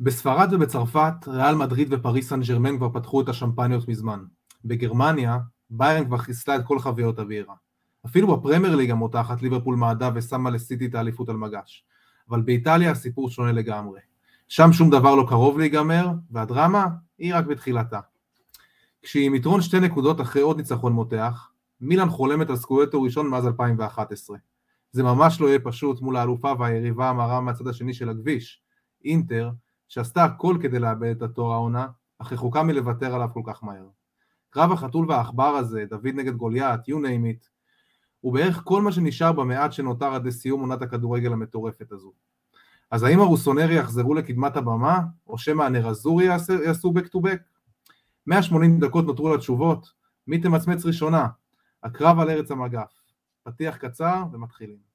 בספרד ובצרפת, ריאל מדריד ופריס סן ג'רמן כבר פתחו את השמפניות מזמן. בגרמניה, ביירן כבר חיסלה את כל חוויות הבירה. אפילו בפרמייר ליג המותחת ליברפול מעדה ושמה לסיטי את האליפות על מגש. אבל באיטליה הסיפור שונה לגמרי. שם שום דבר לא קרוב להיגמר, והדרמה היא רק בתחילתה. כשהיא עם יתרון שתי נקודות אחרי עוד ניצחון מותח, מילאן חולמת על סקואטו ראשון מאז 2011. זה ממש לא יהיה פשוט מול האלופה והיריבה המרה מהצד השני של הכביש, אינטר, שעשתה הכל כדי לאבד את התואר העונה, אך רחוקה מלוותר עליו כל כך מהר. קרב החתול והעכבר הזה, דוד נגד גוליית, you name it, הוא בערך כל מה שנשאר במעט שנותר עד לסיום עונת הכדורגל המטורפת הזו. אז האם הרוסונרי יחזרו לקדמת הבמה, או שמא הנרזורי יעשו back to back? 180 דקות נותרו לתשובות, מי תמצמץ ראשונה? הקרב על ארץ המגף. פתיח קצר ומתחילים.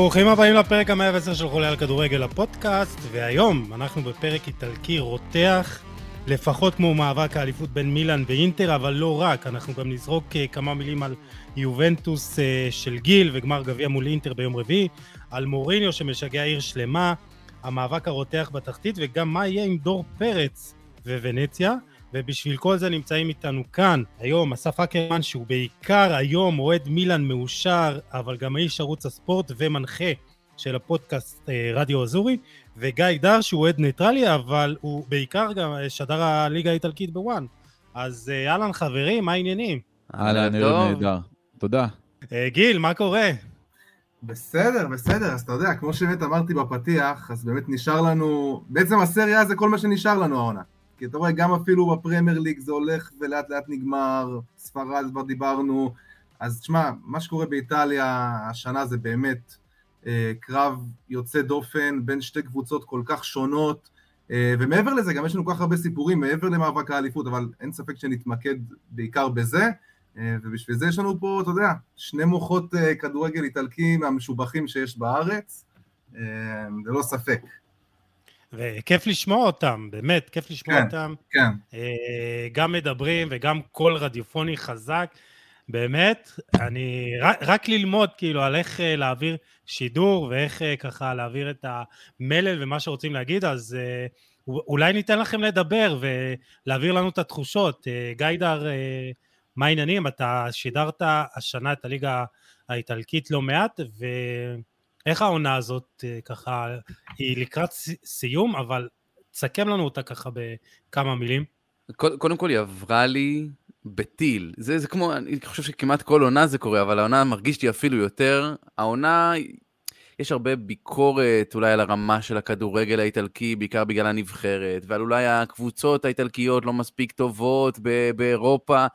ברוכים הבאים לפרק המאה ועשר של חולה על כדורגל הפודקאסט, והיום אנחנו בפרק איטלקי רותח, לפחות כמו מאבק האליפות בין מילאן ואינטר, אבל לא רק, אנחנו גם נזרוק אה, כמה מילים על יובנטוס אה, של גיל וגמר גביע מול אינטר ביום רביעי, על מוריניו שמשגע עיר שלמה, המאבק הרותח בתחתית, וגם מה יהיה עם דור פרץ וונציה. ובשביל כל זה נמצאים איתנו כאן היום אסף אקרמן שהוא בעיקר היום אוהד מילאן מאושר אבל גם האיש ערוץ הספורט ומנחה של הפודקאסט אה, רדיו אזורי וגיא דר שהוא אוהד ניטרלי אבל הוא בעיקר גם שדר הליגה האיטלקית ב ONE אז אה, אהלן חברים מה העניינים? אהלן ערב נהדר תודה אה, גיל מה קורה? בסדר, בסדר, אז אתה יודע, כמו שבאמת אמרתי בפתיח, אז באמת נשאר לנו, בעצם הסריה זה כל מה שנשאר לנו העונה. כי אתה רואה, גם אפילו בפרמייר ליג זה הולך ולאט לאט נגמר, ספרד כבר דיברנו, אז תשמע, מה שקורה באיטליה השנה זה באמת אה, קרב יוצא דופן בין שתי קבוצות כל כך שונות, אה, ומעבר לזה גם יש לנו כל כך הרבה סיפורים מעבר למאבק האליפות, אבל אין ספק שנתמקד בעיקר בזה, אה, ובשביל זה יש לנו פה, אתה יודע, שני מוחות אה, כדורגל איטלקי מהמשובחים שיש בארץ, אה, ללא ספק. וכיף לשמוע אותם, באמת, כיף לשמוע כן, אותם. כן. אה, גם מדברים וגם קול רדיופוני חזק. באמת, אני, רק, רק ללמוד כאילו על איך אה, להעביר שידור ואיך אה, ככה להעביר את המלל ומה שרוצים להגיד, אז אולי ניתן לכם לדבר ולהעביר לנו את התחושות. גיידר, מה העניינים? אתה שידרת השנה את הליגה האיטלקית לא מעט, ו... איך העונה הזאת אה, ככה, היא לקראת סיום, אבל תסכם לנו אותה ככה בכמה מילים. קודם כל היא עברה לי בטיל. זה, זה כמו, אני חושב שכמעט כל עונה זה קורה, אבל העונה מרגיש לי אפילו יותר. העונה, יש הרבה ביקורת אולי על הרמה של הכדורגל האיטלקי, בעיקר בגלל הנבחרת, ועל אולי הקבוצות האיטלקיות לא מספיק טובות באירופה,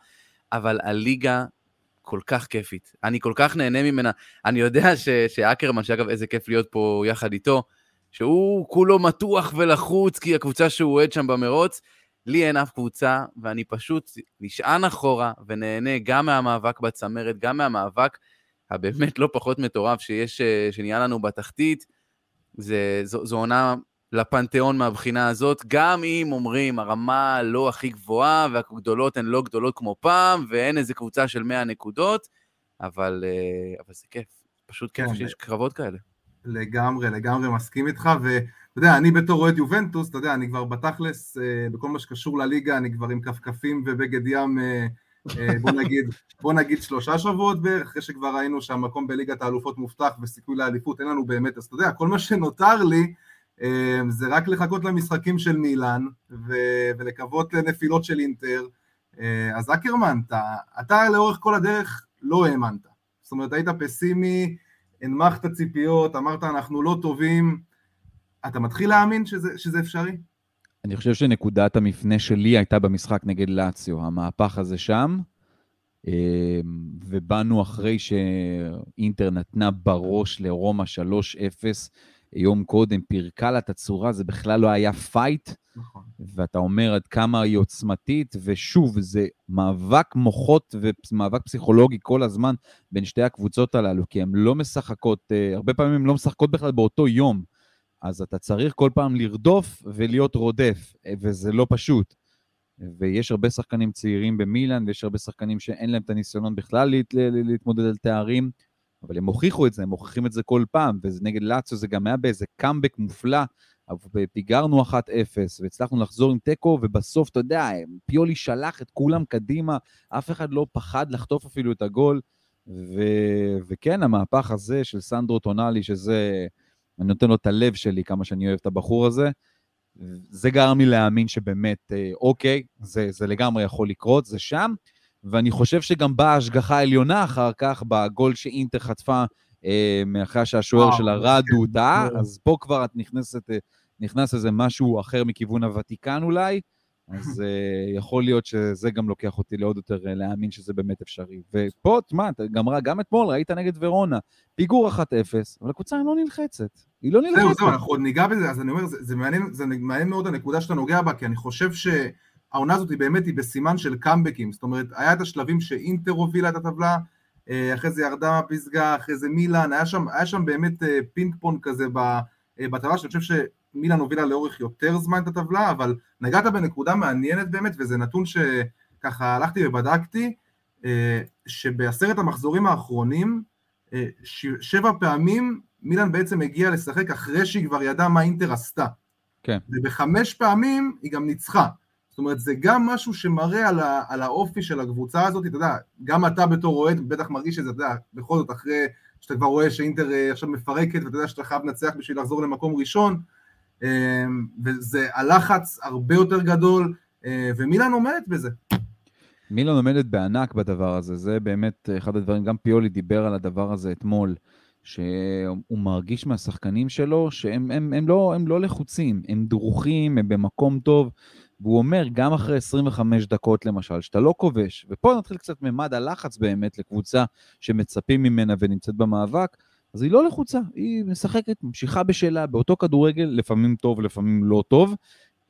אבל הליגה כל כך כיפית. אני כל כך נהנה ממנה. אני יודע ש, שאקרמן, שאגב, איזה כיף להיות פה יחד איתו, שהוא כולו מתוח ולחוץ, כי הקבוצה שהוא אוהד שם במרוץ, לי אין אף קבוצה, ואני פשוט נשען אחורה ונהנה גם מהמאבק בצמרת, גם מהמאבק הבאמת לא פחות מטורף שיש, שנהיה לנו בתחתית. זה, זו, זו עונה לפנתיאון מהבחינה הזאת, גם אם אומרים הרמה לא הכי גבוהה והגדולות הן לא גדולות כמו פעם ואין איזה קבוצה של 100 נקודות, אבל, אה, אבל זה כיף, פשוט כיף כן, שיש קרבות כאלה. לגמרי, לגמרי מסכים איתך, ואתה יודע, אני בתור אוהד יובנטוס, אתה יודע, אני כבר בתכלס, אה, בכל מה שקשור לליגה, אני כבר עם כפכפים ובגד ים, אה, בוא נגיד, בוא נגיד שלושה שבועות בערך, אחרי שכבר ראינו שהמקום בליגת האלופות מובטח וסיכוי לאליפות, אין לנו באמת, אז אתה יודע, כל מה שנותר לי, זה רק לחכות למשחקים של מילאן ולקוות לנפילות של אינטר. אה, אז אקרמן, אתה, אתה לאורך כל הדרך לא האמנת. זאת אומרת, היית פסימי, הנמכת ציפיות, אמרת אנחנו לא טובים. אתה מתחיל להאמין שזה, שזה אפשרי? אני חושב שנקודת המפנה שלי הייתה במשחק נגד לאציו, המהפך הזה שם, אמ, ובאנו אחרי שאינטר נתנה בראש לרומא 3-0, יום קודם פירקה לה את הצורה, זה בכלל לא היה פייט. נכון. ואתה אומר עד כמה היא עוצמתית, ושוב, זה מאבק מוחות ומאבק פסיכולוגי כל הזמן בין שתי הקבוצות הללו, כי הן לא משחקות, אה, הרבה פעמים הן לא משחקות בכלל באותו יום. אז אתה צריך כל פעם לרדוף ולהיות רודף, וזה לא פשוט. ויש הרבה שחקנים צעירים במילאן, ויש הרבה שחקנים שאין להם את הניסיונות בכלל להת, להתמודד על תארים, אבל הם הוכיחו את זה, הם מוכיחים את זה כל פעם, ונגד לאציו זה גם היה באיזה קאמבק מופלא, פיגרנו 1-0, והצלחנו לחזור עם תיקו, ובסוף, אתה יודע, פיולי שלח את כולם קדימה, אף אחד לא פחד לחטוף אפילו את הגול, ו... וכן, המהפך הזה של סנדרו טונאלי, שזה, אני נותן לו את הלב שלי, כמה שאני אוהב את הבחור הזה, זה גרם לי להאמין שבאמת, אה, אוקיי, זה, זה לגמרי יכול לקרות, זה שם, ואני חושב שגם באה השגחה עליונה אחר כך, בגול שאינטר חטפה אה, מאחרי שהשוער של הרדו טעה, אז פה כבר את נכנסת, אה, נכנס איזה משהו אחר מכיוון הוותיקן אולי, אז uh, יכול להיות שזה גם לוקח אותי לעוד יותר uh, להאמין שזה באמת אפשרי. ופה, תשמע, גם, גם אתמול ראית נגד ורונה, פיגור 1-0, אבל הקבוצה לא נלחצת. היא לא נלחצת. זהו, זהו, אנחנו עוד ניגע בזה, אז אני אומר, זה, זה, מעניין, זה מעניין מאוד הנקודה שאתה נוגע בה, כי אני חושב שהעונה הזאת היא באמת היא בסימן של קאמבקים, זאת אומרת, היה את השלבים שאינטר הובילה את הטבלה, אה, אחרי זה ירדה פסגה, אחרי זה מילאן, היה שם, היה שם באמת פינג פונג כזה בטבלה, שאני חושב מילאן הובילה לאורך יותר זמן את הטבלה, אבל נגעת בנקודה מעניינת באמת, וזה נתון שככה הלכתי ובדקתי, אה, שבעשרת המחזורים האחרונים, אה, שבע פעמים מילאן בעצם הגיעה לשחק אחרי שהיא כבר ידעה מה אינטר עשתה. כן. ובחמש פעמים היא גם ניצחה. זאת אומרת, זה גם משהו שמראה על, ה, על האופי של הקבוצה הזאת, אתה יודע, גם אתה בתור אוהד בטח מרגיש את זה, אתה יודע, בכל זאת אחרי שאתה כבר רואה שאינטר אה, עכשיו מפרקת, ואתה יודע שאתה חייב לנצח בשביל לחזור למקום ראשון, אמ, וזה הלחץ הרבה יותר גדול, אה, ומילן עומדת בזה. מילן עומדת בענק בדבר הזה, זה באמת אחד הדברים, גם פיולי דיבר על הדבר הזה אתמול, שהוא מרגיש מהשחקנים שלו שהם הם, הם לא, הם לא לחוצים, הם דרוכים, הם במקום טוב, והוא אומר, גם אחרי 25 דקות למשל, שאתה לא כובש, ופה נתחיל קצת ממד הלחץ באמת לקבוצה שמצפים ממנה ונמצאת במאבק, אז היא לא לחוצה, היא משחקת, ממשיכה בשלה, באותו כדורגל, לפעמים טוב, לפעמים לא טוב,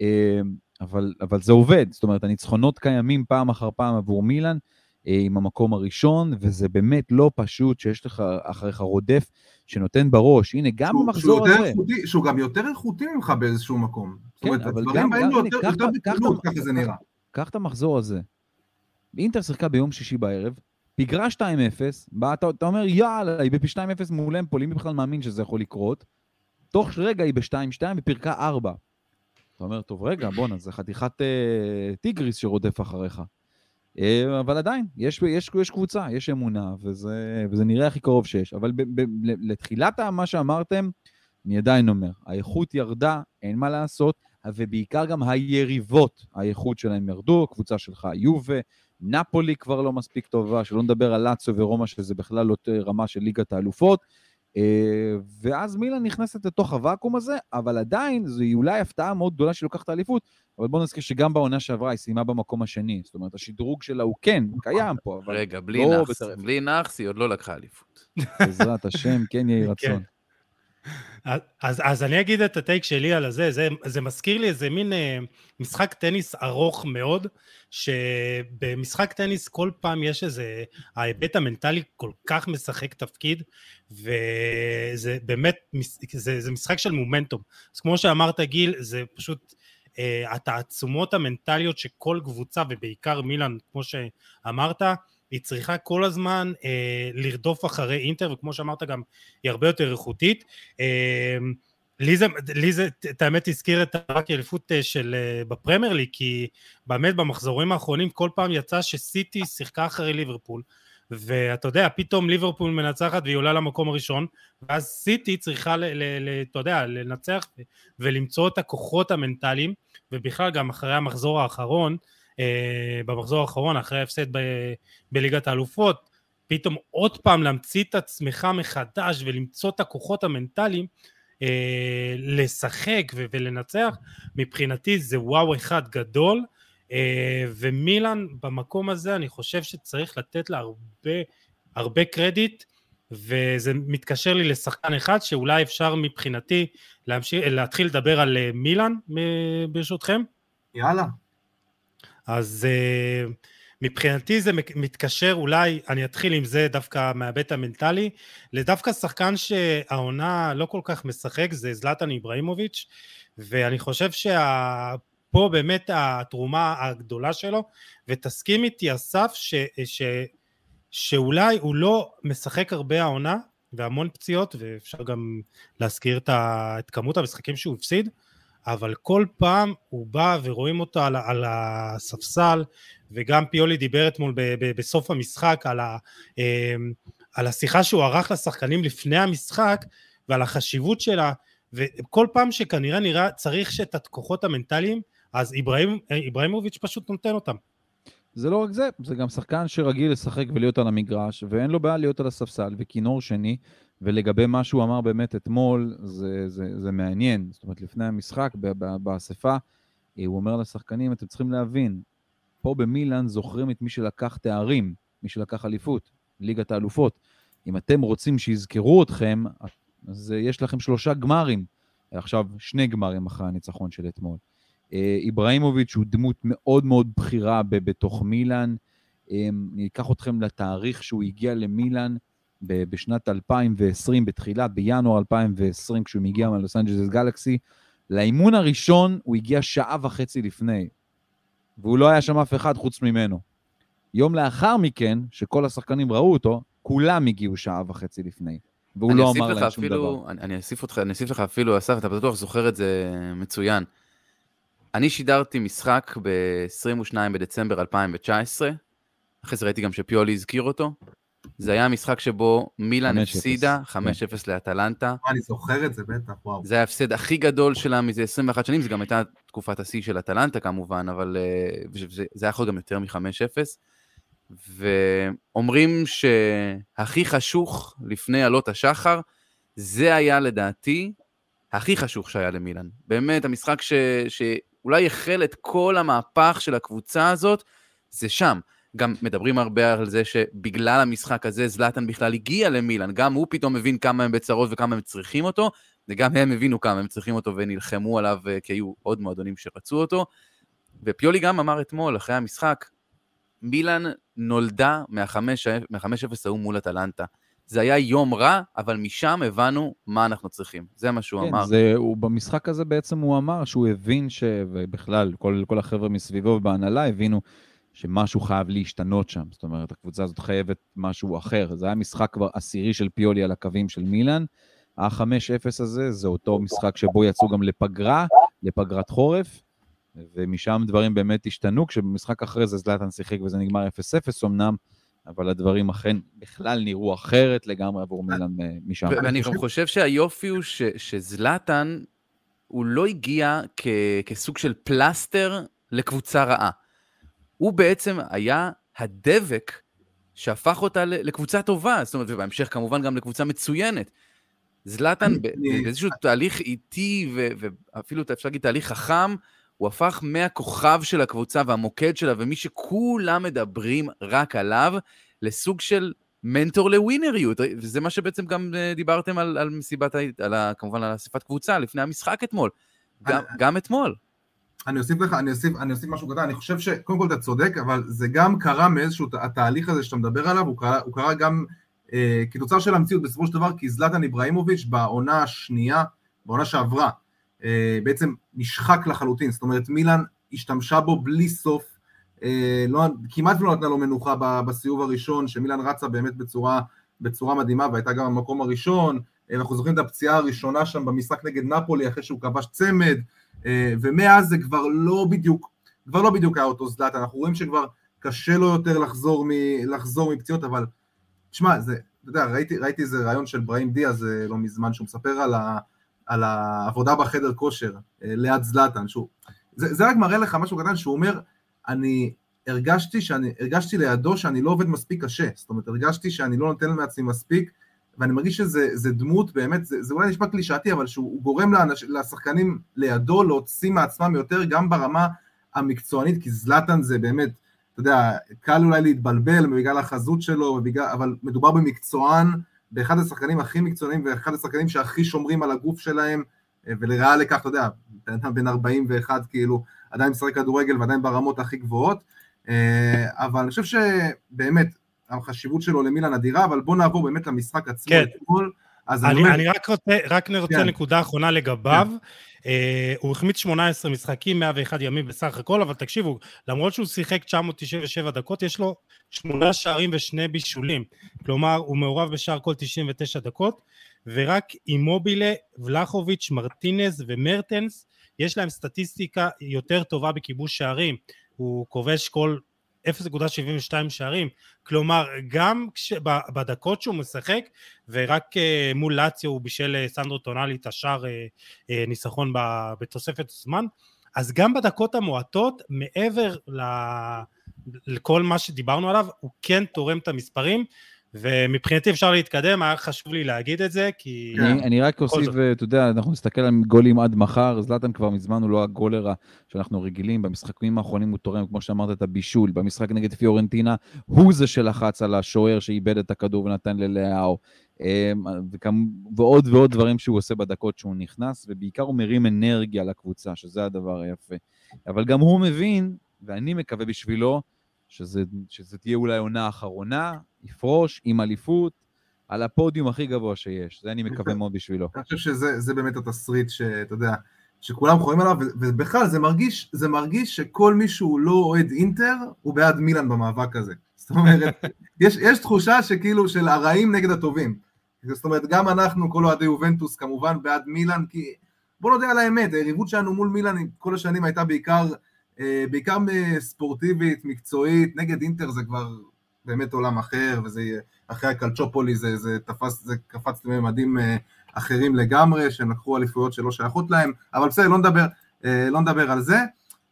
אה, אבל, אבל זה עובד, זאת אומרת, הניצחונות קיימים פעם אחר פעם עבור מילאן, אה, עם המקום הראשון, וזה באמת לא פשוט שיש לך אחריך רודף שנותן בראש. הנה, גם במחזור הזה... איכותי, שהוא גם יותר איכותי ממך באיזשהו מקום. כן, זאת אומרת, אבל גם... גם יותר, יותר בקלות, ככה זה נראה. קח את המחזור הזה. אינטר שיחקה ביום שישי בערב, פיגרה 2-0, בא, אתה, אתה אומר, יאללה, היא בפי 2-0 מול אמפול, מי בכלל מאמין שזה יכול לקרות? תוך רגע היא ב-2-2 ופירקה 4. אתה אומר, טוב, רגע, בואנה, זה חתיכת אה, טיגריס שרודף אחריך. אה, אבל עדיין, יש, יש, יש קבוצה, יש אמונה, וזה, וזה נראה הכי קרוב שיש. אבל ב, ב, ב, לתחילת מה שאמרתם, אני עדיין אומר, האיכות ירדה, אין מה לעשות, ובעיקר גם היריבות, האיכות שלהם ירדו, קבוצה שלך יובה, נפולי כבר לא מספיק טובה, שלא נדבר על לאצו ורומא, שזה בכלל לא רמה של ליגת האלופות. אה, ואז מילן נכנסת לתוך הוואקום הזה, אבל עדיין זו אולי הפתעה מאוד גדולה שהיא לוקחת האליפות, אבל בואו נזכיר שגם בעונה שעברה היא סיימה במקום השני, זאת אומרת השדרוג שלה הוא כן, קיים פה, אבל... רגע, בלי לא נאחס, בלי נאחס היא עוד לא לקחה אליפות. בעזרת השם, כן יהי רצון. אז, אז אני אגיד את הטייק שלי על הזה, זה, זה מזכיר לי איזה מין אה, משחק טניס ארוך מאוד, שבמשחק טניס כל פעם יש איזה, ההיבט המנטלי כל כך משחק תפקיד, וזה באמת, זה, זה משחק של מומנטום. אז כמו שאמרת גיל, זה פשוט אה, התעצומות המנטליות שכל קבוצה, ובעיקר מילאן, כמו שאמרת, היא צריכה כל הזמן אה, לרדוף אחרי אינטר, וכמו שאמרת גם, היא הרבה יותר איכותית. אה, לי זה, את האמת הזכיר את רק האליפות אה, של אה, בפרמייר ליג, כי באמת במחזורים האחרונים כל פעם יצא שסיטי שיחקה אחרי ליברפול, ואתה יודע, פתאום ליברפול מנצחת והיא עולה למקום הראשון, ואז סיטי צריכה, אתה יודע, לנצח ולמצוא את הכוחות המנטליים, ובכלל גם אחרי המחזור האחרון, במחזור האחרון, אחרי ההפסד ב- בליגת האלופות, פתאום עוד פעם להמציא את עצמך מחדש ולמצוא את הכוחות המנטליים, אה, לשחק ו- ולנצח, מבחינתי זה וואו אחד גדול, אה, ומילאן במקום הזה אני חושב שצריך לתת לה הרבה, הרבה קרדיט, וזה מתקשר לי לשחקן אחד שאולי אפשר מבחינתי להמשיך, להתחיל לדבר על אה, מילאן ברשותכם. יאללה. אז uh, מבחינתי זה מתקשר אולי, אני אתחיל עם זה דווקא מההיבט המנטלי, לדווקא שחקן שהעונה לא כל כך משחק, זה זלטן איבראימוביץ', ואני חושב שפה באמת התרומה הגדולה שלו, ותסכים איתי אסף, ש, ש, שאולי הוא לא משחק הרבה העונה, והמון פציעות, ואפשר גם להזכיר את, את כמות המשחקים שהוא הפסיד, אבל כל פעם הוא בא ורואים אותו על, על הספסל, וגם פיולי דיבר אתמול ב, ב, בסוף המשחק על, ה, אמ, על השיחה שהוא ערך לשחקנים לפני המשחק, ועל החשיבות שלה, וכל פעם שכנראה נראה צריך שאת הכוחות המנטליים, אז איברהים, איברהימוביץ' פשוט נותן אותם. זה לא רק זה, זה גם שחקן שרגיל לשחק ולהיות על המגרש, ואין לו בעיה להיות על הספסל, וכינור שני, ולגבי מה שהוא אמר באמת אתמול, זה, זה, זה מעניין. זאת אומרת, לפני המשחק, באספה, אה, הוא אומר לשחקנים, אתם צריכים להבין, פה במילאן זוכרים את מי שלקח תארים, מי שלקח אליפות, ליגת האלופות. אם אתם רוצים שיזכרו אתכם, אז אה, יש לכם שלושה גמרים. עכשיו, שני גמרים אחרי הניצחון של אתמול. אה, איבראימוביץ' הוא דמות מאוד מאוד בכירה בתוך מילאן. אני אקח אתכם לתאריך שהוא הגיע למילאן. בשנת 2020, בתחילה, בינואר 2020, כשהוא מגיע מלוס אנג'לס גלקסי, לאימון הראשון הוא הגיע שעה וחצי לפני, והוא לא היה שם אף אחד חוץ ממנו. יום לאחר מכן, שכל השחקנים ראו אותו, כולם הגיעו שעה וחצי לפני. והוא לא אמר להם שום אפילו, דבר. אני, אני אוסיף אותך, אני אוסיף לך אפילו, אסף, אתה בטוח זוכר את זה מצוין. אני שידרתי משחק ב-22 בדצמבר 2019, אחרי זה ראיתי גם שפיולי הזכיר אותו, זה היה המשחק שבו מילאן הפסידה 5-0 כן. לאטלנטה. אני זוכר את זה בטח, וואו. זה ההפסד הכי גדול שלה מזה 21 שנים, זו גם הייתה תקופת השיא של אטלנטה כמובן, אבל אה, זה היה יכול גם יותר מ-5-0. ואומרים שהכי חשוך לפני עלות השחר, זה היה לדעתי הכי חשוך שהיה למילאן. באמת, המשחק ש... שאולי החל את כל המהפך של הקבוצה הזאת, זה שם. גם מדברים הרבה על זה שבגלל המשחק הזה זלאטן בכלל הגיע למילאן, גם הוא פתאום מבין כמה הם בצרות וכמה הם צריכים אותו, וגם הם הבינו כמה הם צריכים אותו ונלחמו עליו, אה, כי היו עוד מועדונים שרצו אותו. ופיולי גם אמר אתמול, אחרי המשחק, מילאן נולדה מה-5-0 ההוא מול אטלנטה. זה היה יום רע, אבל משם הבנו מה אנחנו צריכים. זה מה שהוא כן, אמר. זה, הוא, במשחק הזה בעצם הוא אמר שהוא הבין ש... ובכלל, כל, כל החבר'ה מסביבו ובהנהלה הבינו שמשהו חייב להשתנות שם. זאת אומרת, הקבוצה הזאת חייבת משהו אחר. זה היה משחק כבר עשירי של פיולי על הקווים של מילאן. ה-5-0 הזה זה אותו משחק שבו יצאו גם לפגרה, לפגרת חורף, ומשם דברים באמת השתנו, כשבמשחק אחרי זה זלאטן שיחק וזה נגמר 0-0 אמנם, אבל הדברים אכן בכלל נראו אחרת לגמרי עבור מילאן אה, משם. ואני גם חושב שהיופי הוא ש- שזלאטן, הוא לא הגיע כ- כסוג של פלסטר לקבוצה רעה. הוא בעצם היה הדבק שהפך אותה לקבוצה טובה, זאת אומרת, ובהמשך כמובן גם לקבוצה מצוינת. זלאטן באיזשהו תהליך איטי, ואפילו אפשר להגיד תהליך חכם, הוא הפך מהכוכב של הקבוצה והמוקד שלה, ומי שכולם מדברים רק עליו, לסוג של מנטור לווינריות, וזה מה שבעצם גם אה, דיברתם על, על מסיבת, על, כמובן על אספת קבוצה לפני המשחק אתמול. גם, גם אתמול. אני אוסיף לך, אני אוסיף, אני אוסיף משהו קטן, אני חושב שקודם כל אתה צודק, אבל זה גם קרה מאיזשהו, התהליך הזה שאתה מדבר עליו, הוא קרה, הוא קרה גם אה, כתוצר של המציאות בסופו של דבר, כי זלטן איבראימוביץ' בעונה השנייה, בעונה שעברה, אה, בעצם נשחק לחלוטין, זאת אומרת מילאן השתמשה בו בלי סוף, אה, לא, כמעט ולא נתנה לו מנוחה בסיבוב הראשון, שמילאן רצה באמת בצורה, בצורה מדהימה והייתה גם במקום הראשון, אה, אנחנו זוכרים את הפציעה הראשונה שם במשחק נגד נפולי אחרי שהוא כבש צמד, ומאז זה כבר לא בדיוק, כבר לא בדיוק היה אותו זלאטה, אנחנו רואים שכבר קשה לו יותר לחזור, מ, לחזור מפציעות, אבל תשמע, זה, אתה יודע, ראיתי, ראיתי איזה רעיון של בראים דיאז אה, לא מזמן, שהוא מספר על, ה, על העבודה בחדר כושר אה, ליד זלאטן, שהוא, זה, זה רק מראה לך משהו קטן, שהוא אומר, אני הרגשתי, שאני, הרגשתי לידו שאני לא עובד מספיק קשה, זאת אומרת, הרגשתי שאני לא נותן מעצמי מספיק, ואני מרגיש שזה דמות באמת, זה, זה אולי נשמע קלישאתי, אבל שהוא גורם לאנש, לשחקנים לידו להוציא מעצמם יותר גם ברמה המקצוענית, כי זלאטן זה באמת, אתה יודע, קל אולי להתבלבל בגלל החזות שלו, ובגלל, אבל מדובר במקצוען, באחד השחקנים הכי מקצוענים ואחד השחקנים שהכי שומרים על הגוף שלהם, ולרעה לכך, אתה יודע, בן 41 כאילו, עדיין משחק כדורגל ועדיין ברמות הכי גבוהות, אה, אבל אני חושב שבאמת, החשיבות שלו למילן אדירה, אבל בואו נעבור באמת למשחק עצמו כן. אתמול. אז אני, אומר- אני רק רוצה, רק רוצה כן. נקודה אחרונה לגביו. אה, הוא החמיץ 18 משחקים, 101 ימים בסך הכל, אבל תקשיבו, למרות שהוא שיחק 997 דקות, יש לו שמונה שערים ושני בישולים. כלומר, הוא מעורב בשער כל 99 דקות, ורק אימובילה, ולחוביץ', מרטינז ומרטנס, יש להם סטטיסטיקה יותר טובה בכיבוש שערים. הוא כובש כל 0.72 שערים, כלומר גם כש, בדקות שהוא משחק ורק אה, מול לאציו הוא בישל אה, סנדרו טונאלי את השער אה, ניסחון בתוספת זמן, אז גם בדקות המועטות מעבר ל, לכל מה שדיברנו עליו הוא כן תורם את המספרים ומבחינתי אפשר להתקדם, היה חשוב לי להגיד את זה כי... כן. אני, אני רק אוסיף. אתה יודע, אנחנו נסתכל על גולים עד מחר, זלאטן כבר מזמן הוא לא הגולר שאנחנו רגילים, במשחקים האחרונים הוא תורם, כמו שאמרת, את הבישול, במשחק נגד פיורנטינה, הוא זה שלחץ על השוער שאיבד את הכדור ונתן ללאהו, אמ, וכמ- ועוד ועוד דברים שהוא עושה בדקות שהוא נכנס, ובעיקר הוא מרים אנרגיה לקבוצה, שזה הדבר היפה. אבל גם הוא מבין, ואני מקווה בשבילו, שזה, שזה תהיה אולי עונה אחרונה, יפרוש עם אליפות, על הפודיום הכי גבוה שיש, זה אני מקווה מאוד בשבילו. אני חושב שזה זה באמת התסריט שאתה יודע, שכולם חולים עליו, ובכלל זה מרגיש, זה מרגיש שכל מי שהוא לא אוהד אינטר, הוא בעד מילאן במאבק הזה. זאת אומרת, יש, יש תחושה שכאילו של הרעים נגד הטובים. זאת אומרת, גם אנחנו, כל אוהדי יובנטוס, כמובן בעד מילאן, כי בוא נודה על האמת, היריבות שלנו מול מילאן כל השנים הייתה בעיקר, בעיקר ספורטיבית, מקצועית, נגד אינטר זה כבר באמת עולם אחר, וזה אחרי הקלצ'ופולי זה, זה תפס, זה קפץ לממדים אה, אחרים לגמרי, שהם לקחו אליפויות שלא שייכות להם, אבל בסדר, לא נדבר, אה, לא נדבר על זה.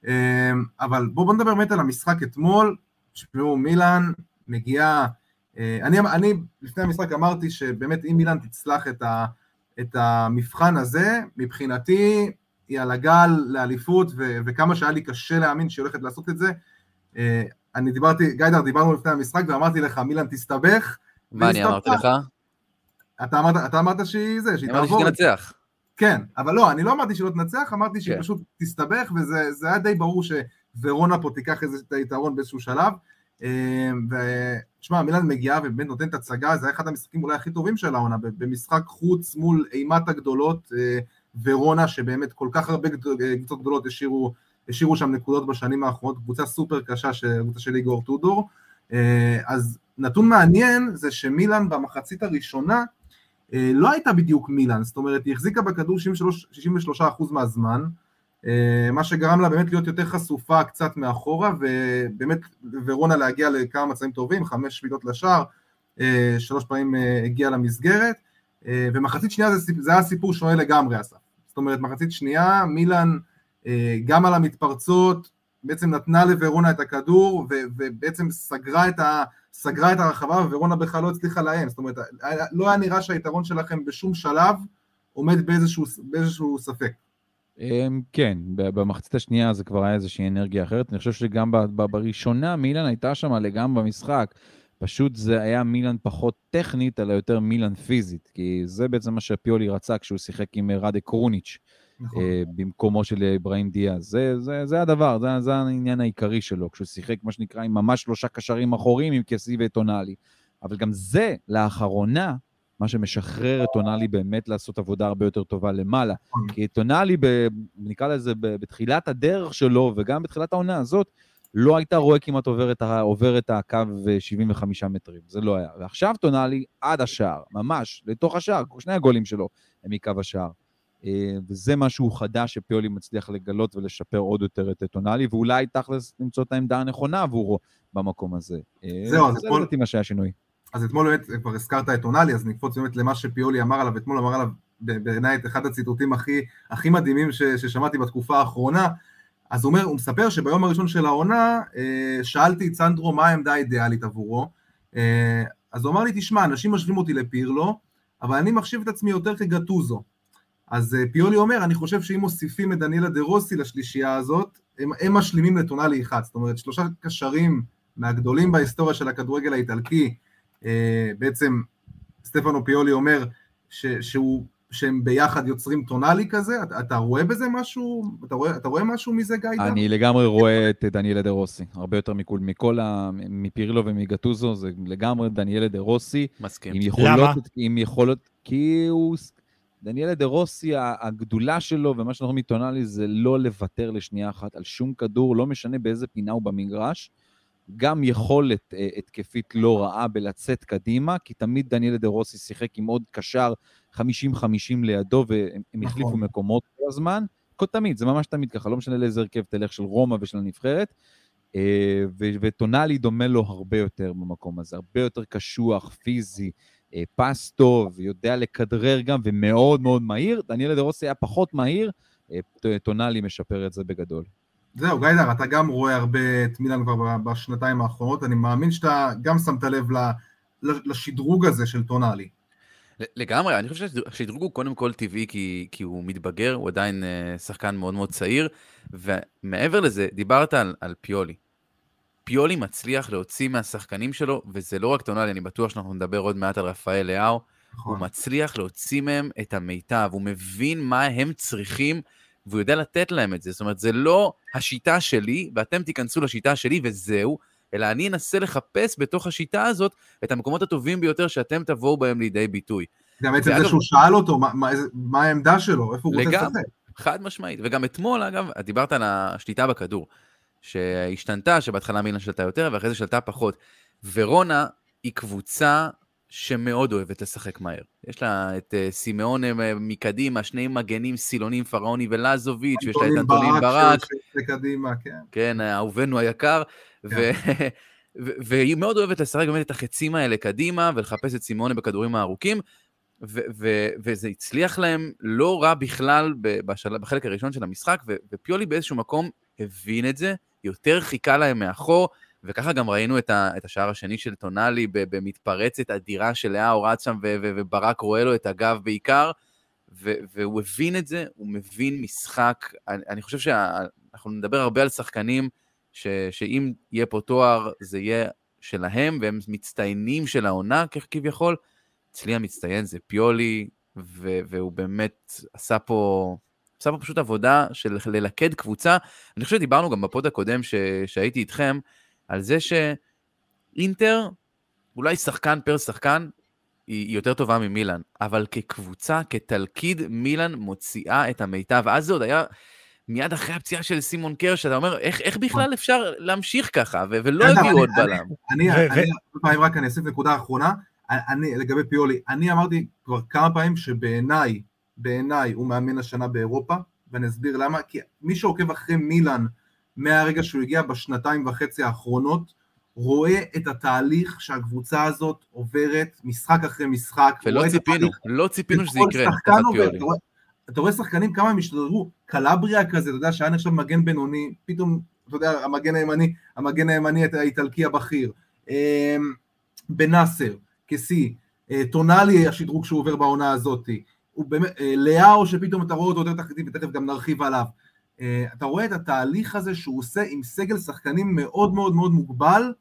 אה, אבל בואו בוא נדבר באמת על המשחק אתמול. תשמעו, מילאן מגיעה, אה, אני, אני לפני המשחק אמרתי שבאמת אם מילאן תצלח את, ה, את המבחן הזה, מבחינתי היא על הגל לאליפות, ו, וכמה שהיה לי קשה להאמין שהיא הולכת לעשות את זה. אה, אני דיברתי, גיידר, דיברנו לפני המשחק ואמרתי לך, מילאן תסתבך. מה אני אמרתי לך? אתה אמרת, אתה אמרת שהיא זה, שהיא אמרתי תעבור. שתנצח. כן, אבל לא, אני לא אמרתי שלא תנצח, אמרתי שהיא כן. פשוט תסתבך, וזה זה היה די ברור שוורונה פה תיקח איזה את היתרון באיזשהו שלב. אה, ותשמע, מילאן מגיעה ובאמת נותנת הצגה, זה היה אחד המשחקים אולי הכי טובים של העונה, במשחק חוץ מול אימת הגדולות, אה, ורונה, שבאמת כל כך הרבה קבוצות גדולות השאירו, השאירו שם נקודות בשנים האחרונות, קבוצה סופר קשה, ש- קבוצה של איגור טודור. אה, אז נתון מעניין זה שמילאן במחצית הראשונה, אה, לא הייתה בדיוק מילאן, זאת אומרת, היא החזיקה בכדור 63, 63% מהזמן, אה, מה שגרם לה באמת להיות יותר חשופה קצת מאחורה, ובאמת ורונה להגיע לכמה מצבים טובים, חמש שביתות לשער, שלוש פעמים הגיעה למסגרת, ומחצית שנייה זה, זה היה סיפור שונה לגמרי, אסף. זאת אומרת, מחצית שנייה, מילאן אה, גם על המתפרצות, בעצם נתנה לוורונה את הכדור, ו- ובעצם סגרה את ה... סגרה את הרחבה וורונה בכלל לא הצליחה לאיים, זאת אומרת, לא היה נראה שהיתרון שלכם בשום שלב עומד באיזשהו, באיזשהו ספק. אמ, כן, במחצית השנייה זה כבר היה איזושהי אנרגיה אחרת. אני חושב שגם בראשונה מילאן הייתה שם לגמרי במשחק. פשוט זה היה מילאן פחות טכנית, אלא יותר מילאן פיזית. כי זה בעצם מה שפיולי רצה כשהוא שיחק עם ראדה קרוניץ' נכון. אה, במקומו של אברהים דיאז. זה, זה, זה הדבר, זה, זה העניין העיקרי שלו, כשהוא שיחק מה שנקרא עם ממש שלושה קשרים אחוריים עם קסי וטונאלי. אבל גם זה, לאחרונה, מה שמשחרר את טונאלי באמת לעשות עבודה הרבה יותר טובה למעלה. נכון. כי טונאלי, ב, נקרא לזה, בתחילת הדרך שלו, וגם בתחילת העונה הזאת, לא הייתה רואה כמעט עובר את, ה- עובר את הקו אה, 75 מטרים, זה לא היה. ועכשיו טונאלי עד השער, ממש, לתוך השער, שני הגולים שלו הם מקו השער. אה, וזה משהו חדש שפיולי מצליח לגלות ולשפר עוד יותר את טונאלי, ואולי תכלס למצוא את העמדה הנכונה עבורו במקום הזה. אה, זהו, אז זה אתמול- לדעתי מה שהיה שינוי. אז אתמול באמת, כבר הזכרת את אונלי, אז נקפוץ באמת למה שפיולי אמר עליו, אתמול אמר עליו בעיניי את אחד הציטוטים הכי, הכי מדהימים ש, ששמעתי בתקופה האחרונה. אז הוא אומר, הוא מספר שביום הראשון של העונה, אה, שאלתי את סנדרו מה העמדה האידיאלית עבורו. אה, אז הוא אמר לי, תשמע, אנשים משווים אותי לפירלו, אבל אני מחשיב את עצמי יותר כגטוזו. אז אה, פיולי אומר, אני חושב שאם מוסיפים את דניאלה דה רוסי לשלישייה הזאת, הם, הם משלימים לטונאלי אחד. זאת אומרת, שלושה קשרים מהגדולים בהיסטוריה של הכדורגל האיטלקי, בעצם סטפנו פיולי אומר ש, שהוא, שהם ביחד יוצרים טונאלי כזה? אתה, אתה רואה בזה משהו? אתה רואה, אתה רואה משהו מזה, גיא? אני לגמרי רואה את דניאלה דה רוסי, הרבה יותר מכל, מכל ה... מפירלו ומגטוזו, זה לגמרי דניאלה דה רוסי, מסכים. עם יכולות, למה? עם יכולות, כי הוא... דניאלה דה רוסי, הגדולה שלו ומה שאנחנו רואים מטונאלי זה לא לוותר לשנייה אחת על שום כדור, לא משנה באיזה פינה הוא במגרש. גם יכולת אה, התקפית לא רעה בלצאת קדימה, כי תמיד דניאלה דה רוסי שיחק עם עוד קשר 50-50 לידו, והם הם נכון. החליפו מקומות כל הזמן. כל תמיד, זה ממש תמיד ככה, לא משנה לאיזה הרכב תלך של רומא ושל הנבחרת. ו- וטונאלי דומה לו הרבה יותר במקום הזה, הרבה יותר קשוח, פיזי, אה, פס טוב, יודע לכדרר גם, ומאוד מאוד מהיר. דניאל דה רוסי היה פחות מהיר, ט- טונאלי משפר את זה בגדול. זהו, גיידר, אתה גם רואה הרבה את מילאן כבר בשנתיים האחרונות, אני מאמין שאתה גם שמת לב לשדרוג הזה של טונאלי. לגמרי, אני חושב שהשדרוג הוא קודם כל טבעי כי, כי הוא מתבגר, הוא עדיין uh, שחקן מאוד מאוד צעיר, ומעבר לזה, דיברת על, על פיולי. פיולי מצליח להוציא מהשחקנים שלו, וזה לא רק טונאלי, אני בטוח שאנחנו נדבר עוד מעט על רפאל לאהו, נכון. הוא מצליח להוציא מהם את המיטב, הוא מבין מה הם צריכים, והוא יודע לתת להם את זה. זאת אומרת, זה לא השיטה שלי, ואתם תיכנסו לשיטה שלי וזהו, אלא אני אנסה לחפש בתוך השיטה הזאת את המקומות הטובים ביותר שאתם תבואו בהם לידי ביטוי. גם עצם זה שהוא שאל אותו מה- מה מה העמדה שלו, איפה הוא רוצה. לשחק. חד משמעית. וגם אתמול, אגב, את דיברת על השליטה בכדור, שהשתנתה, שבהתחלה מילן שלטה יותר, ואחרי זה שלטה פחות. ורונה היא קבוצה שמאוד אוהבת לשחק מהר. יש לה את uh, סימאון אה, מקדימה, שני מגנים, סילונים, פרעוני ולזוביץ', ויש לה את אנטונין ברק, קדימה, כן. כן, אהובנו היקר. ו- והיא מאוד אוהבת לשחק באמת את החצים האלה קדימה, ולחפש את סימונה בכדורים הארוכים, וזה הצליח להם לא רע בכלל בשל- בחלק הראשון של המשחק, ו- ופיולי באיזשהו מקום הבין את זה, יותר חיכה להם מאחור, וככה גם ראינו את, ה- את השער השני של טונאלי במתפרצת אדירה של לאהו רץ שם, ו- ו- וברק רואה לו את הגב בעיקר, ו- והוא הבין את זה, הוא מבין משחק. אני, אני חושב שאנחנו נדבר הרבה על שחקנים, ש, שאם יהיה פה תואר, זה יהיה שלהם, והם מצטיינים של העונה כביכול. אצלי המצטיין זה פיולי, ו- והוא באמת עשה פה, עשה פה פשוט עבודה של ללכד קבוצה. אני חושב שדיברנו גם בפוד הקודם ש- שהייתי איתכם, על זה שאינטר, אולי שחקן פר שחקן, היא יותר טובה ממילאן, אבל כקבוצה, כתלכיד, מילאן מוציאה את המיטב. אז זה עוד היה מיד אחרי הפציעה של סימון קר, שאתה אומר, איך, איך בכלל אפשר להמשיך ככה, ו- ולא הביאו עוד אני- בלם. אני, אני, רק אני אוסיף נקודה אחרונה, אני, לגבי פיולי, אני אמרתי כבר כמה פעמים שבעיניי, בעיניי הוא מאמן השנה באירופה, ואני אסביר למה, כי מי שעוקב אחרי מילאן מהרגע שהוא הגיע בשנתיים וחצי האחרונות, רואה את התהליך שהקבוצה הזאת עוברת משחק אחרי משחק. ולא ציפינו, התהליך לא ציפינו שזה יקרה, עובר. אתה רואה- אתה רואה שחקנים כמה הם השתדרגו, קלבריה כזה, אתה יודע, שהיה נחשב מגן בינוני, פתאום, אתה יודע, המגן הימני, המגן הימני האיטלקי הבכיר, אמ, בנאסר, כשיא, אה, טונאלי השדרוג שהוא עובר בעונה הזאת, הוא באמת, אה, לאהו שפתאום אתה רואה אותו יותר תחתית ותכף גם נרחיב עליו, אתה רואה את התהליך הזה שהוא עושה עם סגל שחקנים מאוד מאוד מאוד מוגבל,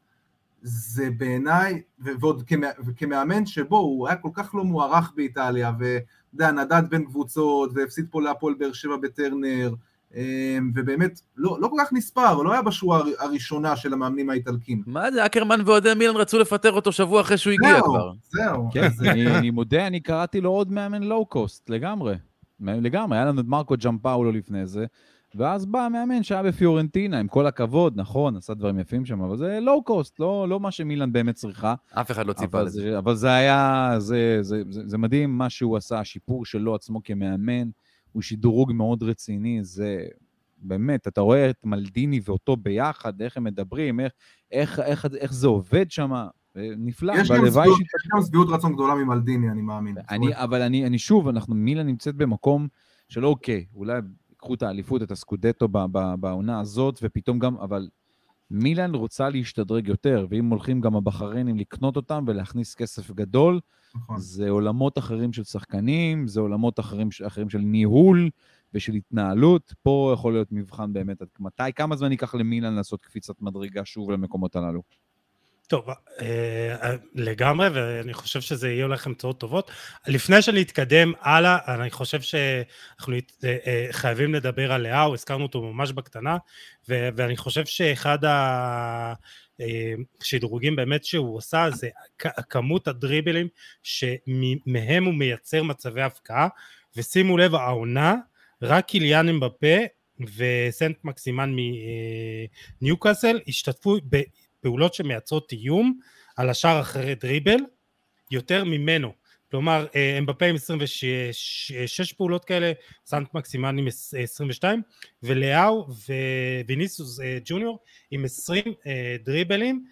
זה בעיניי, ועוד כמא- וכמאמן שבו הוא היה כל כך לא מוערך באיטליה, ואתה יודע, נדד בין קבוצות, והפסיד פה להפועל באר שבע בטרנר, אמ, ובאמת לא, לא כל כך נספר, לא היה בשורה הר- הראשונה של המאמנים האיטלקים. מה זה, אקרמן ואוהדי מילן רצו לפטר אותו שבוע אחרי שהוא הגיע זהו, כבר. זהו. כן, אז, אני, אני מודה, אני קראתי לו עוד מאמן לואו-קוסט, לגמרי. לגמרי, היה לנו את מרקו ג'מפאולו לפני זה, ואז בא המאמן שהיה בפיורנטינה, עם כל הכבוד, נכון, עשה דברים יפים שם, אבל זה לואו-קוסט, לא, לא מה שמילן באמת צריכה. אף אחד לא ציפה אבל לזה. זה, אבל זה היה, זה, זה, זה, זה מדהים מה שהוא עשה, השיפור שלו עצמו כמאמן, הוא שדרוג מאוד רציני, זה באמת, אתה רואה את מלדיני ואותו ביחד, איך הם מדברים, איך, איך, איך, איך זה עובד שם, נפלא, יש גם והלוואי שהיא יש גם שביעות רצון גדולה ממלדיני, אני מאמין. אני, אבל אני, אני שוב, אנחנו, מילה נמצאת במקום של אוקיי, אולי ייקחו את האליפות, את הסקודטו בעונה הזאת, ופתאום גם, אבל מילאן רוצה להשתדרג יותר, ואם הולכים גם הבחריינים לקנות אותם ולהכניס כסף גדול, נכון. זה עולמות אחרים של שחקנים, זה עולמות אחרים, אחרים של ניהול ושל התנהלות. פה יכול להיות מבחן באמת עד מתי, כמה זמן ייקח למילאן לעשות קפיצת מדרגה שוב למקומות הללו. טוב, אה, לגמרי, ואני חושב שזה יהיה לכם תוצאות טובות. לפני שנתקדם הלאה, אני חושב שאנחנו אה, אה, חייבים לדבר על לאהו, הזכרנו אותו ממש בקטנה, ואני חושב שאחד השדרוגים באמת שהוא עושה זה כמות הדריבלים שמהם הוא מייצר מצבי הפקעה, ושימו לב, העונה, רק קיליאן אמבפה וסנט מקסימן מניוקאסל השתתפו פעולות שמייצרות איום על השאר אחרי דריבל יותר ממנו. כלומר, אה, אמבפה עם 26 פעולות כאלה, סנט מקסימן עם 22, ולאו וויניסוס אה, ג'וניור עם 20 אה, דריבלים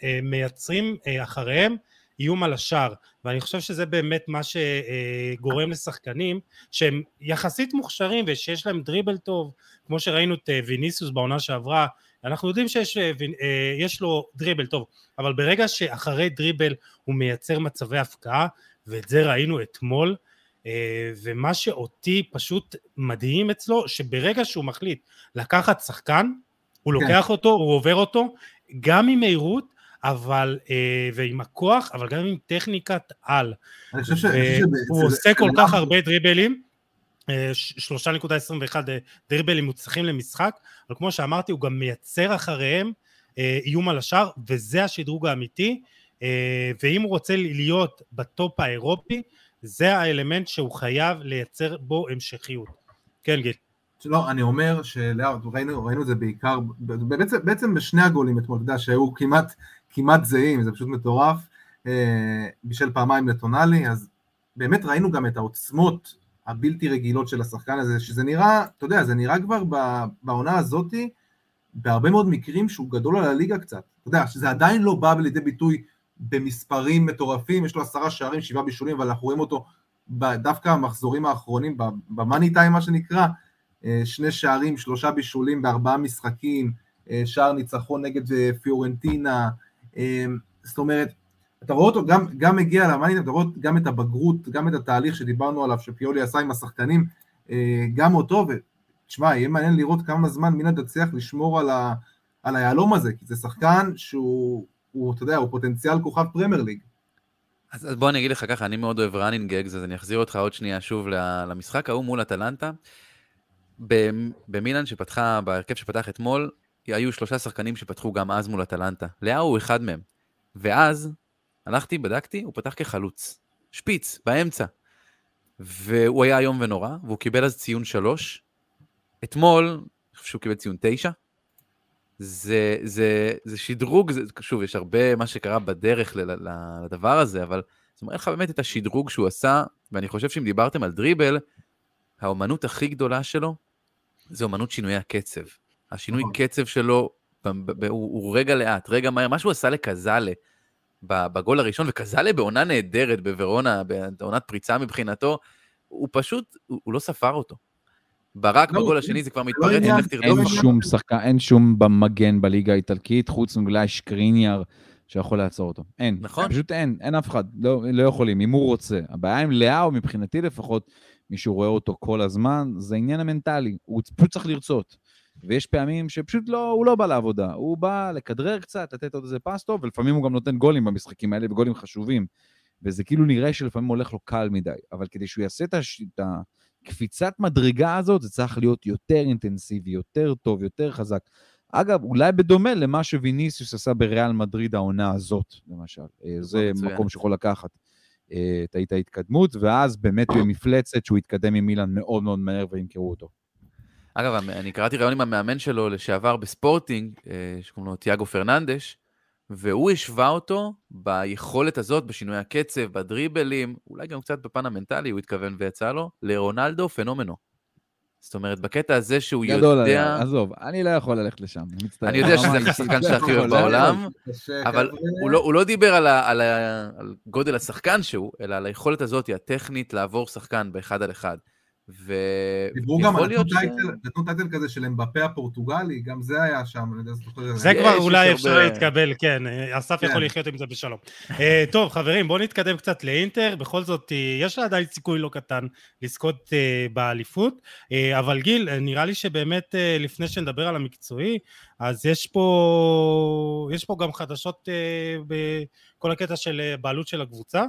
שמייצרים אחריהם איום על השאר, ואני חושב שזה באמת מה שגורם לשחקנים שהם יחסית מוכשרים ושיש להם דריבל טוב, כמו שראינו את ויניסוס בעונה שעברה, אנחנו יודעים שיש אה, אה, לו דריבל טוב, אבל ברגע שאחרי דריבל הוא מייצר מצבי הפקעה, ואת זה ראינו אתמול, אה, ומה שאותי פשוט מדהים אצלו, שברגע שהוא מחליט לקחת שחקן, הוא כן. לוקח אותו, הוא עובר אותו, גם עם מהירות, אבל, ועם הכוח, אבל גם עם טכניקת על. אני חושב ש... הוא עושה כל כך הרבה דריבלים, 3.21 דריבלים מוצלחים למשחק, אבל כמו שאמרתי הוא גם מייצר אחריהם אה, איום על השאר וזה השדרוג האמיתי אה, ואם הוא רוצה להיות בטופ האירופי זה האלמנט שהוא חייב לייצר בו המשכיות. כן גיל. לא, אני אומר שלאו, ראינו, ראינו את זה בעיקר, בעצם, בעצם בשני הגולים אתמול, אתה יודע, שהיו כמעט, כמעט זהים, זה פשוט מטורף, אה, בשל פעמיים לטונאלי, אז באמת ראינו גם את העוצמות הבלתי רגילות של השחקן הזה, שזה נראה, אתה יודע, זה נראה כבר בעונה הזאתי, בהרבה מאוד מקרים שהוא גדול על הליגה קצת. אתה יודע, שזה עדיין לא בא לידי ביטוי במספרים מטורפים, יש לו עשרה שערים, שבעה בישולים, אבל אנחנו רואים אותו דווקא המחזורים האחרונים, במאני טיים מה שנקרא, אה, שני שערים, שלושה בישולים בארבעה משחקים, אה, שער ניצחון נגד אה, פיורנטינה, זאת אומרת, אתה רואה אותו גם, גם מגיע למאנינג, אתה רואה גם את הבגרות, גם את התהליך שדיברנו עליו, שפיולי עשה עם השחקנים, אה, גם אותו, ותשמע, יהיה מעניין לראות כמה זמן מילאן תצליח לשמור על, ה, על היהלום הזה, כי זה שחקן שהוא, הוא, אתה יודע, הוא פוטנציאל כוכב פרמייר ליג. אז, אז בוא אני אגיד לך ככה, אני מאוד אוהב running gags, אז אני אחזיר אותך עוד שנייה שוב למשחק ההוא מול אטלנטה. במילאן שפתחה, בהרכב שפתח אתמול, היו שלושה שחקנים שפתחו גם אז מול אטלנטה. לאהו הוא אחד מהם. ואז הלכתי, בדקתי, הוא פתח כחלוץ. שפיץ, באמצע. והוא היה איום ונורא, והוא קיבל אז ציון שלוש. אתמול, אני חושב שהוא קיבל ציון תשע. זה, זה, זה שדרוג, זה, שוב, יש הרבה מה שקרה בדרך לדבר הזה, אבל זה מראה לך באמת את השדרוג שהוא עשה, ואני חושב שאם דיברתם על דריבל, האומנות הכי גדולה שלו זה אומנות שינויי הקצב. השינוי נכון. קצב שלו הוא, הוא רגע לאט, רגע מהר, מה שהוא עשה לקזאלה, בגול הראשון, וקזאלה בעונה נהדרת בוורונה, בעונת פריצה מבחינתו, הוא פשוט, הוא, הוא לא ספר אותו. ברק לא, בגול השני זה כבר לא מתפרץ, לך תרדוף. אין שום שחקן, אין שום במגן בליגה האיטלקית, חוץ מאולי שקריניאר שיכול לעצור אותו. אין. נכון. פשוט אין, אין אף אחד, לא, לא יכולים, אם הוא רוצה. הבעיה עם לאהו, מבחינתי לפחות, מישהו רואה אותו כל הזמן, זה העניין המנטלי, הוא פשוט צריך לרצות. ויש פעמים שפשוט לא, הוא לא בא לעבודה, הוא בא לכדרר קצת, לתת עוד איזה פס טוב, ולפעמים הוא גם נותן גולים במשחקים האלה, וגולים חשובים. וזה כאילו נראה שלפעמים הולך לו קל מדי, אבל כדי שהוא יעשה את, הש... את הקפיצת מדרגה הזאת, זה צריך להיות יותר אינטנסיבי, יותר טוב, יותר חזק. אגב, אולי בדומה למה שוויניסיוס עשה בריאל מדריד העונה הזאת, למשל. אה, זה מצוין. מקום שיכול לקחת אה, את ההתקדמות, ואז באמת הוא מפלצת שהוא יתקדם עם מילאן מאוד מאוד מהר וימכרו אותו. אגב, אני קראתי ראיון עם המאמן שלו לשעבר בספורטינג, אה, שקוראים לו תיאגו פרננדש, והוא השווה אותו ביכולת הזאת, בשינוי הקצב, בדריבלים, אולי גם קצת בפן המנטלי, הוא התכוון ויצא לו, לרונלדו פנומנו. זאת אומרת, בקטע הזה שהוא גדול יודע... גדול, עזוב, אני לא יכול ללכת לשם, אני מצטער. אני יודע שזה השחקן שהכי אוהב בעולם, אבל הוא לא, הוא לא דיבר על, ה, על, ה, על גודל השחקן שהוא, אלא על היכולת הזאת, הטכנית, לעבור שחקן באחד על אחד. דיברו גם, ויכול נתנו להיות ש... טייטל- נתנו טייטל כזה של אמבפה הפורטוגלי, גם זה היה שם, אני יודע זוכר. זה כבר אולי אפשר להתקבל, כן, אסף כן. יכול לחיות עם זה בשלום. אה, טוב, חברים, בואו נתקדם קצת לאינטר, בכל זאת, אה, יש לה עדיין סיכוי לא קטן לזכות אה, באליפות, אבל גיל, אה, נראה לי שבאמת לפני שנדבר על המקצועי, אז יש פה, יש פה גם חדשות בכל הקטע של בעלות של הקבוצה.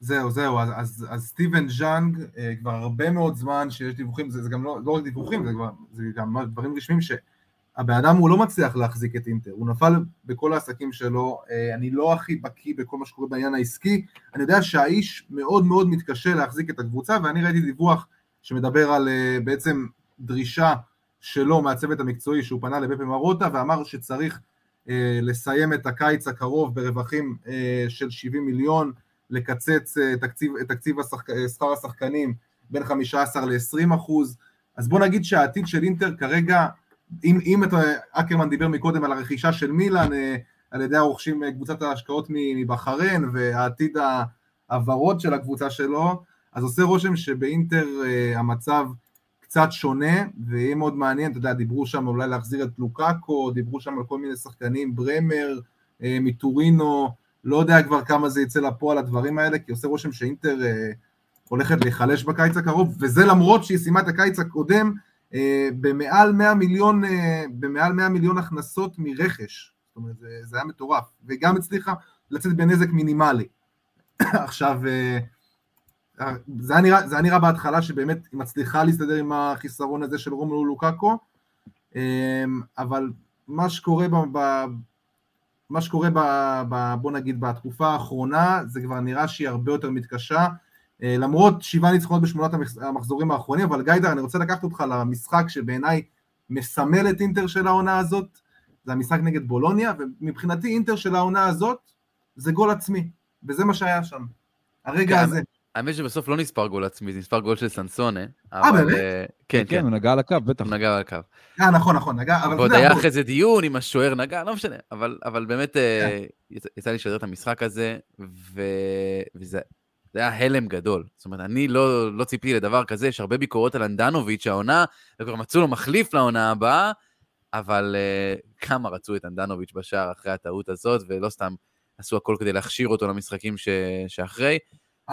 זהו, זהו, אז, אז, אז סטיבן ז'אנג, אה, כבר הרבה מאוד זמן שיש דיווחים, זה, זה גם לא, לא רק דיווחים, זה, כבר, זה גם דברים רשמיים שהבן אדם הוא לא מצליח להחזיק את אינטר, הוא נפל בכל העסקים שלו, אה, אני לא הכי בקיא בכל מה שקורה בעניין העסקי, אני יודע שהאיש מאוד מאוד מתקשה להחזיק את הקבוצה, ואני ראיתי דיווח שמדבר על אה, בעצם דרישה שלו מהצוות המקצועי, שהוא פנה לבפה מרוטה ואמר שצריך אה, לסיים את הקיץ הקרוב ברווחים אה, של 70 מיליון, לקצץ אה, תקציב, תקציב השחק, אה, שכר השחקנים בין 15 ל-20 אחוז, אז בוא נגיד שהעתיד של אינטר כרגע, אם, אם אתה, אקרמן דיבר מקודם על הרכישה של מילאן, אה, על ידי הרוכשים קבוצת ההשקעות מבחריין, והעתיד הוורוד של הקבוצה שלו, אז עושה רושם שבאינטר המצב קצת שונה, ויהיה מאוד מעניין, אתה יודע, דיברו שם אולי להחזיר את לוקאקו, דיברו שם על כל מיני שחקנים, ברמר, מטורינו, לא יודע כבר כמה זה יצא לפועל הדברים האלה, כי עושה רושם שאינטר אה, הולכת להיחלש בקיץ הקרוב, וזה למרות שהיא סיימה את הקיץ הקודם אה, במעל 100 מיליון, אה, במעל 100 מיליון הכנסות מרכש, זאת אומרת, זה, זה היה מטורף, וגם הצליחה לצאת בנזק מינימלי. עכשיו, אה, אה, זה היה, נראה, זה היה נראה בהתחלה שבאמת היא מצליחה להסתדר עם החיסרון הזה של רומלו לוקאקו, אה, אבל מה שקורה ב, ב, מה שקורה, ב, ב, בוא נגיד, בתקופה האחרונה, זה כבר נראה שהיא הרבה יותר מתקשה, אה, למרות שבעה ניצחונות בשמונת המחז- המחזורים האחרונים, אבל גיידר, אני רוצה לקחת אותך למשחק שבעיניי מסמל את אינטר של העונה הזאת, זה המשחק נגד בולוניה, ומבחינתי אינטר של העונה הזאת זה גול עצמי, וזה מה שהיה שם. הרגע כן, הזה. האמת שבסוף לא נספר גול עצמי, זה נספר גול של סנסונה. אבל, באמת? אה, כן, כן, כן, הוא נגע על הקו, בטח. הוא נגע על הקו. אה, נכון, נכון, נגע, אבל ועוד היה אחרי זה דיון אם השוער נגע, לא משנה, אבל, אבל באמת אה, יצא, יצא לי לשדר את המשחק הזה, ו... וזה זה היה הלם גדול. זאת אומרת, אני לא, לא ציפיתי לדבר כזה, יש הרבה ביקורות על אנדנוביץ' העונה, וכבר מצאו לו מחליף לעונה הבאה, אבל אה, כמה רצו את אנדנוביץ' בשער אחרי הטעות הזאת, ולא סתם עשו הכל כדי להכשיר אותו למשחקים ש... שאחרי.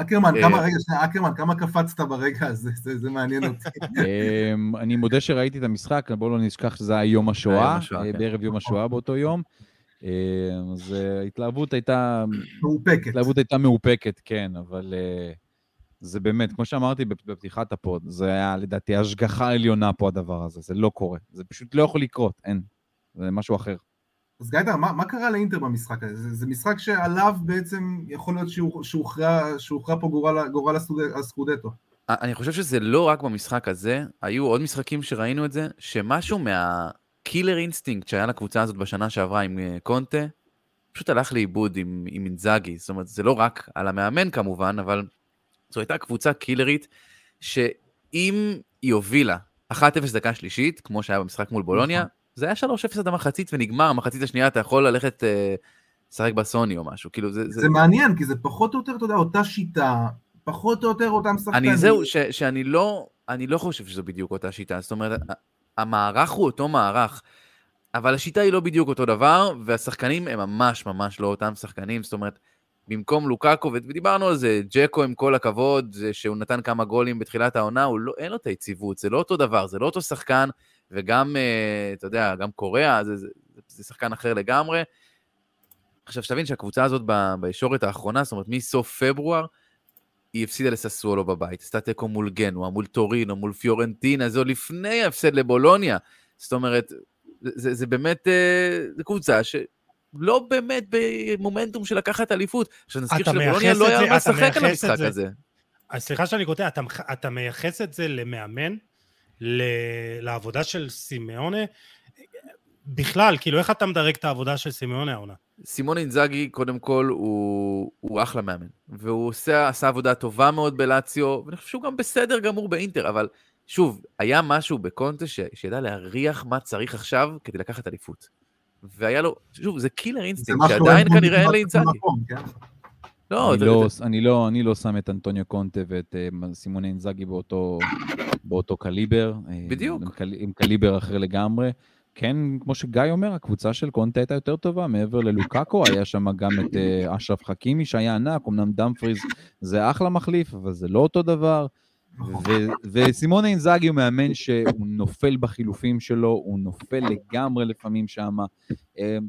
אקרמן, אה, כמה, רגע, שנייה, אקרמן, כמה קפצת ברגע הזה, זה, זה מעניין אותי. אמ, אני מודה שראיתי את המשחק, בואו לא נשכח שזה היה יום השואה, יום השואה, אה, כן. בערב יום השואה באותו יום. אמ, אז אה, ההתלהבות הייתה, מאופקת. ההתלהבות הייתה מאופקת, כן, אבל זה באמת, כמו שאמרתי בפ- בפתיחת הפוד, זה היה לדעתי השגחה עליונה פה הדבר הזה, זה לא קורה. זה פשוט לא יכול לקרות, אין. זה משהו אחר. אז גיא דר, מה, מה קרה לאינטר במשחק הזה? זה, זה משחק שעליו בעצם יכול להיות שהוכרע פה גורל, גורל הסקודטו. אני חושב שזה לא רק במשחק הזה, היו עוד משחקים שראינו את זה, שמשהו מה killer instinct שהיה לקבוצה הזאת בשנה שעברה עם אה, קונטה, פשוט הלך לאיבוד עם, עם אינזאגי. זאת אומרת, זה לא רק על המאמן כמובן, אבל זו הייתה קבוצה קילרית, שאם היא הובילה 1-0 דקה שלישית, כמו שהיה במשחק מול בולוניה, נכון. זה היה 3-0 עד המחצית ונגמר, המחצית השנייה אתה יכול ללכת אה, לשחק בסוני או משהו, כאילו זה... זה, זה מעניין, כי זה פחות או יותר, אתה יודע, אותה שיטה, פחות או יותר אותם שחקנים. אני זהו, ש, שאני לא, אני לא חושב שזו בדיוק אותה שיטה. זאת אומרת, המערך הוא אותו מערך, אבל השיטה היא לא בדיוק אותו דבר, והשחקנים הם ממש ממש לא אותם שחקנים. זאת אומרת, במקום לוקאקו, ודיברנו על זה, ג'קו עם כל הכבוד, שהוא נתן כמה גולים בתחילת העונה, הוא לא, אין לו את היציבות, זה לא אותו דבר, זה לא אותו שחקן, וגם, אה, אתה יודע, גם קוריאה, זה, זה, זה שחקן אחר לגמרי. עכשיו, שתבין שהקבוצה הזאת בישורת האחרונה, זאת אומרת, מסוף פברואר, היא הפסידה לססוולו בבית, עשתה תיקו מול גנואה, מול טורינו, מול פיורנטינה, זה עוד לפני ההפסד לבולוניה. זאת אומרת, זה, זה, זה באמת, אה, זו קבוצה שלא באמת במומנטום של לקחת אליפות. עכשיו נזכיר שלבולוניה לא היה זה- מה לשחק על המשחק זה- הזה. אז סליחה שאני קוטע, אתה, אתה מייחס את זה למאמן, לעבודה של סימונה? בכלל, כאילו, איך אתה מדרג את העבודה של סימונה העונה? סימונה אינזאגי, קודם כל, הוא, הוא אחלה מאמן. והוא עושה, עשה עבודה טובה מאוד בלאציו, ואני חושב שהוא גם בסדר גמור באינטר, אבל שוב, היה משהו בקונטה ש, שידע להריח מה צריך עכשיו כדי לקחת אליפות. והיה לו, שוב, זה killer instinct, שעדיין כנראה אין לאינזאגי. כן? לא, אני זה- לא, זה- אני, לא, אני לא שם את אנטוניו קונטה ואת אה, סימוני אינזאגי באותו, באותו קליבר. אה, בדיוק. עם, קל, עם קליבר אחר לגמרי. כן, כמו שגיא אומר, הקבוצה של קונטה הייתה יותר טובה, מעבר ללוקאקו, היה שם גם את אה, אשרף חכימי שהיה ענק, אמנם דמפריז זה אחלה מחליף, אבל זה לא אותו דבר. ו- וסימון אינזאגי הוא מאמן שהוא נופל בחילופים שלו, הוא נופל לגמרי לפעמים שם.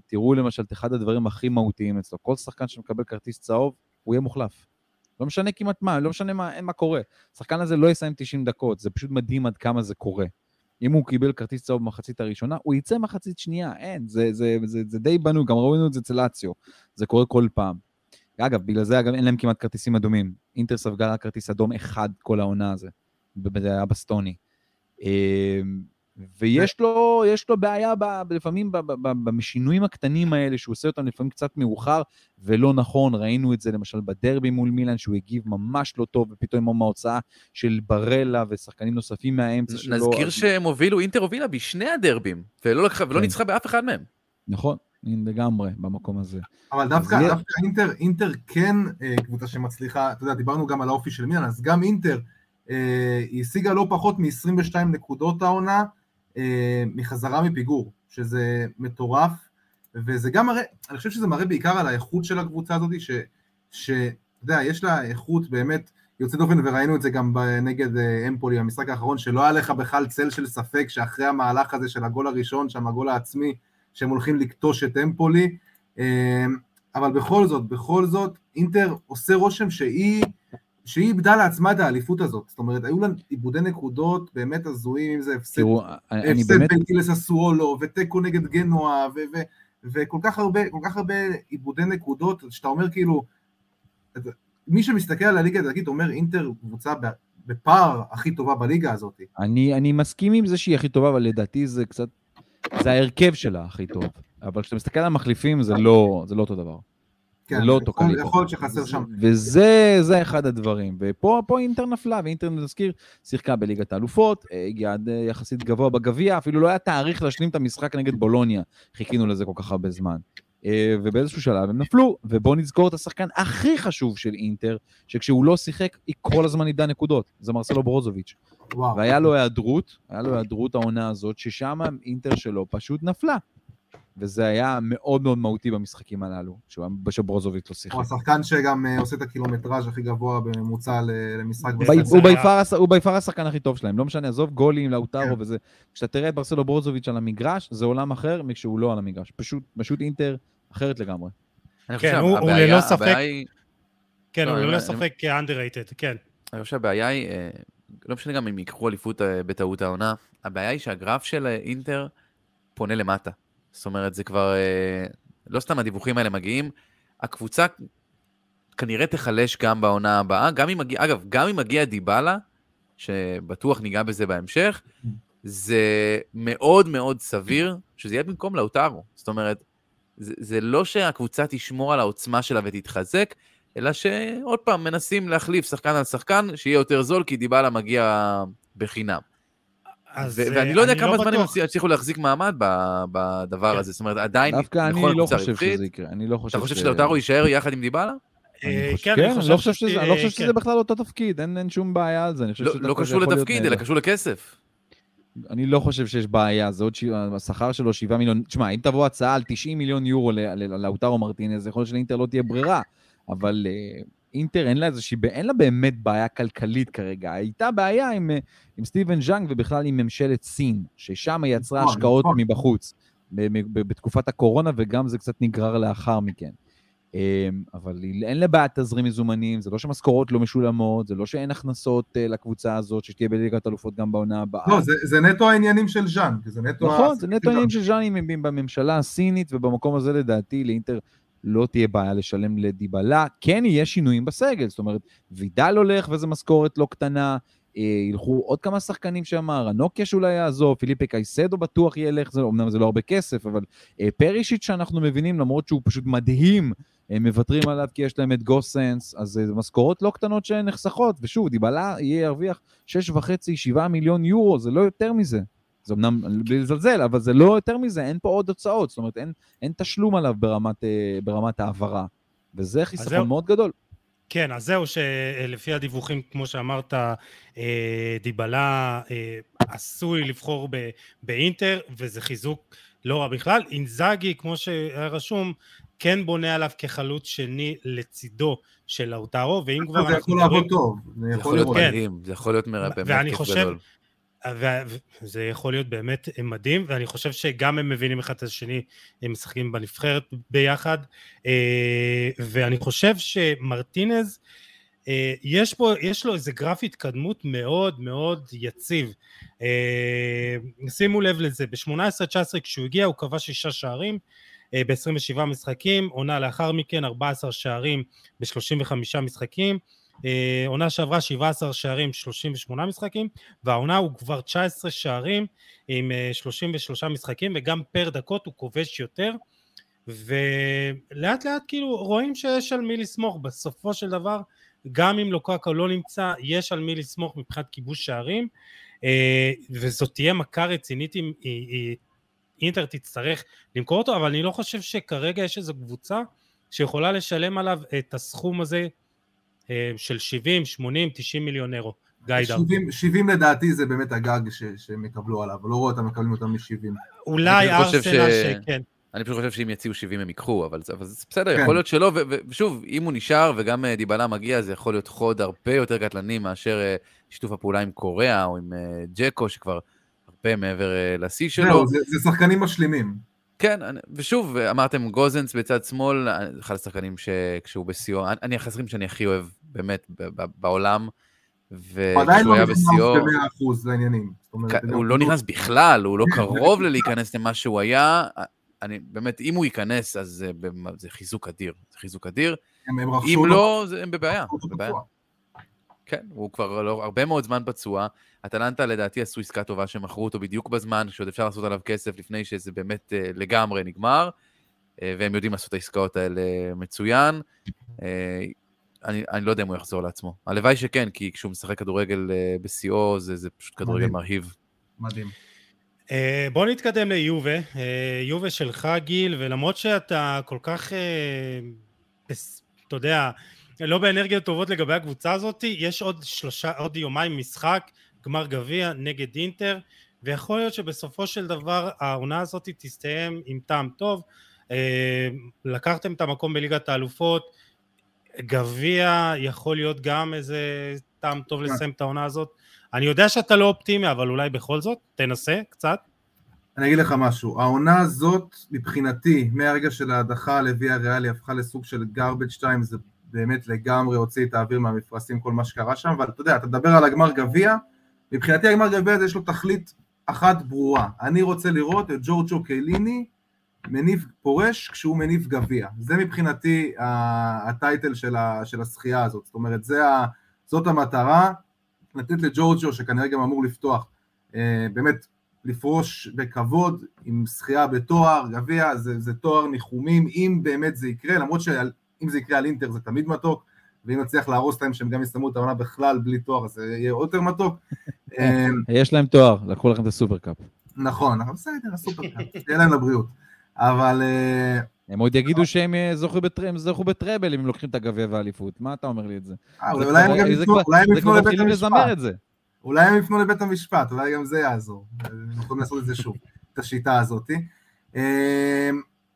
תראו למשל את אחד הדברים הכי מהותיים אצלו, כל שחקן שמקבל כרטיס צהוב, הוא יהיה מוחלף. לא משנה כמעט מה, לא משנה מה, אין מה קורה. השחקן הזה לא יסיים 90 דקות, זה פשוט מדהים עד כמה זה קורה. אם הוא קיבל כרטיס צהוב במחצית הראשונה, הוא יצא מחצית שנייה, אין, זה, זה, זה, זה די בנוי, גם ראינו את זה אצל לאציו, זה קורה כל פעם. אגב, בגלל זה אגב אין להם כמעט כרטיסים אדומים. אינטר ספגה רק כרטיס אדום אחד כל העונה הזה, זה היה בסטוני. אמ, ויש לו, יש לו בעיה ב, לפעמים ב, ב, ב, בשינויים הקטנים האלה, שהוא עושה אותם לפעמים קצת מאוחר ולא נכון. ראינו את זה למשל בדרבי מול מילאן, שהוא הגיב ממש לא טוב, ופתאום עם ההוצאה של ברלה ושחקנים נוספים מהאמצע שלו. נזכיר אז- שהם הובילו, אינטר הובילה בשני הדרבים, ולא לקחה- ולא כן. ניצחה באף אחד מהם. נכון, הנה, לגמרי, במקום הזה. אבל דווקא, יהיה- דווקא אינטר, אינטר כן אה, קבוצה שמצליחה, אתה יודע, דיברנו גם על האופי של מילאן, אז גם אינטר, אה, היא השיגה לא פחות מ-22 נקודות העונה מחזרה מפיגור, שזה מטורף, וזה גם מראה, אני חושב שזה מראה בעיקר על האיכות של הקבוצה הזאת, שאתה יודע, יש לה איכות באמת יוצאת דופן, וראינו את זה גם נגד אה, אמפולי, המשחק האחרון, שלא היה לך בכלל צל של ספק שאחרי המהלך הזה של הגול הראשון, שם הגול העצמי, שהם הולכים לכתוש את אמפולי, אה, אבל בכל זאת, בכל זאת, אינטר עושה רושם שהיא, שהיא איבדה לעצמה את האליפות הזאת. זאת אומרת, היו לה איבודי נקודות באמת הזויים, אם זה הפסד, תראו, הפסד באמת... ביתי לססואלו, ותיקו נגד גנואה, ו- ו- וכל כך הרבה, כל כך הרבה איבודי נקודות, שאתה אומר כאילו, מי שמסתכל על הליגה הדתית אומר אינטר קבוצה בפער הכי טובה בליגה הזאת. אני, אני מסכים עם זה שהיא הכי טובה, אבל לדעתי זה קצת... זה ההרכב שלה הכי טוב. אבל כשאתה מסתכל על המחליפים, זה לא, זה לא אותו דבר. כן, לא אותו קליבר. יכול להיות שחסר שם. וזה זה אחד הדברים. ופה פה אינטר נפלה, ואינטר, נזכיר, שיחקה בליגת האלופות, אה, הגיעה עד אה, יחסית גבוה בגביע, אפילו לא היה תאריך להשלים את המשחק נגד בולוניה. חיכינו לזה כל כך הרבה זמן. אה, ובאיזשהו שלב הם נפלו, ובואו נזכור את השחקן הכי חשוב של אינטר, שכשהוא לא שיחק, היא כל הזמן איבדה נקודות. זה מרסלו ברוזוביץ'. וואו. והיה לו היעדרות, היה לו היעדרות העונה הזאת, ששם אינטר שלו פשוט נפלה. וזה היה מאוד מאוד מהותי במשחקים הללו, שברוזוביץ' לא שיחק. הוא השחקן שגם אה, עושה את הקילומטראז' הכי גבוה בממוצע למשחק. הוא ביפר השחקן הכי טוב שלהם, לא משנה, עזוב גולים, כן. לאוטרו וזה. כשאתה תראה את ברסלו ברוזוביץ' על המגרש, זה עולם אחר מכשהוא לא על המגרש. פשוט, פשוט אינטר אחרת לגמרי. כן, הוא- ללא ספק- כן, לא, הוא ללא ספק underrated, כן. אני חושב שהבעיה היא, אה, לא משנה גם אם ייקחו אליפות אה, בטעות העונה, הבעיה היא שהגרף של אה, אינטר פונה למטה. זאת אומרת, זה כבר, אה, לא סתם הדיווחים האלה מגיעים, הקבוצה כנראה תיחלש גם בעונה הבאה, גם אם מגיע, אגב, גם אם מגיע דיבלה, שבטוח ניגע בזה בהמשך, זה מאוד מאוד סביר שזה יהיה במקום לאוטרו. זאת אומרת, זה, זה לא שהקבוצה תשמור על העוצמה שלה ותתחזק, אלא שעוד פעם מנסים להחליף שחקן על שחקן, שיהיה יותר זול, כי דיבלה מגיע בחינם. אז אה, ואני לא יודע כמה זמן הם. יצליחו להחזיק מעמד בדבר כן. הזה, זאת אומרת, עדיין, דווקא אני לא חושב. שזה יקרה. אני לא חושב אתה חושב ש- שלאוטרו יישאר יחד עם? אה, חושב- כן, אני לא חושב שזה- שזה- אני לא חושב כן. שזה בכלל אותו תפקיד, אין שום בעיה על זה. אני חושב לא, שדווקא לא זה קשור לתפקיד. אלא קשור לכסף. אני לא חושב שיש בעיה, זה עוד שבעה, השכר שלו 7 מיליון, תשמע, אם תבוא הצעה על 90 מיליון יורו לאוטרו מרטינז, יכול להיות שלאינטר לא תהיה ברירה, אבל אה, אינטר אין לה איזושהי, אין לה באמת בעיה כלכלית כרגע. הייתה בעיה עם, אה, עם סטיבן ז'אנג ובכלל עם ממשלת סין, ששם היא יצרה נכון, השקעות נכון. מבחוץ, בתקופת הקורונה, וגם זה קצת נגרר לאחר מכן. אה, אבל אין לה בעיית תזרים מזומנים, זה לא שמשכורות לא משולמות, זה לא שאין הכנסות אה, לקבוצה הזאת, שתהיה בליגת אלופות גם בעונה הבאה. לא, זה, זה נטו העניינים של ז'אן, זה נטו... נכון, זה נטו עניינים של ז'אנים בממשלה הסינית, ובמקום הזה לדעתי לאינטר לא תהיה בעיה לשלם לדיבלה. כן יהיה שינויים בסגל, זאת אומרת, וידל הולך וזו משכורת לא קטנה, אה, ילכו עוד כמה שחקנים שם, רנוקיה שאולי יעזוב, פיליפה קייסדו בטוח ילך, זה, אמנם זה לא הרבה כסף, אבל אה, פרישיט שאנחנו מבינים, למרות שהוא פשוט מדהים, הם מוותרים עליו כי יש להם את גוסנס, אז אה, זה משכורות לא קטנות שנחסכות, ושוב, דיבלה יהיה ירוויח 6.5-7 מיליון יורו, זה לא יותר מזה. זה אמנם, בלי לזלזל, אבל זה לא יותר מזה, אין פה עוד הוצאות, זאת אומרת, אין, אין תשלום עליו ברמת, אה, ברמת העברה. וזה זהו. חיסכון מאוד גדול. כן, אז זהו שלפי הדיווחים, כמו שאמרת, אה, דיבלה אה, עשוי לבחור באינטר, וזה חיזוק לא רע בכלל. אינזאגי, כמו שהיה רשום, כן בונה עליו כחלוץ שני לצידו של לאוטרו, ואם כבר... זה יכול לעבוד טוב. זה יכול להיות מדהים, זה יכול להיות באמת כיף גדול. וזה יכול להיות באמת מדהים, ואני חושב שגם הם מבינים אחד את השני, הם משחקים בנבחרת ביחד, אה, ואני חושב שמרטינז, אה, יש פה, יש לו איזה גרף התקדמות מאוד מאוד יציב. אה, שימו לב לזה, ב-18-19 כשהוא הגיע הוא קבע שישה שערים, ב-27 משחקים, עונה לאחר מכן 14 שערים ב-35 משחקים, אה, עונה שעברה 17 שערים, 38 משחקים, והעונה הוא כבר 19 שערים עם 33 אה, משחקים, וגם פר דקות הוא כובש יותר, ולאט לאט כאילו רואים שיש על מי לסמוך, בסופו של דבר, גם אם לוקקה לא נמצא, יש על מי לסמוך מבחינת כיבוש שערים, אה, וזאת תהיה מכה רצינית אם אינטר תצטרך למכור אותו, אבל אני לא חושב שכרגע יש איזו קבוצה שיכולה לשלם עליו את הסכום הזה אה, של 70, 80, 90 מיליון אירו. גיא דאו. 70, 70 לדעתי זה באמת הגג ש, שהם יקבלו עליו, לא רואה אותם מקבלים יותר מ-70. אולי ארסנל ש... שכן. אני פשוט חושב שאם יציעו 70 הם ייקחו, אבל, אבל זה בסדר, כן. יכול להיות שלא, ושוב, אם הוא נשאר וגם אה, דיבלה מגיע, זה יכול להיות חוד הרבה יותר קטלני מאשר אה, שיתוף הפעולה עם קוריאה או עם ג'קו, שכבר הרבה מעבר לשיא שלו. זה, זה שחקנים משלימים. כן, וכשוב, אמרתם גוזנס בצד שמאל, אחד השחקנים שכשהוא בשיאו, אני השחקנים שאני הכי אוהב באמת בעולם, וכשהוא היה בשיאו... הוא לא נכנס ב-100% לעניינים. הוא לא נכנס בכלל, הוא לא קרוב ללהיכנס למה שהוא היה. אני, באמת, אם הוא ייכנס, אז זה חיזוק אדיר, זה חיזוק אדיר. אם לא, הם בבעיה, בבעיה. כן, הוא כבר לא, הרבה מאוד זמן פצוע. אטלנטה לדעתי עשו עסקה טובה שמכרו אותו בדיוק בזמן, שעוד אפשר לעשות עליו כסף לפני שזה באמת uh, לגמרי נגמר, uh, והם יודעים לעשות את העסקאות האלה מצוין. אני, אני לא יודע אם הוא יחזור לעצמו. הלוואי שכן, כי כשהוא משחק כדורגל uh, בשיאו, זה, זה פשוט כדורגל מדהים. מרהיב. מדהים. Uh, בוא נתקדם ליובה, uh, יובה שלך גיל, ולמרות שאתה כל כך, uh, אתה יודע, לא באנרגיות טובות לגבי הקבוצה הזאת, יש עוד שלושה, עוד יומיים משחק, גמר גביע נגד אינטר, ויכול להיות שבסופו של דבר העונה הזאת תסתיים עם טעם טוב. לקחתם את המקום בליגת האלופות, גביע יכול להיות גם איזה טעם טוב כן. לסיים את העונה הזאת. אני יודע שאתה לא אופטימי, אבל אולי בכל זאת, תנסה קצת. אני אגיד לך משהו, העונה הזאת מבחינתי, מהרגע של ההדחה לוי הריאלי הפכה לסוג של garbage time, זה באמת לגמרי הוציא את האוויר מהמפרשים, כל מה שקרה שם, אבל אתה יודע, אתה מדבר על הגמר גביע, מבחינתי הגמר גביע הזה יש לו תכלית אחת ברורה, אני רוצה לראות את ג'ורג'ו קייליני מניב פורש כשהוא מניב גביע, זה מבחינתי הטייטל של, של השחייה הזאת, זאת אומרת זה ה, זאת המטרה, לתת לג'ורג'ו שכנראה גם אמור לפתוח, אה, באמת לפרוש בכבוד עם שחייה בתואר, גביע, זה, זה תואר ניחומים, אם באמת זה יקרה, למרות שעל אם זה יקרה על אינטר זה תמיד מתוק, ואם נצליח להרוס להם שהם גם יסיימו את העונה בכלל בלי תואר, אז זה יהיה עוד יותר מתוק. אמ, יש להם תואר, לקחו לכם את הסופר קאפ. נכון, אבל בסדר, הסופר קאפ, תהיה להם לבריאות. אבל... אה, הם עוד יגידו שהם אה, זכו ב treble אם הם לוקחים את הגביע והאליפות, מה אתה אומר לי את זה? אה, אולי הם גם יפנו לבית המשפט. אולי הם יפנו לבית המשפט, אולי גם זה יעזור. הם יכולים לעשות את זה שוב, את השיטה הזאת.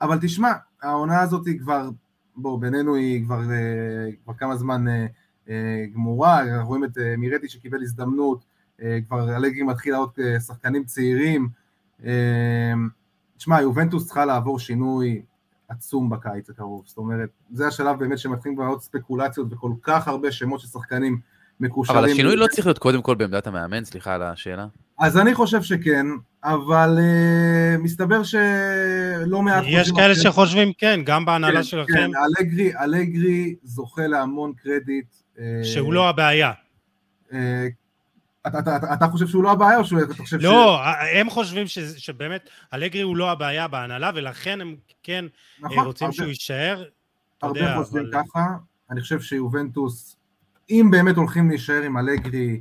אבל תשמע, העונה הזאת היא כבר בואו, בינינו היא כבר, אה, כבר כמה זמן אה, אה, גמורה, אנחנו רואים את מירטי שקיבל הזדמנות, כבר אלגרי מתחיל לעוד שחקנים צעירים. תשמע, יובנטוס צריכה לעבור שינוי עצום בקיץ הקרוב, זאת אומרת, זה השלב באמת שמתחילים כבר עוד ספקולציות וכל כך הרבה שמות של שחקנים מקושרים. אבל השינוי לא צריך להיות קודם כל בעמדת המאמן, סליחה על השאלה. אז אני חושב שכן, אבל uh, מסתבר שלא מעט... יש כאלה אחרי... שחושבים כן, גם בהנהלה כן, שלכם. כן, אלגרי, אלגרי זוכה להמון קרדיט. Uh, שהוא לא הבעיה. Uh, אתה, אתה, אתה, אתה חושב שהוא לא הבעיה או שאתה חושב לא, ש... לא, הם חושבים ש, שבאמת אלגרי הוא לא הבעיה בהנהלה ולכן הם כן נכון, רוצים הרבה, שהוא יישאר. הרבה יודע, חושבים אבל... ככה, אני חושב שיובנטוס, אם באמת הולכים להישאר עם אלגרי,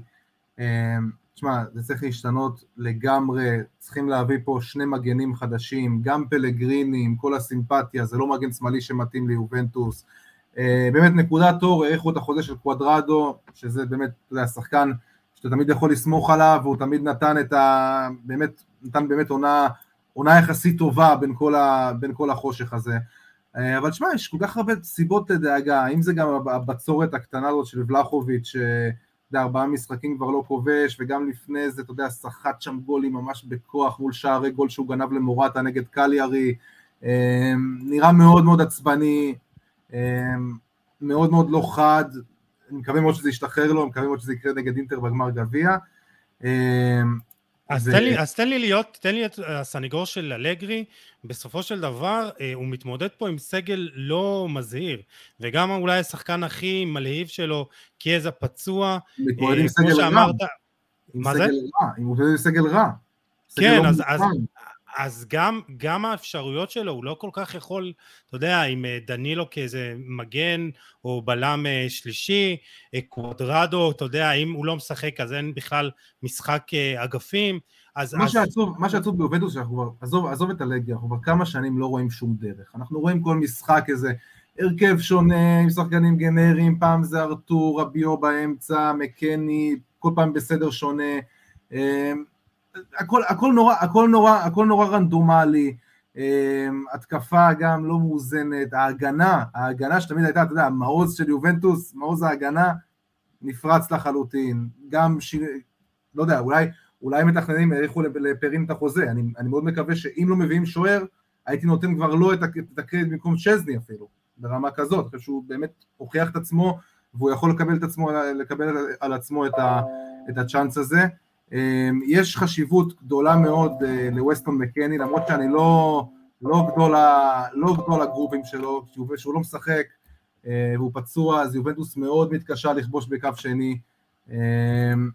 תשמע, זה צריך להשתנות לגמרי, צריכים להביא פה שני מגנים חדשים, גם פלגריני עם כל הסימפתיה, זה לא מגן שמאלי שמתאים ליובנטוס, אה, באמת נקודת אור, האריכו את החוזה של קוואדרדו, שזה באמת, אתה יודע, שחקן שאתה תמיד יכול לסמוך עליו, והוא תמיד נתן את ה... באמת, נתן באמת עונה, עונה יחסית טובה בין כל, ה, בין כל החושך הזה. אה, אבל תשמע, יש כל כך הרבה סיבות לדאגה, האם זה גם הבצורת הקטנה הזאת של ולחוביץ', יודע, ארבעה משחקים כבר לא כובש, וגם לפני זה, אתה יודע, סחט שם גולים ממש בכוח מול שערי גול שהוא גנב למורטה נגד קליארי, אה, נראה מאוד מאוד עצבני, אה, מאוד מאוד לא חד, אני מקווה מאוד שזה ישתחרר לו, אני מקווה מאוד שזה יקרה נגד אינטר בגמר גביע. אז, ו... תן לי, אז תן לי להיות, תן לי את הסניגור של אלגרי, בסופו של דבר אה, הוא מתמודד פה עם סגל לא מזהיר, וגם אולי השחקן הכי מלהיב שלו, קיאזה פצוע, מתמודד אה, עם סגל שאמרת, רע, מה זה? רע, הוא מתמודד עם סגל רע. כן, לא אז, אז, אז גם, גם האפשרויות שלו, הוא לא כל כך יכול, אתה יודע, עם אה, דנילו כאיזה מגן או בלם אה, שלישי, אה, קוודרדו, אתה יודע, אם הוא לא משחק אז אין בכלל משחק אגפים. אז, מה, אז... שעצוב, מה שעצוב ביובנטוס, שאנחנו כבר, עזוב, עזוב את הלגיה, אנחנו כבר כמה שנים לא רואים שום דרך. אנחנו רואים כל משחק איזה הרכב שונה, עם שחקנים גנריים, פעם זה ארתור, רביו באמצע, מקני, כל פעם בסדר שונה. הכל, הכל נורא, הכל נורא, הכל נורא רנדומלי, אמ, התקפה גם לא מאוזנת, ההגנה, ההגנה שתמיד הייתה, אתה יודע, המעוז של יובנטוס, מעוז ההגנה, נפרץ לחלוטין, גם, ש... לא יודע, אולי, אולי מתכננים האריכו לפרין את החוזה, אני, אני מאוד מקווה שאם לא מביאים שוער, הייתי נותן כבר לא את הקרדיט במקום צ'זני אפילו, ברמה כזאת, אחרי שהוא באמת הוכיח את עצמו, והוא יכול לקבל, את עצמו, לקבל על עצמו את, ה, את הצ'אנס הזה. אמ, יש חשיבות גדולה מאוד אה, לווסטון מקני, למרות שאני לא, לא גדול, לא גדול הגרובים שלו, שהוא לא משחק אה, והוא פצוע, אז יובנטוס מאוד מתקשה לכבוש בקו שני. אמ,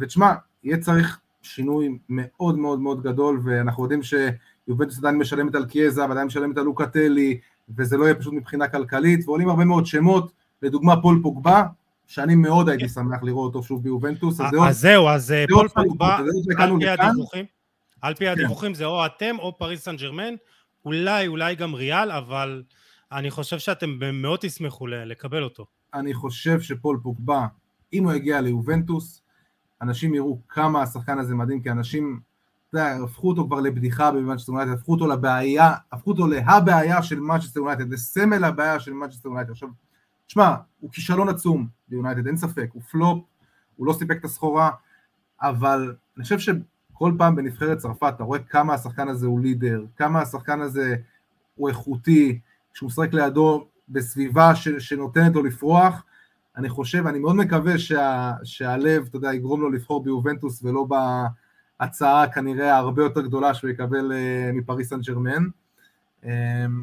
ותשמע, יהיה צריך שינוי מאוד מאוד מאוד גדול, ואנחנו יודעים שיובנטוס עדיין משלמת על קיאזה, ועדיין משלמת על לוקטלי, וזה לא יהיה פשוט מבחינה כלכלית, ועולים הרבה מאוד שמות, לדוגמה פול פוגבה, שאני מאוד הייתי שמח לראות אותו שוב ביובנטוס. אז זהו, אז אה, פול פוגבה, על פי הדיווחים, על פי הדיווחים זה או אתם או פריס סן ג'רמן, אולי, אולי גם ריאל, אבל אני חושב שאתם מאוד תשמחו לקבל אותו. אני חושב שפול פוגבה, אם הוא יגיע ליובנטוס, אנשים יראו כמה השחקן הזה מדהים, כי אנשים, אתה יודע, הפכו אותו כבר לבדיחה במנצ'סטר יונייטד, הפכו אותו לבעיה, הפכו אותו להבעיה של מנצ'סטר יונייטד, לסמל הבעיה של מנצ'סטר יונייטד. עכשיו, שמע, הוא כישלון עצום ליונייטד, אין ספק, הוא פלופ, הוא לא סיפק את הסחורה, אבל אני חושב שכל פעם בנבחרת צרפת אתה רואה כמה השחקן הזה הוא leader, כמה השחקן הזה הוא איכותי, כשהוא משחק לידו בסביבה ש, שנותנת לו לפרוח, אני חושב, אני מאוד מקווה שה, שהלב, אתה יודע, יגרום לו לבחור ביובנטוס ולא בהצעה כנראה הרבה יותר גדולה שהוא יקבל uh, מפריס סן ג'רמן. Um,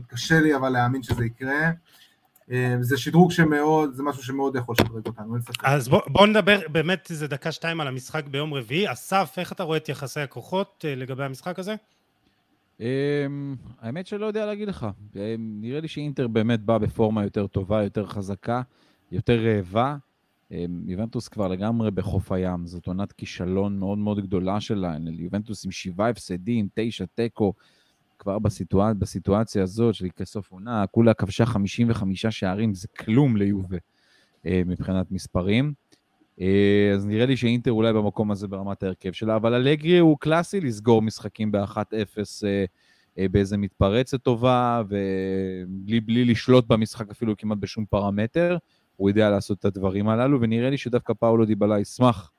קשה לי אבל להאמין שזה יקרה. אה, זה שדרוג שמאוד, זה משהו שמאוד יכול לשדרג אותנו, אין ספק. אז בוא, בוא נדבר באמת איזה דקה שתיים על המשחק ביום רביעי. אסף, איך אתה רואה את יחסי הכוחות אה, לגבי המשחק הזה? אמ, האמת שלא יודע להגיד לך. אה, נראה לי שאינטר באמת בא בפורמה יותר טובה, יותר חזקה, יותר רעבה. יובנטוס כבר לגמרי בחוף הים, זאת עונת כישלון מאוד מאוד גדולה שלה. יובנטוס עם שבעה הפסדים, תשע תיקו. כבר בסיטואצ... בסיטואציה הזאת של כסוף עונה, כולה כבשה 55 שערים, זה כלום ליובה אה, מבחינת מספרים. אה, אז נראה לי שאינטר אולי במקום הזה ברמת ההרכב שלה, אבל אלגרי הוא קלאסי לסגור משחקים ב-1-0 אה, באיזה מתפרצת טובה, ובלי לשלוט במשחק אפילו כמעט בשום פרמטר, הוא יודע לעשות את הדברים הללו, ונראה לי שדווקא פאולו דיבלה ישמח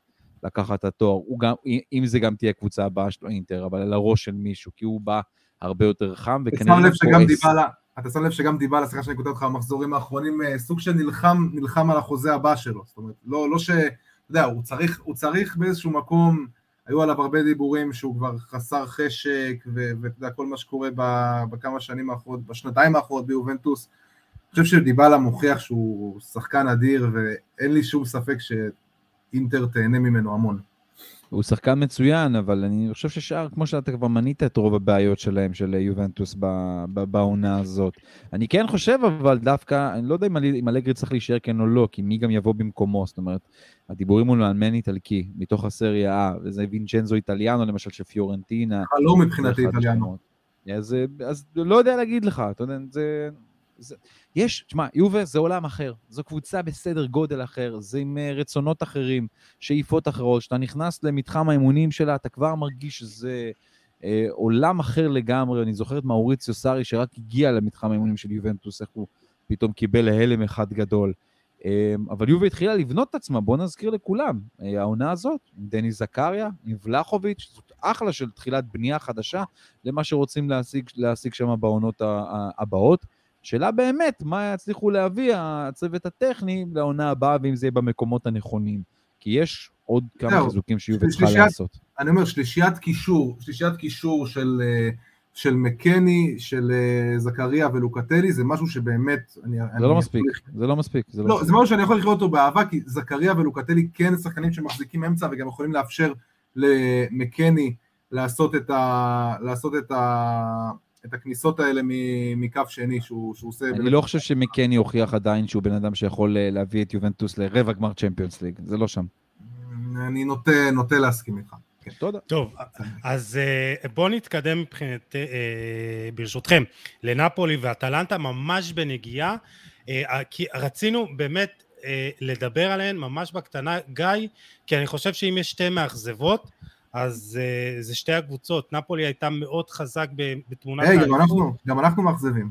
לקחת את התואר, גם, אם זה גם תהיה קבוצה הבאה שלו אינטר, אבל על הראש של מישהו, כי הוא בא הרבה יותר חם, וכנראה... שגם דיבלה, אתה שם לב שגם דיבלה, סליחה שאני כותב אותך במחזורים האחרונים, אה, סוג של נלחם, נלחם על החוזה הבא שלו, זאת אומרת, לא, לא ש... אתה יודע, הוא צריך, הוא צריך באיזשהו מקום, היו עליו הרבה דיבורים שהוא כבר חסר חשק, ואתה יודע, כל מה שקורה בכמה שנים האחרונות, בשנתיים האחרונות ביובנטוס, אני חושב שדיבלה מוכיח שהוא שחקן אדיר, ואין לי שום ספק שאינטר תהנה ממנו המון. הוא שחקן מצוין, אבל אני חושב ששאר, כמו שאתה כבר מנית את רוב הבעיות שלהם, של יובנטוס בעונה הזאת. אני כן חושב, אבל דווקא, אני לא יודע אם אלגרי צריך להישאר כן או לא, כי מי גם יבוא במקומו, זאת אומרת, הדיבורים הוא על מן איטלקי, מתוך הסריה A, וזה וינצ'נזו איטליאנו למשל של פיורנטינה. לא מבחינתי איטליאנו. אז, אז לא יודע להגיד לך, אתה יודע, זה... זה, יש, תשמע, יובה זה עולם אחר, זו קבוצה בסדר גודל אחר, זה עם uh, רצונות אחרים, שאיפות אחרות. כשאתה נכנס למתחם האימונים שלה, אתה כבר מרגיש שזה uh, עולם אחר לגמרי. אני זוכר את מאוריציו סארי, שרק הגיע למתחם האימונים של יובנטוס, איך הוא פתאום קיבל להלם אחד גדול. Um, אבל יובה התחילה לבנות את עצמה, בואו נזכיר לכולם, uh, העונה הזאת, עם דני זקריה, עם ולחוביץ', זאת אחלה של תחילת בנייה חדשה למה שרוצים להשיג, להשיג שם בעונות הבאות. שאלה באמת, מה יצליחו להביא הצוות הטכני לעונה הבאה, ואם זה יהיה במקומות הנכונים. כי יש עוד כמה חיזוקים שיהיו וצריכה לעשות. אני אומר, שלישיית קישור, שלישיית קישור של, אה, של מקני, של אה, זכריה ולוקטלי, זה משהו שבאמת... אני, זה אני לא מספיק, יכול... זה לא מספיק. זה לא, לא מספיק. זה משהו שאני יכול לחיות אותו באהבה, כי זכריה ולוקטלי כן שחקנים שמחזיקים אמצע, וגם יכולים לאפשר למקני לעשות את ה... לעשות את ה... את הכניסות האלה מקו שני שהוא, שהוא עושה... אני. לא חושב שמקני הוכיח עדיין שהוא בן אדם שיכול אה, להביא את יובנטוס לרבע גמר צ'מפיונס ליג, זה לא שם. אני נוטה, נוטה להסכים איתך. כן. תודה. טוב, אז אה, בואו נתקדם מבחינת, אה, ברשותכם, לנפולי ואטלנטה ממש בנגיעה, כי רצינו באמת לדבר עליהן ממש בקטנה, גיא, כי אני חושב שאם יש שתי מאכזבות, אז uh, זה שתי הקבוצות, נפולי הייתה מאוד חזק בתמונת hey, גם אנחנו, גם אנחנו מאכזבים.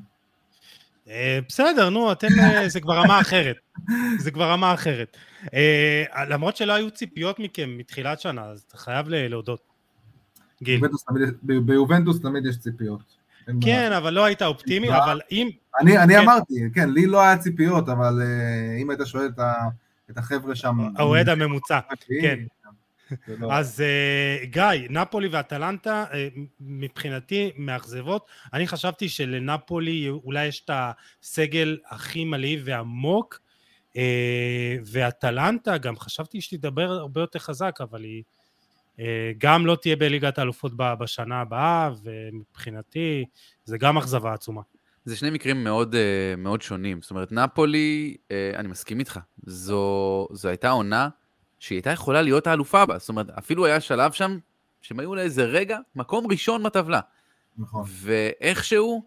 Uh, בסדר, נו, אתם, uh, זה כבר רמה אחרת. זה כבר רמה אחרת. Uh, למרות שלא היו ציפיות מכם מתחילת שנה, אז אתה חייב להודות. גיל. ביובנטוס תמיד יש ציפיות. כן, אבל לא היית אופטימי, אבל אם... אני, אני כן. אמרתי, כן, לי לא היה ציפיות, אבל אם היית שואל את החבר'ה שם... האוהד הממוצע, כן. לא- אז uh, גיא, נפולי ואטלנטה uh, מבחינתי מאכזבות. אני חשבתי שלנפולי אולי יש את הסגל הכי מלא ועמוק, uh, ואטלנטה גם חשבתי שתדבר הרבה יותר חזק, אבל היא uh, גם לא תהיה בליגת האלופות בשנה הבאה, ומבחינתי זה גם אכזבה עצומה. זה שני מקרים מאוד, מאוד שונים. זאת אומרת, נפולי, אני מסכים איתך, זו, זו הייתה עונה שהיא הייתה יכולה להיות האלופה בה. זאת אומרת, אפילו היה שלב שם שהם היו לאיזה רגע מקום ראשון בטבלה. נכון. ואיכשהו,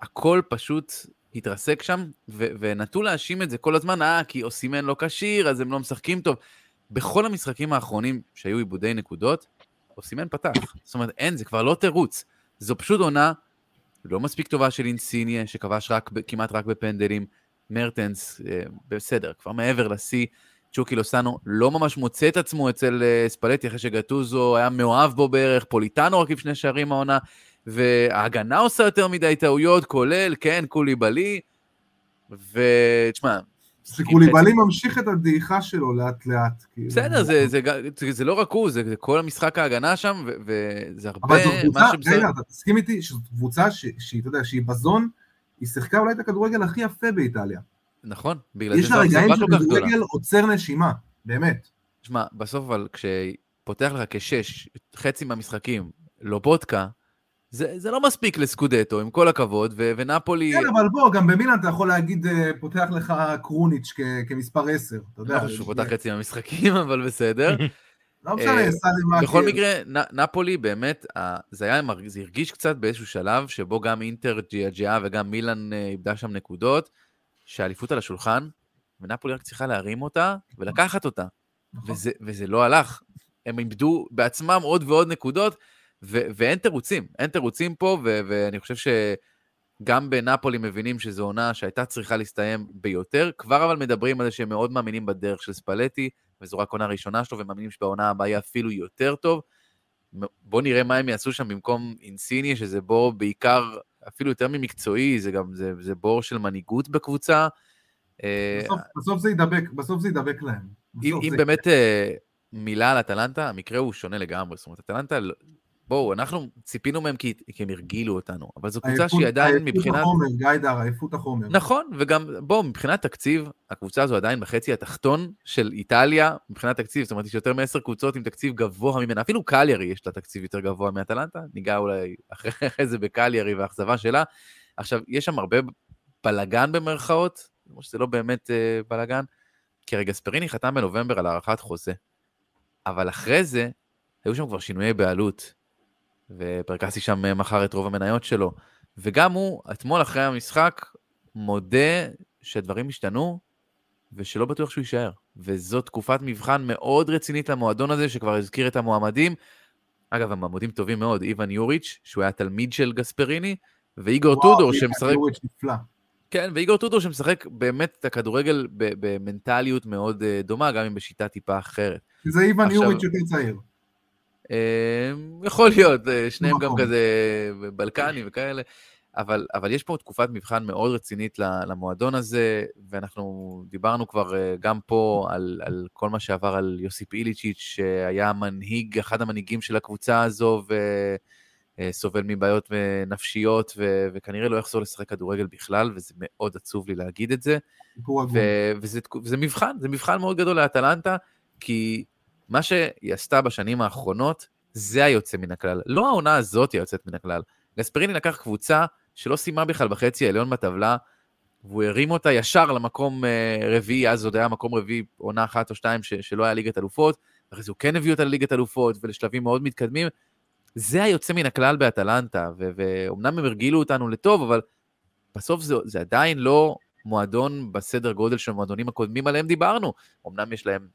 הכל פשוט התרסק שם, ו- ונטו להאשים את זה כל הזמן, אה, כי אוסימן לא כשיר, אז הם לא משחקים טוב. בכל המשחקים האחרונים שהיו עיבודי נקודות, אוסימן פתח. זאת אומרת, אין, זה כבר לא תירוץ. זו פשוט עונה לא מספיק טובה של אינסיניה, שכבש רק, כמעט רק בפנדלים. מרטנס, אה, בסדר, כבר מעבר לשיא. צ'וקי לוסאנו לא ממש מוצא את עצמו אצל אה, ספלטי אחרי שגטוזו היה מאוהב בו בערך, פוליטנו רק לפני שערים העונה, וההגנה עושה יותר מדי טעויות, כולל, כן, קוליבלי, ותשמע... קוליבלי ממשיך את הדעיכה שלו לאט לאט. כאילו. בסדר, זה, זה, זה, זה לא רק הוא, זה, זה כל המשחק ההגנה שם, וזה הרבה... אבל זו קבוצה, רגע, אתה תסכים איתי שזו קבוצה שהיא, אתה יודע, שהיא בזון, היא שיחקה אולי את הכדורגל הכי יפה באיטליה. נכון, בגלל זה זו אכזבה כל כך גדולה. יש לה רגעים שכדורגל עוצר נשימה, באמת. שמע, בסוף אבל כשפותח לך כשש, חצי מהמשחקים, לא בודקה, זה, זה לא מספיק לסקודטו, עם כל הכבוד, ו- ונפולי... כן, אבל בוא, גם במילאן אתה יכול להגיד, אה, פותח לך קרוניץ' כ- כמספר 10, אתה יודע. לא שהוא פותח חצי מהמשחקים, אבל בסדר. לא משנה, אה, סאלי בכל מקרה, נפולי באמת, זה היה, זה הרגיש קצת באיזשהו שלב, שבו גם אינטר ג'יאג'יה וגם מילאן אה, איבדה שם נקודות. שהאליפות על השולחן, ונפולי רק צריכה להרים אותה ולקחת אותה. נכון. וזה, וזה לא הלך. הם איבדו בעצמם עוד ועוד נקודות, ו- ואין תירוצים. אין תירוצים פה, ו- ואני חושב שגם בנפולי מבינים שזו עונה שהייתה צריכה להסתיים ביותר. כבר אבל מדברים על זה שהם מאוד מאמינים בדרך של ספלטי, וזו רק עונה ראשונה שלו, ומאמינים שבעונה הבאה יהיה אפילו יותר טוב. בואו נראה מה הם יעשו שם במקום אינסיניה, שזה בור בעיקר אפילו יותר ממקצועי, זה גם, זה, זה בור של מנהיגות בקבוצה. אה, בסוף, בסוף זה ידבק, בסוף זה ידבק להם. אם, אם באמת אה, מילה על אטלנטה, המקרה הוא שונה לגמרי. זאת אומרת, אטלנטה בואו, אנחנו ציפינו מהם כי, כי הם הרגילו אותנו, אבל זו קבוצה שהיא עדיין מבחינת... עייפות החומר, גיידר, עייפות החומר. נכון, וגם, בואו, מבחינת תקציב, הקבוצה הזו עדיין בחצי התחתון של איטליה, מבחינת תקציב, זאת אומרת, יש יותר מעשר קבוצות עם תקציב גבוה ממנה, אפילו קליירי יש לה תקציב יותר גבוה מאטלנטה, ניגע אולי אחרי זה בקליירי והאכזבה שלה. עכשיו, יש שם הרבה בלגן במרכאות, למרות שזה לא באמת uh, בלגן, כי הרי גספריני חתם בנובמבר על הארכת חוזה, אבל אחרי זה, היו שם כבר שינויי בעלות, ופרקסי שם מכר את רוב המניות שלו. וגם הוא, אתמול אחרי המשחק, מודה שהדברים השתנו, ושלא בטוח שהוא יישאר. וזו תקופת מבחן מאוד רצינית למועדון הזה, שכבר הזכיר את המועמדים. אגב, המועמדים טובים מאוד, איוון יוריץ', שהוא היה תלמיד של גספריני, ואיגור טודור, שמשחק... יוריץ' נפלא. כן, ואיגור טודור שמשחק באמת את הכדורגל במנטליות מאוד אה, דומה, גם אם בשיטה טיפה אחרת. זה איוון עכשיו- יוריץ' יותר צעיר. אה, יכול להיות, אה, שניהם גם. כזה בלקנים וכאלה, אבל, אבל יש פה תקופת מבחן מאוד רצינית למועדון הזה, ואנחנו דיברנו כבר אה, גם פה על, על כל מה שעבר על יוסיפ איליצ'יץ', שהיה מנהיג, אחד המנהיגים של הקבוצה הזו, וסובל מבעיות אה, נפשיות, ו- וכנראה לא יחזור לשחק כדורגל בכלל, וזה מאוד עצוב לי להגיד את זה. ו- וזה, וזה מבחן, זה מבחן מאוד גדול לאטלנטה, כי מה שהיא עשתה בשנים האחרונות, זה היוצא מן הכלל. לא העונה הזאת היא היוצאת מן הכלל. גספריני לקח קבוצה שלא סיימה בכלל בחצי העליון בטבלה, והוא הרים אותה ישר למקום אה, רביעי, אז עוד היה מקום רביעי, עונה אחת או שתיים ש- שלא היה ליגת אלופות, אחרי זה הוא כן הביא אותה לליגת אלופות ולשלבים מאוד מתקדמים. זה היוצא מן הכלל באטלנטה, ואומנם הם הרגילו אותנו לטוב, אבל בסוף זה, זה עדיין לא מועדון בסדר גודל של המועדונים הקודמים עליהם דיברנו. אמנם יש להם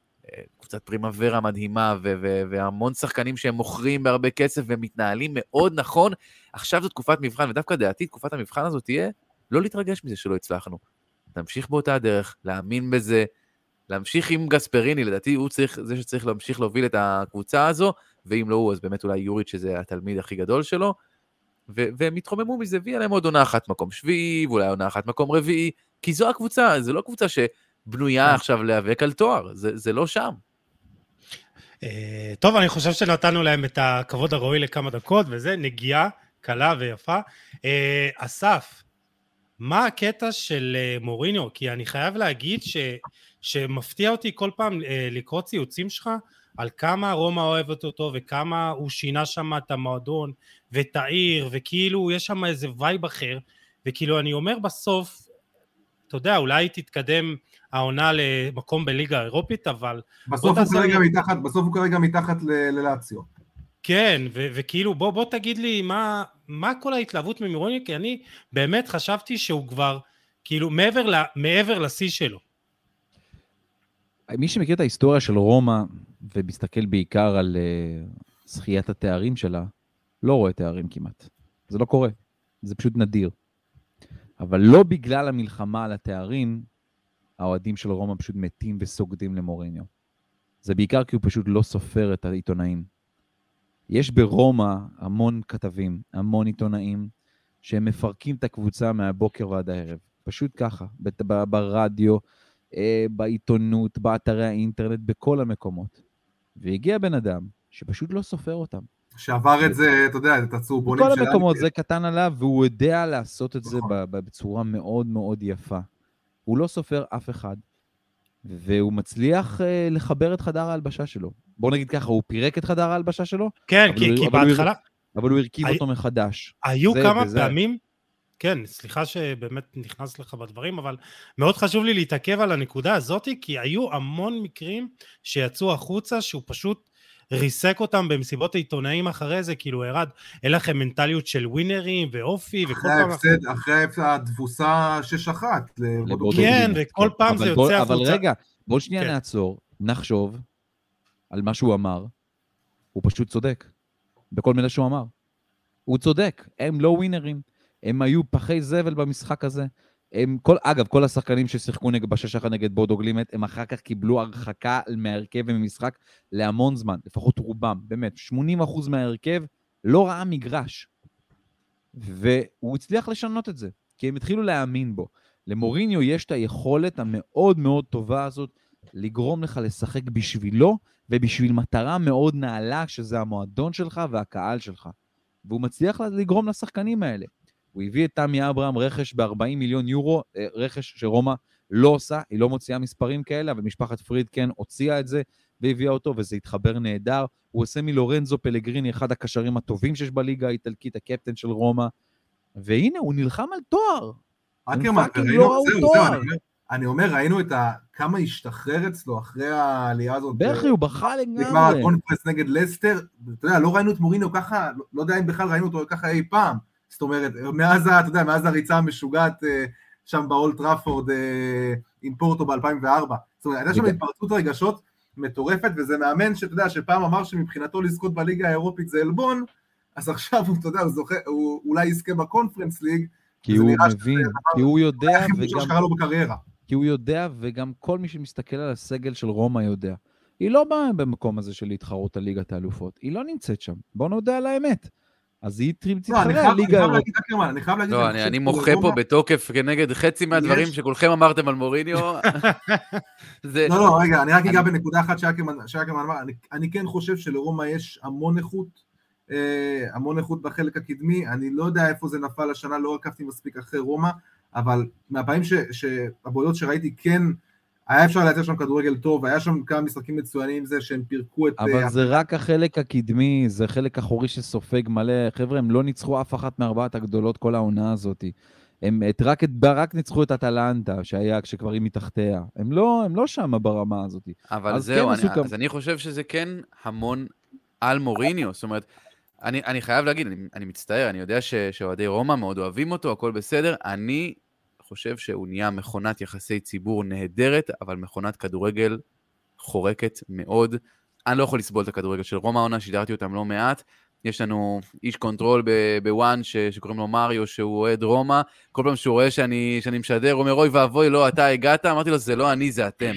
קבוצת פרימוורה מדהימה ו- ו- והמון שחקנים שהם מוכרים בהרבה כסף ומתנהלים מאוד נכון. עכשיו זו תקופת מבחן, ודווקא דעתי, תקופת המבחן הזאת תהיה לא להתרגש מזה שלא הצלחנו. להמשיך באותה הדרך, להאמין בזה, להמשיך עם גספריני, לדעתי הוא צריך, זה שצריך להמשיך להוביל את הקבוצה הזו, ואם לא הוא, אז באמת אולי יוריץ' שזה התלמיד הכי גדול שלו. ו- והם התרוממו מזה, והיא להם עוד עונה אחת מקום שביעי, ואולי עונה אחת מקום רביעי, כי זו הקבוצה, זו לא קבוצה שבנויה עכשיו להיאבק על תואר, זה, זה לא שם. אה, טוב, אני חושב שנתנו להם את הכבוד הראוי לכמה דקות, וזה נגיעה קלה ויפה. אה, אסף, מה הקטע של אה, מוריניו? כי אני חייב להגיד ש, שמפתיע אותי כל פעם לקרוא ציוצים שלך על כמה רומא אוהבת אותו וכמה הוא שינה שם את המועדון ואת העיר, וכאילו יש שם איזה vibe אחר, וכאילו אני אומר בסוף, אתה יודע, אולי תתקדם העונה למקום בליגה האירופית, אבל בסוף הוא תעשה כרגע לי- מתחת, בסוף הוא כרגע מתחת ל- ללאציו. כן, ו- וכאילו בוא, בוא תגיד לי מה, מה כל ההתלהבות ממוריניו, כי אני באמת חשבתי שהוא כבר כאילו מעבר, ל- מעבר לשיא שלו. מי שמכיר את ההיסטוריה של רומא ומסתכל בעיקר על uh, זכיית התארים שלה, לא רואה תארים כמעט. זה לא קורה, זה פשוט נדיר. אבל לא בגלל המלחמה על התארים, האוהדים של רומא פשוט מתים וסוגדים למוריניו. זה בעיקר כי הוא פשוט לא סופר את העיתונאים. יש ברומא המון כתבים, המון עיתונאים, שהם מפרקים את הקבוצה מהבוקר ועד הערב. פשוט ככה, ברדיו, אה, בעיתונות, באתרי האינטרנט, בכל המקומות. והגיע בן אדם שפשוט לא סופר אותם. שעבר את זה, אתה יודע, את הצהובונים בכל של המקומות. זה קטן עליו, והוא יודע לעשות את זה נכון. ב- בצורה מאוד מאוד יפה. הוא לא סופר אף אחד, והוא מצליח אה, לחבר את חדר ההלבשה שלו. בוא נגיד ככה, הוא פירק את חדר ההלבשה שלו, כן, כי, הוא- כי אבל הוא- בהתחלה אבל הוא הרכיב הי- אותו מחדש. היו זה כמה וזה. פעמים, כן, סליחה שבאמת נכנס לך בדברים, אבל מאוד חשוב לי להתעכב על הנקודה הזאת, כי היו המון מקרים שיצאו החוצה שהוא פשוט ריסק אותם במסיבות העיתונאים אחרי זה, כאילו ירד, אין לכם מנטליות של ווינרים ואופי, וכל אחרי פעם... ההפסד, אחרי התבוסה 6-1. לבורדו לבורדו כן, וכל פעם אבל זה יוצא אבל החוצה. רגע, בוא שנייה כן. נעצור, נחשוב על מה שהוא אמר. הוא פשוט צודק, בכל מילה שהוא אמר. הוא צודק, הם לא ווינרים. הם היו פחי זבל במשחק הזה. הם כל, אגב, כל השחקנים ששיחקו נגד, בשש אחת נגד בודו גלימט, הם אחר כך קיבלו הרחקה מההרכב וממשחק להמון זמן, לפחות רובם, באמת, 80% מההרכב לא ראה מגרש. והוא הצליח לשנות את זה, כי הם התחילו להאמין בו. למוריניו יש את היכולת המאוד מאוד טובה הזאת לגרום לך לשחק בשבילו ובשביל מטרה מאוד נעלה, שזה המועדון שלך והקהל שלך. והוא מצליח לגרום לשחקנים האלה. הוא הביא את תמי אברהם רכש ב-40 מיליון יורו, אה, רכש שרומא לא עושה, היא לא מוציאה מספרים כאלה, אבל משפחת פריד כן הוציאה את זה והביאה אותו, וזה התחבר נהדר. הוא עושה מלורנזו פלגריני, אחד הקשרים הטובים שיש בליגה האיטלקית, הקפטן של רומא, והנה, הוא נלחם על תואר. אקרמן, וראינו- לא זהו. זהו, אני אומר- אני אומר, ראינו את ה... כמה השתחרר אצלו אחרי העלייה הזאת. בכי, הוא בכה לגמרי. ה conference נגד לסטר, אתה יודע, לא ראינו את מוריניו ככה, לא יודע אם בכלל ראינו אותו ככה אי פעם. זאת אומרת, מאז, אתה יודע, מאז הריצה המשוגעת אה, שם באולד טראפורד אה, עם פורטו ב-2004. זאת אומרת, הייתה שם התפרצות רגשות מטורפת, וזה מאמן שאתה יודע, שפעם אמר שמבחינתו לזכות בליגה האירופית זה עלבון, אז עכשיו הוא, אתה יודע, הוא זוכה, הוא אולי יזכה בקונפרנס ליג, כי הוא מבין, כי הוא יודע, וגם שקרה לו בקריירה. כי הוא יודע, וגם כל מי שמסתכל על הסגל של רומא יודע. היא לא באה במקום הזה של להתחרות על ליגת האלופות. היא לא נמצאת שם. בואו נודה על האמת. אז היא לא, תתחרה ליגה אני חייב להגיד, לא, אני מוחה פה בתוקף כנגד חצי מהדברים יש- שכולכם אמרתם על מוריניו. זה... לא, לא, רגע, אני רק אגע אני- בנקודה אחת שאקרמן אמר, אני- אני כן חושב שלרומא יש המון איכות, אה, המון איכות בחלק הקדמי, אני לא יודע איפה זה נפל השנה, לא עקבתי מספיק אחרי רומא, אבל מהפעמים ש- שהבודדות שראיתי כן, היה אפשר לייצר שם כדורגל טוב, היה שם כמה משחקים מצוינים עם זה שהם פירקו את... אבל אה, זה רק החלק הקדמי, זה חלק אחורי שסופג מלא. חבר'ה, הם לא ניצחו אף אחת מארבעת הגדולות כל העונה הזאת. הם את, רק, את, רק ניצחו את אטלנטה, שהיה כשכבר היא מתחתיה. הם לא, הם לא שם ברמה הזאת. אבל אז זהו, כן אני, כמה- אז אני חושב שזה כן המון על מוריניו. זאת אומרת, אני, אני חייב להגיד, אני, אני מצטער, אני יודע שאוהדי רומא מאוד אוהבים אותו, הכל בסדר. אני חושב שהוא נהיה מכונת יחסי ציבור נהדרת, אבל מכונת כדורגל חורקת מאוד. אני לא יכול לסבול את הכדורגל של רומא העונה, שידרתי אותם לא מעט. יש לנו איש control ב ONE ש- שקוראים לו מריו, שהוא אוהד רומא. כל פעם שהוא רואה שאני, שאני משדר, הוא אומר, אוי ואבוי, לא, אתה הגעת? אמרתי לו, זה לא אני, זה אתם.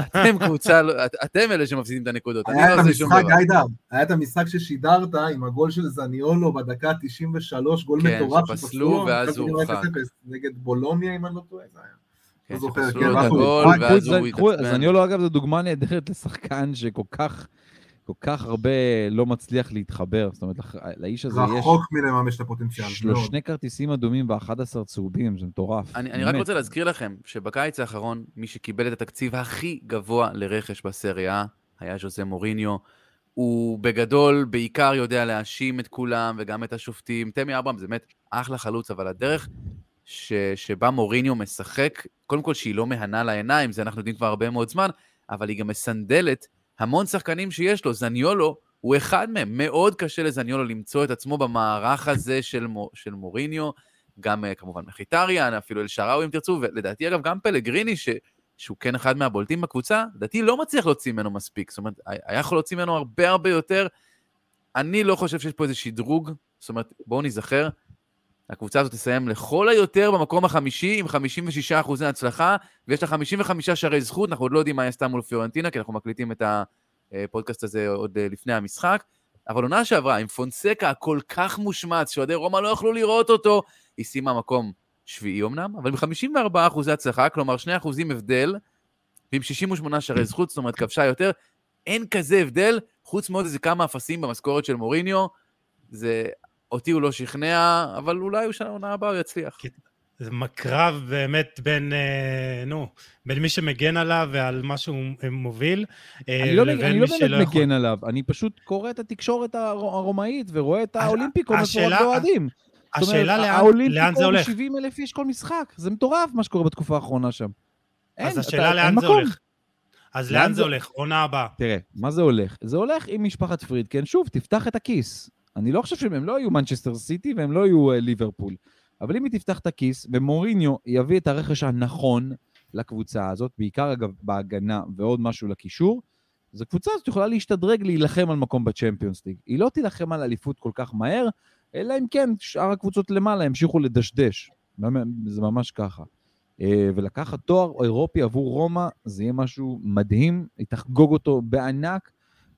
אתם קבוצה, לא- את- אתם אלה שמפסידים את הנקודות. אני היה לא את עושה שום המשחק, דבר. גיידר, היה את המשחק ששידרת עם הגול של זניולו בדקה 93, גול כן, מטורף שפסלו ואז הוא הורחק. 0-0, נגד בולוניה, אם אני לא טועה, זה היה. כן, לא זוכר, שפסלו כן, לו ואז את הוא- הגול, וואי, ואז קחו את הוא זה- קחו- התעצבן. זניולו, אגב, זו דוגמה נהדרת לשחקן שכל כך, כל כך הרבה לא מצליח להתחבר. זאת אומרת, לאיש הזה יש רחוק מלממש את הפוטנציאל. מאוד. שני כרטיסים אדומים ו-11 צהובים, זה מטורף. אני, אני רק. רוצה להזכיר לכם שבקיץ האחרון, מי שקיבל את התקציב הכי גבוה לרכש בסריה היה ז'וזה מוריניו. הוא בגדול בעיקר יודע להאשים את כולם וגם את השופטים. תמי אברהם זה באמת אחלה חלוץ, אבל הדרך ש, שבה מוריניו משחק, קודם כל שהיא לא מהנה לעיניים, זה אנחנו יודעים כבר הרבה מאוד זמן, אבל היא גם מסנדלת המון שחקנים שיש לו. זניולו הוא אחד מהם. מאוד קשה לזניולו למצוא את עצמו במערך הזה של, מו, של מוריניו. גם אה, כמובן מחיטריאן, אפילו אל-שראוי אם תרצו, ולדעתי אגב גם פלגריני, ש, שהוא כן אחד מהבולטים בקבוצה, לדעתי לא מצליח להוציא ממנו מספיק, זאת אומרת, היה יכול להוציא ממנו הרבה הרבה יותר. אני לא חושב שיש פה איזה שדרוג, זאת אומרת, בואו ניזכר, הקבוצה הזאת תסיים לכל היותר במקום החמישי עם 56 אחוזי הצלחה, ויש לה 55 שערי זכות, אנחנו עוד לא יודעים מה היא עשתה מול פיורנטינה, כי אנחנו מקליטים את הפודקאסט הזה עוד אה, לפני המשחק, אבל עונה שעברה, עם פונסקה הכל כך מושמץ, שאוהדי רומא לא יכלו לראות אותו, היא סיימה מקום שביעי אמנם, אבל עם 54 אחוזי הצלחה, כלומר 2 אחוזים הבדל, ועם 68 שערי זכות, זאת אומרת כבשה יותר, אין כזה הבדל, חוץ מעוד איזה כמה אפסים במשכורת של מוריניו, זה, אותי הוא לא שכנע, אבל אולי הוא שנה עונה הבאה הוא יצליח. זה קרב באמת בין, אה, נו, בין מי שמגן עליו ועל מה שהוא מוביל, אה, אני לא, לבין אני מי לא שלא באמת יכול. מגן עליו, אני פשוט קורא את התקשורת הר- הרומאית ורואה את האולימפיקו מפורק השאלה- באוהדים. זאת אומרת, השאלה לאן, האולימפיקו לאן זה הוא הולך. 70 אלף איש כל משחק, זה מטורף מה שקורה בתקופה האחרונה שם. אין, אז אתה- השאלה אין לאן זה מקום. הולך. אז לאן לאן זה זה- הולך? עונה הבאה. תראה, מה זה הולך? זה הולך עם משפחת פרידקין, שוב, תפתח את הכיס. אני לא חושב שהם לא יהיו מנצ'סטר סיטי והם לא יהיו אה, ליברפול. אבל אם היא תפתח את הכיס, ומוריניו יביא את הרכש הנכון לקבוצה הזאת, בעיקר אגב בהגנה ועוד משהו לקישור, אז הקבוצה הזאת יכולה להשתדרג להילחם על מקום בצ'מפיונס ליג. היא לא תילחם על אליפות כל כך מהר, אלא אם כן שאר הקבוצות למעלה ימשיכו לדשדש. זה ממש ככה. אה, ולקחת תואר אירופי עבור רומא, זה יהיה משהו מדהים, היא תחגוג אותו בענק.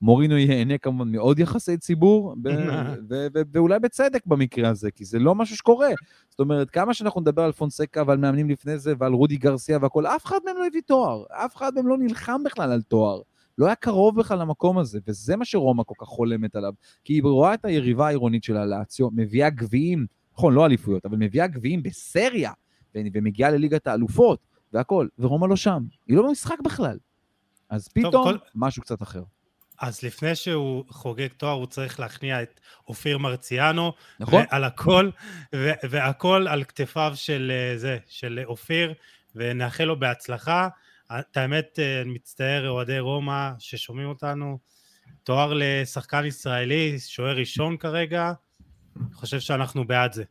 מורינו ייהנה כמובן מעוד יחסי ציבור, ב- ו- ו- ואולי בצדק במקרה הזה, כי זה לא משהו שקורה. זאת אומרת, כמה שאנחנו נדבר על פונסקה ועל מאמנים לפני זה ועל רודי גרסיה והכול, אף אחד מהם לא הביא תואר, אף אחד מהם לא נלחם בכלל על תואר. לא היה קרוב בכלל למקום הזה, וזה מה שרומא כל כך חולמת עליו. כי היא רואה את היריבה העירונית שלה, לאציו, מביאה גביעים, נכון, לא אליפויות, אבל מביאה גביעים בסריה, ומגיעה לליגת האלופות, והכול, ורומא לא שם. היא לא במשחק בכלל. אז פתאום, כל- משהו קצת אחר. אז לפני שהוא חוגג תואר, הוא צריך להכניע את אופיר מרציאנו, נכון? על הכל, ו- והכל על כתפיו של אה, זה, של אופיר, ונאחל לו בהצלחה. את האמת, אה, אני מצטער, אוהדי רומא ששומעים אותנו, תואר לשחקן ישראלי, שוער ראשון כרגע, חושב שאנחנו בעד זה.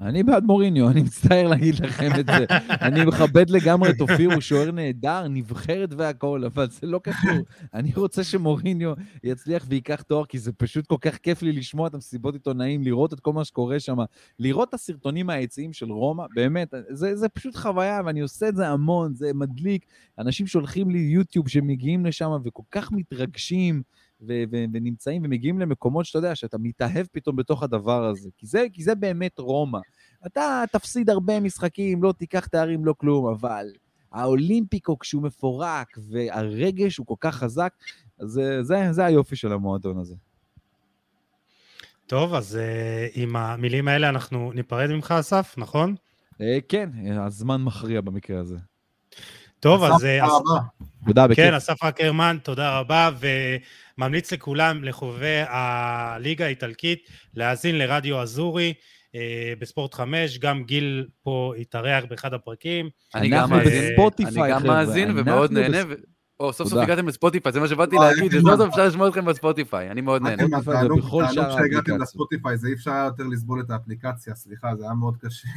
אני בעד מוריניו, אני מצטער להגיד לכם את זה. אני מכבד לגמרי את אופיר, הוא שוער נהדר, נבחרת והכול, אבל זה לא קשור. אני רוצה שמוריניו יצליח וייקח תואר, כי זה פשוט כל כך כיף לי לשמוע את המסיבות עיתונאים, לראות את כל מה שקורה שם, לראות את הסרטונים היציאים של רומא, באמת, זה, זה פשוט חוויה, ואני עושה את זה המון, זה מדליק. אנשים שולחים לי יוטיוב שמגיעים לשם וכל כך מתרגשים. ו- ו- ונמצאים ומגיעים למקומות שאתה יודע, שאתה מתאהב פתאום בתוך הדבר הזה. כי זה, כי זה באמת רומא. אתה תפסיד הרבה משחקים, לא תיקח תארים, לא כלום, אבל האולימפיקו כשהוא מפורק והרגש הוא כל כך חזק, זה, זה, זה היופי של המועדון הזה. טוב, אז uh, עם המילים האלה אנחנו ניפרד ממך, אסף, נכון? Uh, כן, הזמן מכריע במקרה הזה. טוב, אז... אסף, תודה רבה. תודה, בכיף. כן, אסף אקרמן, תודה רבה, וממליץ לכולם, לחובבי הליגה האיטלקית, להאזין לרדיו אזורי אה, בספורט 5, גם גיל פה התארח באחד הפרקים. אני גם מאזין, בספוטיפיי, אני גם מאזין ומאוד נהנה. או, סוף סוף. הגעתם לספוטיפיי, זה מה שבאתי להגיד, שסוף מזל. סוף אפשר לשמוע אתכם בספוטיפיי, אני מאוד נהנה. תענוג שאר שהגעתם. לספוטיפיי, זה אי אפשר יותר לסבול את האפליקציה, סליחה, זה היה מאוד קשה.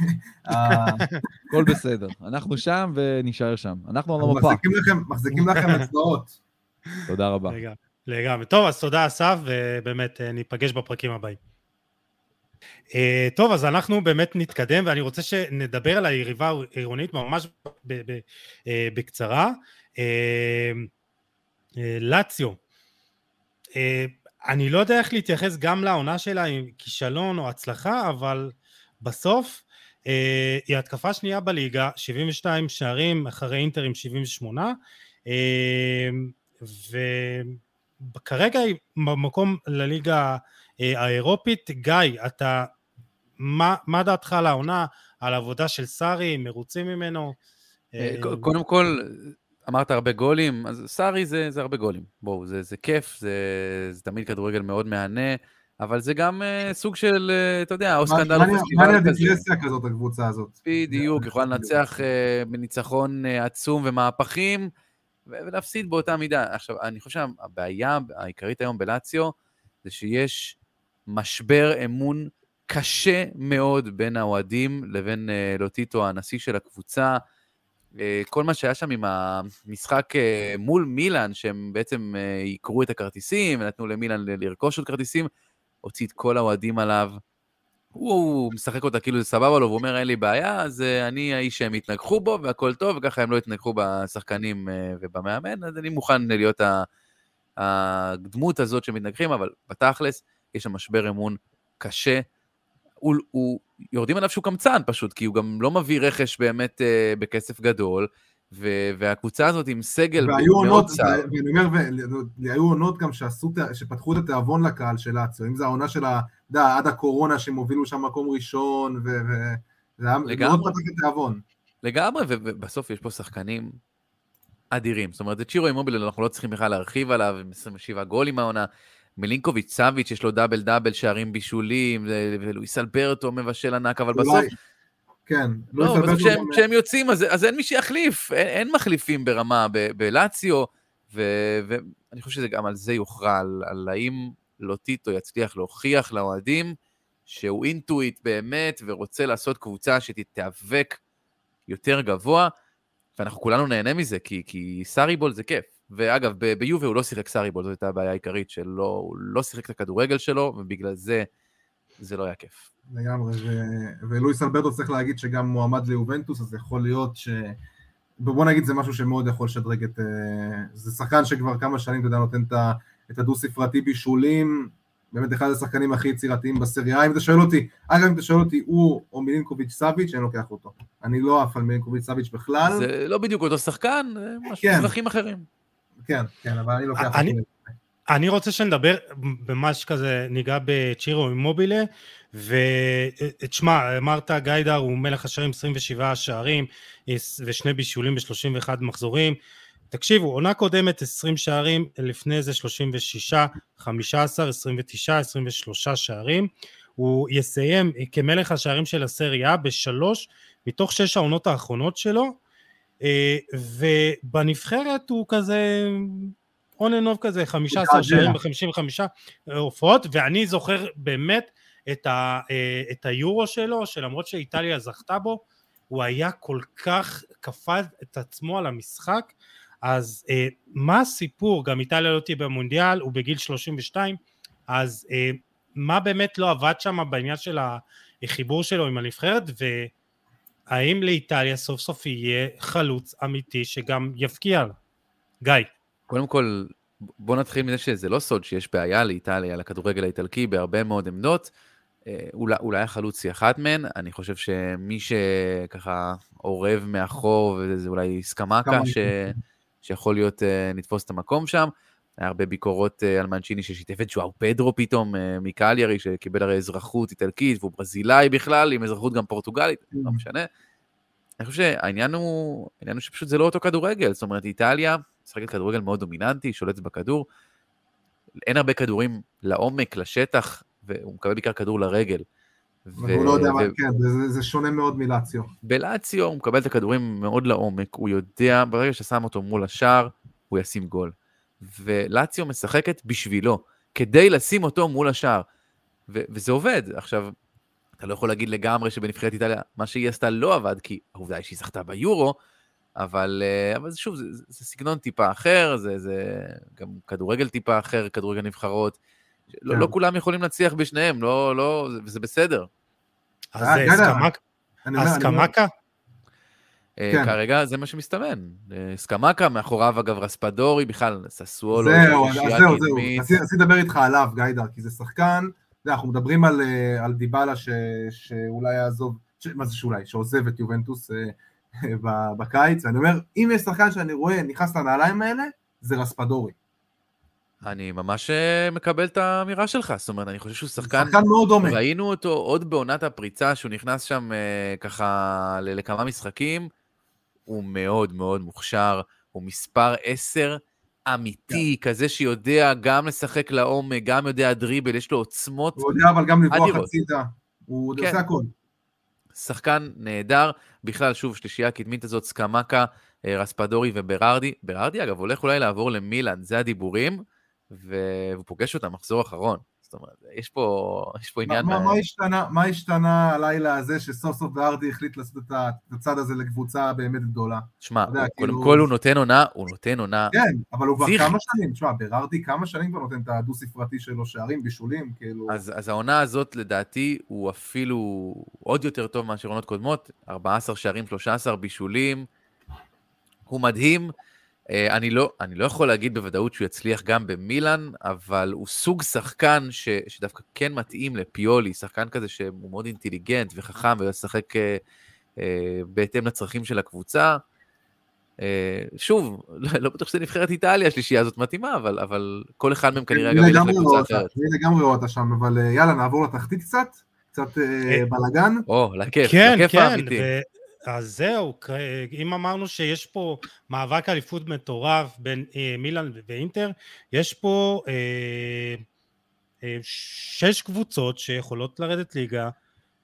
הכל בסדר. אנחנו שם ונישאר שם. אנחנו על המפה. מחזיקים לכם- מחזיקים לכם אצבעות. תודה רבה. לגמרי. טוב, אז תודה אסף, ובאמת אה, ניפגש בפרקים הבאים. אה, טוב, אז אנחנו באמת נתקדם, ואני רוצה שנדבר על היריבה העירונית ממש ב- ב- אה, בקצרה. אה, אה, לאציו. אה, אני לא יודע איך להתייחס גם לעונה שלה עם כישלון או הצלחה, אבל בסוף אה, היא התקפה שנייה בליגה, 72 שערים אחרי אינטר עם 78, אה, וכרגע היא במקום לליגה אה, האירופית. גיא, אתה, מה, מה דעתך על העונה, על העבודה של סארי, מרוצים ממנו? קודם כל, אמרת הרבה גולים, אז סארי זה, זה הרבה גולים. בואו, זה, זה כיף, זה, זה תמיד כדורגל מאוד מהנה, אבל זה גם אה, סוג של, אה, אתה יודע, או סקנדל פסטיבל כזה. כזאת, הקבוצה הזאת. בדיוק, יכולה לנצח אה, בניצחון אה, עצום ומהפכים, ולהפסיד באותה מידה. עכשיו, אני חושב שהבעיה העיקרית היום בלציו, זה שיש משבר אמון קשה מאוד בין האוהדים לבין אה, לוטיטו, הנשיא של הקבוצה. אה, כל מה שהיה שם עם המשחק אה, מול מילאן, שהם בעצם אה, יקרו את הכרטיסים, ונתנו למילאן לרכוש עוד כרטיסים, הוציא את כל האוהדים עליו. הוא, משחק אותה כאילו זה סבבה לו, והוא אומר אין לי בעיה, אז אני האיש שהם יתנגחו בו והכל טוב, וככה הם לא יתנגחו בשחקנים ובמאמן, אז אני מוכן להיות הדמות הזאת שמתנגחים, אבל בתכלס יש שם משבר אמון קשה. הוא, הוא, יורדים עליו שהוא קמצן פשוט, כי הוא גם לא מביא רכש באמת uh, בכסף גדול, ו, והקבוצה הזאת עם סגל והיו מאוד עונות. ואני אומר, והיו עונות גם שעשו, שפתחו את התיאבון לקהל של לאציו, אם זה העונה של ה... יודע, עד הקורונה שהם הובילו שם מקום ראשון, ו... ו- זה היה לגמרי. מאוד פתח את התיאבון. לגמרי, ובסוף יש פה שחקנים אדירים. זאת אומרת, את צ'ירו אימוביל אנחנו לא צריכים בכלל להרחיב עליו, עם 27 גולים העונה. מלינקוביץ' סאביץ', יש לו דאבל דאבל, שערים בישולים, ולואיס אלברטו מבשל ענק, אבל בסוף, כן. לא, בסוף כשהם, יוצאים, אז, אז אין מי שיחליף, אין, אין מחליפים ברמה ב- בלציו, ו- ואני חושב שגם על זה יוכרע, על, על האם לוטיטו יצליח להוכיח לאוהדים שהוא אינטואיט באמת, ורוצה לעשות קבוצה שתיאבק יותר גבוה, ואנחנו כולנו נהנה מזה, כי, כי סאריבול זה כיף. ואגב, ביובה הוא לא שיחק סאריבול, זאת הייתה הבעיה העיקרית שלו, הוא לא שיחק את הכדורגל שלו, ובגלל זה זה לא היה כיף. לגמרי, ו- ולואיס אלברטו צריך להגיד שגם מועמד ליובנטוס, אז יכול להיות ש... בוא נגיד זה משהו שמאוד יכול לשדרג את... אה, זה שחקן שכבר כמה שנים, אתה יודע, נותן את הדו-ספרתי בישולים, באמת אחד השחקנים הכי יצירתיים בסריה, אם אתה שואל אותי, אגב, אם אתה שואל אותי, הוא או מילינקוביץ' סאביץ', אני לוקח אותו. אני לא עף על מילינקוביץ' סאביץ' בכלל, זה לא בדיוק אותו שחקן, זה משהו כן. אחרים. כן, כן, אבל אני לוקח אני-. אני רוצה שנדבר במה שכזה ניגע בצ'ירו אימובילה ותשמע אמרת גיידר הוא מלך השערים 27 שערים ושני בישולים ב-31 מחזורים תקשיבו עונה קודמת 20 שערים לפני זה 36 15 29 23 שערים הוא יסיים כמלך השערים של הסריה בשלוש מתוך שש העונות האחרונות שלו ובנבחרת הוא כזה on and off כזה, 15 מתעתע. שערים ב-55 הופעות, ואני זוכר באמת את, ה, אה, את היורו שלו, שלמרות שאיטליה זכתה בו, הוא היה כל כך כפה את עצמו על המשחק, אז אה, מה הסיפור, גם איטליה לא תהיה במונדיאל, הוא בגיל 32, אז אה, מה באמת לא עבד שם בעניין של החיבור שלו עם הנבחרת, והאם לאיטליה סוף סוף יהיה חלוץ אמיתי שגם יפקיע? גיא. קודם כל, בוא נתחיל מזה שזה לא סוד שיש בעיה לאיטליה, לכדורגל האיטלקי, בהרבה מאוד עמדות. אה, אולי, אולי החלוץ היא אחת מהן, אני חושב שמי שככה עורב מאחור, וזה אולי סקמקה, ש... שיכול להיות, uh, נתפוס את המקום שם. היה הרבה ביקורות uh, על מנצ'יני ששיתף את שואו פדרו פתאום uh, מקליארי, שקיבל הרי אזרחות איטלקית, והוא ברזילאי בכלל, עם אזרחות גם פורטוגלית, לא משנה. אני חושב שהעניין הוא, העניין הוא שפשוט זה לא אותו כדורגל, זאת אומרת, איטליה משחקת כדורגל מאוד דומיננטי, שולטת בכדור. אין הרבה כדורים לעומק, לשטח, והוא מקבל בעיקר כדור לרגל. ו... הוא לא יודע מה, כן, זה, זה שונה מאוד מלאציו. בלאציו הוא מקבל את הכדורים מאוד לעומק, הוא יודע, ברגע ששם אותו מול השער, הוא ישים גול. ולאציו משחקת בשבילו, כדי לשים אותו מול השער. ו- וזה עובד. עכשיו, אתה לא יכול להגיד לגמרי שבנבחרת איטליה, מה שהיא עשתה לא עבד, כי העובדה היא שהיא זכתה ביורו, אבל, אה, אבל שוב, זה, זה, זה סגנון טיפה אחר, זה, זה גם כדורגל טיפה אחר, כדורגל נבחרות. לא, לא כן. כולם יכולים להצליח בשניהם, לא, לא, וזה בסדר. אז אה, סקמקה? אה, כן. כרגע זה מה שמסתמן. סקמקה, מאחוריו אגב רספדורי, בכלל ססוולו. זהו, אז זהו, זהו. רציתי לדבר איתך עליו, גיידר, כי זה שחקן, אנחנו מדברים על, על דיבלה ש, שאולי יעזוב, מה זה שאולי, שעוזב את יובנטוס בקיץ, ואני אומר, אם יש שחקן שאני רואה נכנס לנעליים האלה, זה רספדורי. אני ממש אה, מקבל את האמירה שלך, זאת אומרת, אני חושב שהוא שחקן... שחקן מאוד דומה. ראינו אותו עוד בעונת הפריצה, שהוא נכנס שם אה, ככה לכמה משחקים, הוא מאוד מאוד מוכשר, הוא מספר 10 אמיתי, yeah. כן. כזה שיודע גם לשחק לעומק, גם יודע דריבל, יש לו עוצמות הוא יודע אבל גם לברוח הצידה, הוא כן. עושה הכל. שחקן נהדר, בכלל, שוב, שלישייה הקדמית הזאת, סקמקה, אה, רספדורי וברארדי. ברארדי, אגב, הולך אולי לעבור למילאן, זה הדיבורים. והוא פוגש אותה מחזור אחרון. זאת אומרת, יש פה, יש פה עניין... מה, מה, מה, השתנה, מה השתנה הלילה הזה שסוף סוף בארדי החליט לעשות את הצד הזה לקבוצה באמת גדולה? שמע, קודם כאילו... כל הוא נותן עונה, הוא נותן עונה... כן, אבל הוא כבר כמה שנים, תשמע, ברארדי כמה שנים כבר נותן את הדו-ספרתי שלו, שערים, בישולים, כאילו... אז, אז העונה הזאת, לדעתי, הוא אפילו עוד יותר טוב מאשר עונות קודמות, 14 שערים, 13 בישולים, הוא מדהים. אה, אני לא, אני לא יכול להגיד בוודאות שהוא יצליח גם במילאן, אבל הוא סוג שחקן ש, שדווקא כן מתאים לפיולי, שחקן כזה שהוא מאוד אינטליגנט וחכם וישחק אה, אה, בהתאם לצרכים של הקבוצה. אה, שוב, לא, לא בטוח שזה נבחרת איטליה, השלישייה הזאת מתאימה, אבל, אבל כל אחד מהם כנראה גם ילך לקבוצה אחרת. אני לגמרי רואה אותה שם, אבל אה, יאללה, נעבור לתחתית קצת, קצת אה, אה, בלאגן. או, לכיף, כן, לכיף כן, האמיתי. אז זהו, אם אמרנו שיש פה מאבק אליפות מטורף בין אה, מילאן ואינטר, יש פה אה, אה, שש קבוצות שיכולות לרדת ליגה,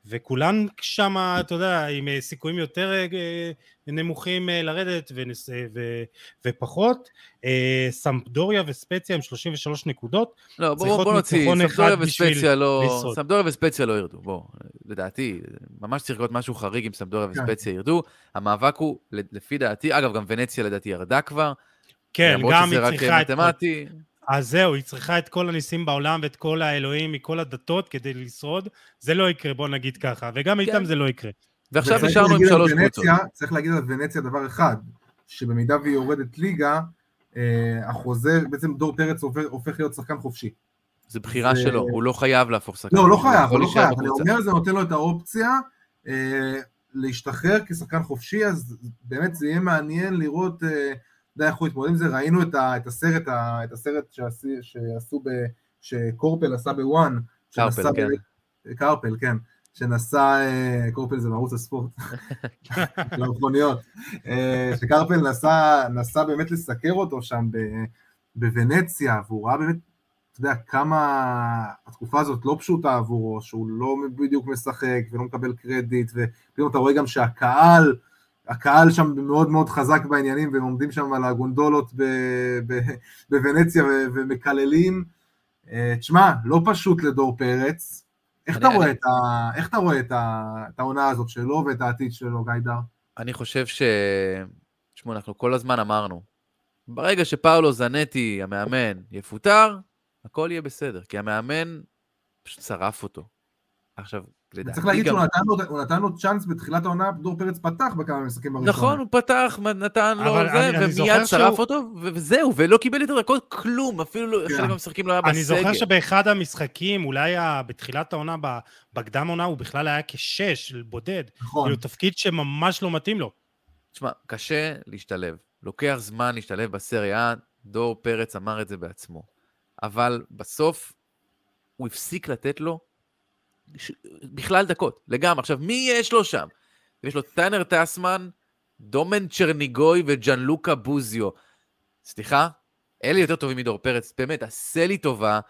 וכולן שם, אתה יודע, עם אה, סיכויים יותר אה, נמוכים אה, לרדת ונס, ו, ופחות. סמפדוריה וספציה עם 33 נקודות. לא, בואו בוא נוציא, סמפדוריה וספציה לא... סמפדוריה וספציה לא ירדו, בואו. לדעתי, ממש צריך להיות משהו חריג אם סמפדוריה כן. וספציה ירדו. המאבק הוא, לפי דעתי, אגב, גם ונציה לדעתי ירדה כבר. כן, גם היא צריכה את... מתמטי. אז זהו, היא צריכה את כל הניסים בעולם ואת כל האלוהים מכל הדתות כדי לשרוד. זה לא יקרה, בוא נגיד ככה, וגם כן. איתם זה לא יקרה. ועכשיו נשארנו עם שלוש קבוצות. צריך להגיד על ונציה דבר אחד, שבמידה והיא יורדת ליגה, אה, החוזה, בעצם דור פרץ הופך, להיות שחקן חופשי. זה בחירה זה... שלו, הוא לא חייב להפוך שחקן. לא, לא חייב, הוא לא חייב. אני אומר, זה נותן לו את האופציה אה, להשתחרר כשחקן חופשי, אז באמת זה יהיה מעניין לראות... יודע איך הוא התמודד עם זה, ראינו את, ה, את הסרט, ה, את הסרט שעשו, שעשו ב, שקורפל עשה בוואן, קרפל, כן. ב, קרפל, כן, שנסע, קורפל זה מערוץ הספורט, למכוניות, אה, שקרפל נסע, נסע באמת לסקר אותו שם ב, בוונציה, והוא ראה באמת, אתה יודע, כמה התקופה הזאת לא פשוטה עבורו, שהוא לא בדיוק משחק ולא מקבל קרדיט, ופתאום אתה רואה גם שהקהל, הקהל שם מאוד מאוד חזק בעניינים, והם עומדים שם על הגונדולות בוונציה ומקללים. אה, תשמע, לא פשוט לדור פרץ, איך אתה רואה את ה- איך אתה רואה את ה- את העונה הזאת שלו ואת העתיד שלו, גיידר? אני חושב ש... תשמעו, אנחנו כל הזמן אמרנו, ברגע שפאולו זנטי, המאמן, יפוטר, הכל יהיה בסדר, כי המאמן פשוט שרף אותו. עכשיו, לדעתי צריך להגיד גם... שהוא נתן לו- הוא נתן לו צ'אנס בתחילת העונה, דור פרץ פתח בכמה משחקים הראשונים. נכון, הוא פתח, נתן לו אבל זה, אני- אני זוכר ומיד שרף שהוא- אותו, וזהו, ולא קיבל יותר דקות כלום, אפילו לא- כן. חלק מהמשחקים לא היה בסגל. אני זוכר שבאחד המשחקים, אולי בתחילת העונה, בקדם העונה, הוא בכלל היה כשש, בודד. נכון. כאילו, תפקיד שממש לא מתאים לו. תשמע, קשה להשתלב. לוקח זמן להשתלב בסריה, דור פרץ אמר את זה בעצמו. אבל בסוף הוא הפסיק לתת לו ש... בכלל דקות, לגמרי. עכשיו, מי יש לו שם? יש לו טאנר טסמן, דומן צ'רניגוי וג'אן לוקה בוזיו. סליחה? אלה יותר טובים מדור פרץ, באמת, עשה לי טובה.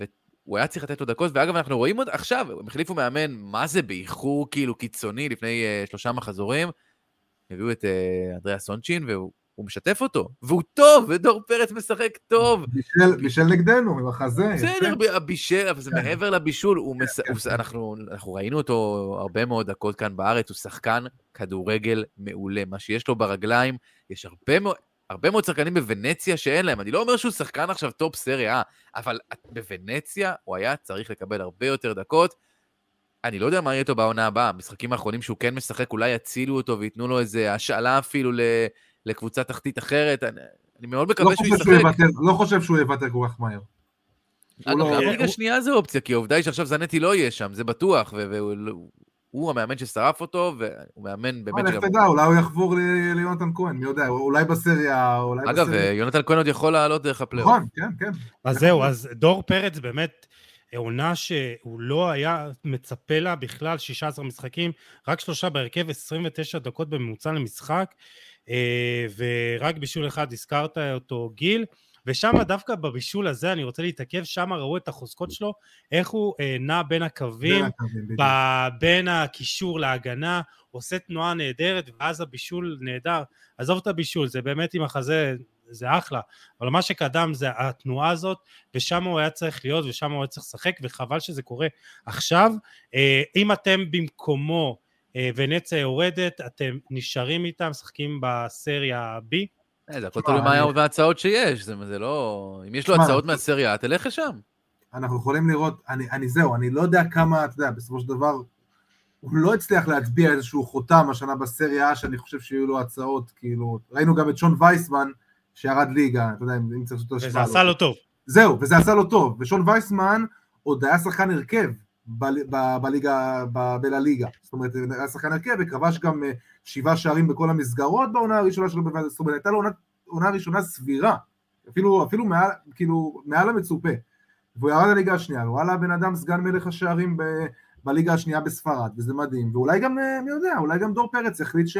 והוא היה צריך לתת לו דקות, ואגב, אנחנו רואים עוד עכשיו, הם החליפו מאמן, מה זה באיחור כאילו קיצוני לפני uh, שלושה מחזורים. הביאו את uh, אנדריאה סונצ'ין, והוא הוא משתף אותו. והוא טוב, ודור פרץ משחק טוב. בישל- בישל נגדנו, עם החזה. בסדר, יפה. ב- הבישל, אבל זה כן. מעבר לבישול, הוא מס... כן, הוא... כן. אנחנו, אנחנו ראינו אותו הרבה מאוד דקות כאן בארץ, הוא שחקן כדורגל מעולה. מה שיש לו ברגליים, יש הרבה מאוד... הרבה מאוד שחקנים בוונציה שאין להם. אני לא אומר שהוא שחקן עכשיו top סריה, אבל בוונציה הוא היה צריך לקבל הרבה יותר דקות. אני לא יודע מה יהיה איתו בעונה הבאה. המשחקים האחרונים שהוא כן משחק, אולי יצילו אותו וייתנו לו איזה השאלה אפילו ל... לקבוצה תחתית אחרת. אני, אני מאוד לא מקווה שהוא חושב שהוא ישחק. לא חושב שהוא יוותר כל כך מהר. אגב, לא- גם הוא- ליגה שנייה זה אופציה, כי העובדה היא שעכשיו זנטי לא יהיה שם, זה בטוח, והוא הוא המאמן ששרף אותו, והוא מאמן באמת לך שגם... תדע, אולי הוא יחבור ליונתן כהן, מי יודע, אולי בסריה, אולי אגב, בסריה. אה, יונתן כהן עוד יכול לעלות דרך הפלייאוף. נכון, כן, כן. אז זהו, אז דור פרץ באמת עונה שהוא לא היה מצפה לה בכלל, 16 משחקים, רק שלושה בהרכב, 29 דקות בממוצע למשחק, ורק בישול אחד הזכרת אותו גיל, ושם דווקא בבישול הזה, אני רוצה להתעכב, שם ראו את החוזקות שלו, איך הוא אה, נע בין הקווים, בין. ב- הקישור להגנה, עושה תנועה נהדרת, ואז הבישול נהדר. עזוב את הבישול, זה באמת עם החזה, זה אחלה, אבל מה שקדם זה התנועה הזאת, ושם הוא היה צריך להיות, ושם הוא היה צריך לשחק, וחבל שזה קורה עכשיו. אה, אם אתם במקומו, אה, ונציה יורדת, אתם נשארים איתם, משחקים בסריה B. אה, זה הכל תלוי מה מההצעות שיש, זה זה לא... אם יש לו הצעות מהסריה, תלך לשם. אנחנו יכולים לראות, אני, אני זהו, אני לא יודע כמה, אתה יודע, בסופו של דבר, הוא לא הצליח להטביע איזשהו חותם השנה בסריה, שאני חושב שיהיו לו הצעות, כאילו, ראינו גם את שון וייסמן, שירד ליגה, אתה יודע, אם צריך לעשות וזה השוואה. עשה לו טוב. זהו, וזה עשה לו טוב, ושון וייסמן עוד היה שחקן הרכב בליגה, בלליגה, זאת אומרת, היה שחקן הרכב וכבש גם אה, שבעה שערים בכל המסגרות בעונה הראשונה שלו בוועדה, זאת אומרת, הייתה לו עונה- ראשונה סבירה, אפילו, אפילו מעל, כאילו, מעל המצופה, והוא ירד לליגה השנייה, וואלה, הבן אדם סגן מלך השערים ב... בליגה השנייה בספרד, וזה מדהים, ואולי גם, אה, מי יודע, אולי גם דור פרץ יחליט ש,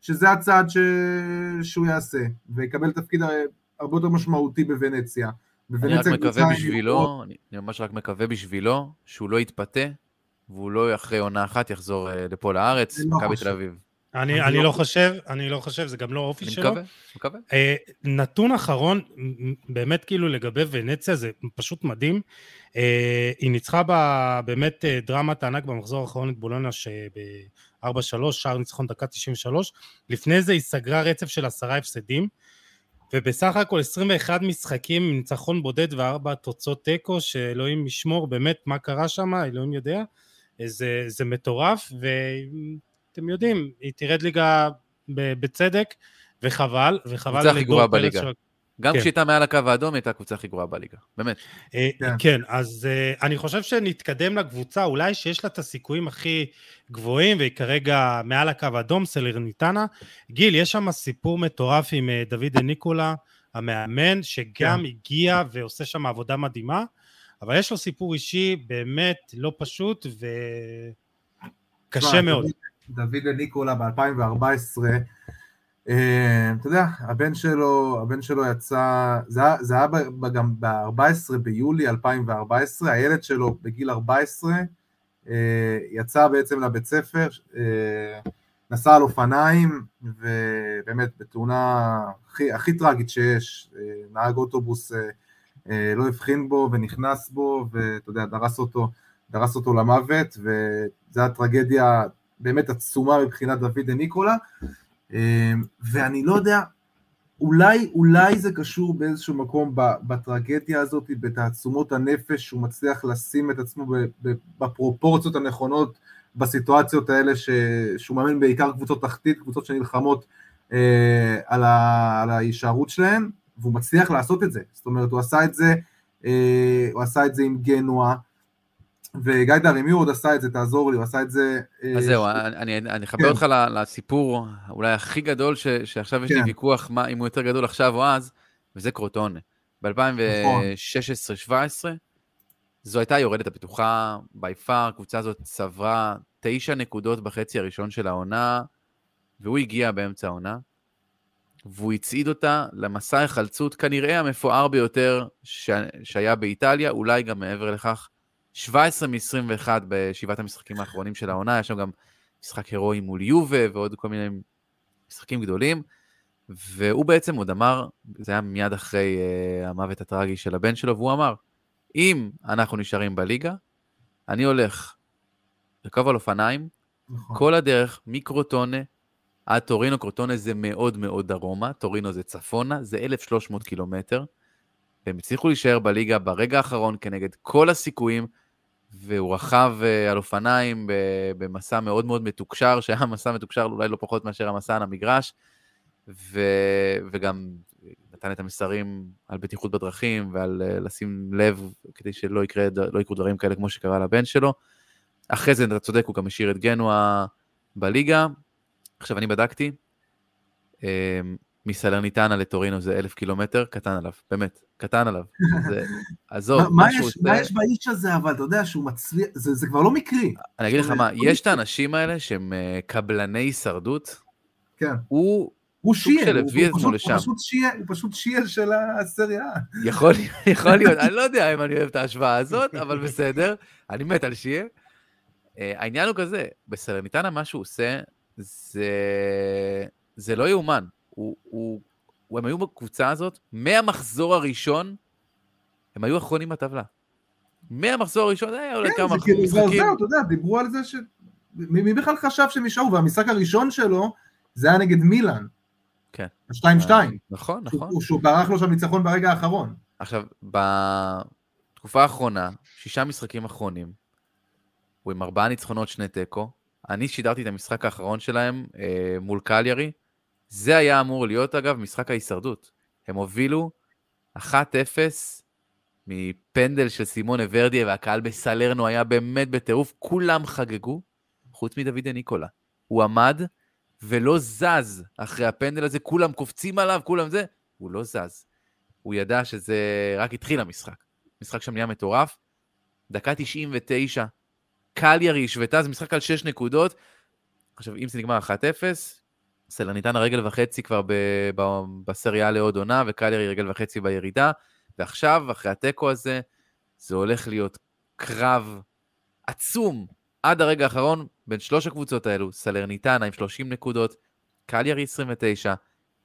שזה הצעד ש, שהוא יעשה, ויקבל תפקיד אה, הרבה יותר משמעותי בוונציה. אני רק מקווה בשבילו, אני אני ממש רק מקווה בשבילו, שהוא לא יתפתה, והוא לא אחרי עונה אחת יחזור אה, לפה לארץ, אני לא מכבי. תל אביב. אני, אני אני לא לא חושב, אני לא חושב, זה גם לא האופי אני שלו. מקווה, מקווה. אה, נתון אחרון, באמת כאילו לגבי ונציה, זה פשוט מדהים. אה, היא ניצחה בה באמת דרמת הענק במחזור האחרון את בולונה שב-4-3, שער ניצחון דקה 93. לפני זה היא סגרה רצף של עשרה הפסדים, ובסך הכל 21 משחקים עם ניצחון בודד וארבע תוצאות תיקו, שאלוהים ישמור באמת מה קרה שם, אלוהים יודע. זה, זה מטורף, ואתם יודעים, היא תרד ליגה בצדק, וחבל, וחבל קבוצה הכי גרועה לדור פרץ בליגה. גם כן. כשהייתה מעל הקו האדום, היא הייתה הקבוצה הכי גרועה בליגה. באמת. אה, כן. כן, אז אה, אני חושב שנתקדם לקבוצה, אולי שיש לה את הסיכויים הכי גבוהים, והיא כרגע מעל הקו האדום, סלרניטנה. גיל, יש שם סיפור מטורף עם אה, דוד ניקולה, המאמן, שגם כן. הגיע ועושה שם עבודה מדהימה, אבל יש לו סיפור אישי באמת לא פשוט וקשה מאוד. דוד- ניקולה ב-2014, אה, אתה יודע, הבן שלו, הבן שלו יצא, זה זה היה גם ב-14 ביולי 2014, הילד שלו בגיל 14 אה, יצא בעצם לבית ספר, אה, נסע על אופניים, ובאמת בתאונה הכי, הכי טראגית שיש, אה, נהג אוטובוס אה, אה, לא הבחין בו ונכנס בו, ואתה יודע, דרס אותו. דרס אותו למוות, וזו הייתה טרגדיה באמת עצומה מבחינת דוד ניקולה, ואני לא יודע, אולי, אולי זה קשור באיזשהו מקום בטרגדיה הזאת, בתעצומות הנפש, שהוא מצליח לשים את עצמו בפרופורציות הנכונות בסיטואציות האלה, ש, שהוא מאמן בעיקר קבוצות תחתית, קבוצות שנלחמות אה, על, ה, על ההישארות שלהן, והוא מצליח לעשות את זה. זאת אומרת, הוא עשה את זה, אה, הוא עשה את זה עם גנואה, וגיא הוא עוד עשה את זה? תעזור לי, הוא עשה את זה... אה, אז זהו, אני אחבר כן. אותך לסיפור אולי הכי גדול, שעכשיו יש לי כן. ויכוח אם הוא יותר גדול עכשיו או אז, וזה קרוטונה. ב-2016-2017, זו הייתה היורדת הבטוחה, בי פאר, הקבוצה הזאת צברה תשע נקודות בחצי הראשון של העונה, והוא הגיע באמצע העונה, והוא הצעיד אותה למסע החלצות כנראה המפואר ביותר שהיה באיטליה, אולי גם מעבר לכך. 17 מ-21 בשבעת המשחקים האחרונים של העונה, היה שם גם משחק הירואי מול יובה ועוד כל מיני משחקים גדולים, והוא בעצם עוד אמר, זה היה מיד אחרי uh, המוות הטרגי של הבן שלו, והוא אמר, אם אנחנו נשארים בליגה, אני הולך לרכוב על אופניים, נכון. כל הדרך מקרוטונה עד טורינו, קרוטונה זה מאוד מאוד דרומה, טורינו זה צפונה, זה 1,300 קילומטר, והם הצליחו להישאר בליגה ברגע האחרון כנגד כל הסיכויים, והוא רכב אה, על אופניים במסע מאוד מאוד מתוקשר, שהיה מסע מתוקשר אולי לא פחות מאשר המסע על המגרש, ו... וגם נתן את המסרים על בטיחות בדרכים ועל אה, לשים לב כדי שלא יקרה, לא יקרו דברים כאלה כמו שקרה לבן שלו. אחרי זה, אתה צודק, הוא גם השאיר את גנואה בליגה. עכשיו, אני בדקתי, אמ, מסלרניטנה לטורינו זה אלף קילומטר, קטן עליו, באמת, קטן עליו. זה, עזוב, מה, מה, יש, מה יש באיש הזה, אבל אתה יודע שהוא מצליח, זה, זה כבר לא מקרי. אני אגיד לך מה, יש את האנשים האלה שהם uh, קבלני הישרדות, כן. הוא... הוא שיעל, הוא, הוא, הוא, הוא פשוט שיעל, הוא פשוט שיעל של הסריה. יכול, יכול להיות, אני לא יודע אם אני אוהב את ההשוואה הזאת, אבל בסדר, אני מת על שיעל. Uh, העניין הוא כזה, בסלרניטנה מה שהוא עושה, זה, זה לא יאומן. הוא, הוא, הוא, הם היו בקבוצה הזאת, מהמחזור הראשון, הם היו אחרונים בטבלה. מהמחזור הראשון, זה היה אולי כן, כמה כאילו, משחקים. כן, זהו, אתה יודע, דיברו על זה ש... מי בכלל חשב שהם נשארו? והמשחק הראשון שלו, זה היה נגד מילאן. כן. ה-2-2. נכון, נכון. שהוא, שהוא ברח לו שם ניצחון ברגע האחרון. עכשיו, בתקופה האחרונה, שישה משחקים אחרונים, הוא עם ארבעה ניצחונות, שני תיקו. אני שידרתי את המשחק האחרון שלהם אה, מול קליארי, זה היה אמור להיות, אגב, משחק ההישרדות. הם הובילו 1-0 מפנדל של סימון ורדיה, והקהל בסלרנו היה באמת בטירוף, כולם חגגו, חוץ מדוד ניקולה. הוא עמד ולא זז אחרי הפנדל הזה, כולם קופצים עליו, כולם זה, הוא לא זז. הוא ידע שזה רק התחיל המשחק. המשחק שם נהיה מטורף. דקה 99, קליירי השוותה, זה משחק על 6 נקודות. עכשיו, אם זה נגמר 1-0, סלרניטנה רגל וחצי כבר ב- ב- בסריה לעוד עונה, וקליירי רגל וחצי בירידה, ועכשיו, אחרי התיקו הזה, זה הולך להיות קרב עצום. עד הרגע האחרון בין שלוש הקבוצות האלו, סלרניטנה עם 30 נקודות, קליירי 29,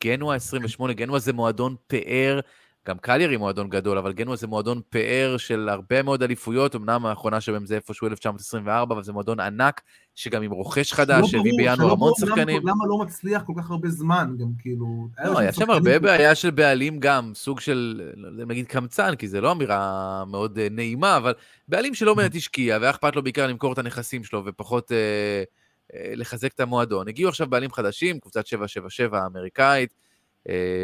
גנואה 28, גנואה זה מועדון פאר גם קליירי מועדון גדול, אבל גנואה זה מועדון פאר של הרבה מאוד אליפויות, אמנם האחרונה שבהם זה איפשהו 1924, אבל זה מועדון ענק, שגם עם רוכש חדש, שהביא בינואר המון שחקנים. למה לא מצליח כל כך הרבה זמן, גם כאילו... לא, היה שם הרבה בעיה של בעלים גם, סוג של, נגיד קמצן, כי זה לא אמירה מאוד אה, נעימה, אבל בעלים שלא באמת השקיע, והיה אכפת לו בעיקר למכור את הנכסים שלו, ופחות אה, אה, לחזק את המועדון. הגיעו עכשיו בעלים חדשים, קבוצת 777 האמריקאית,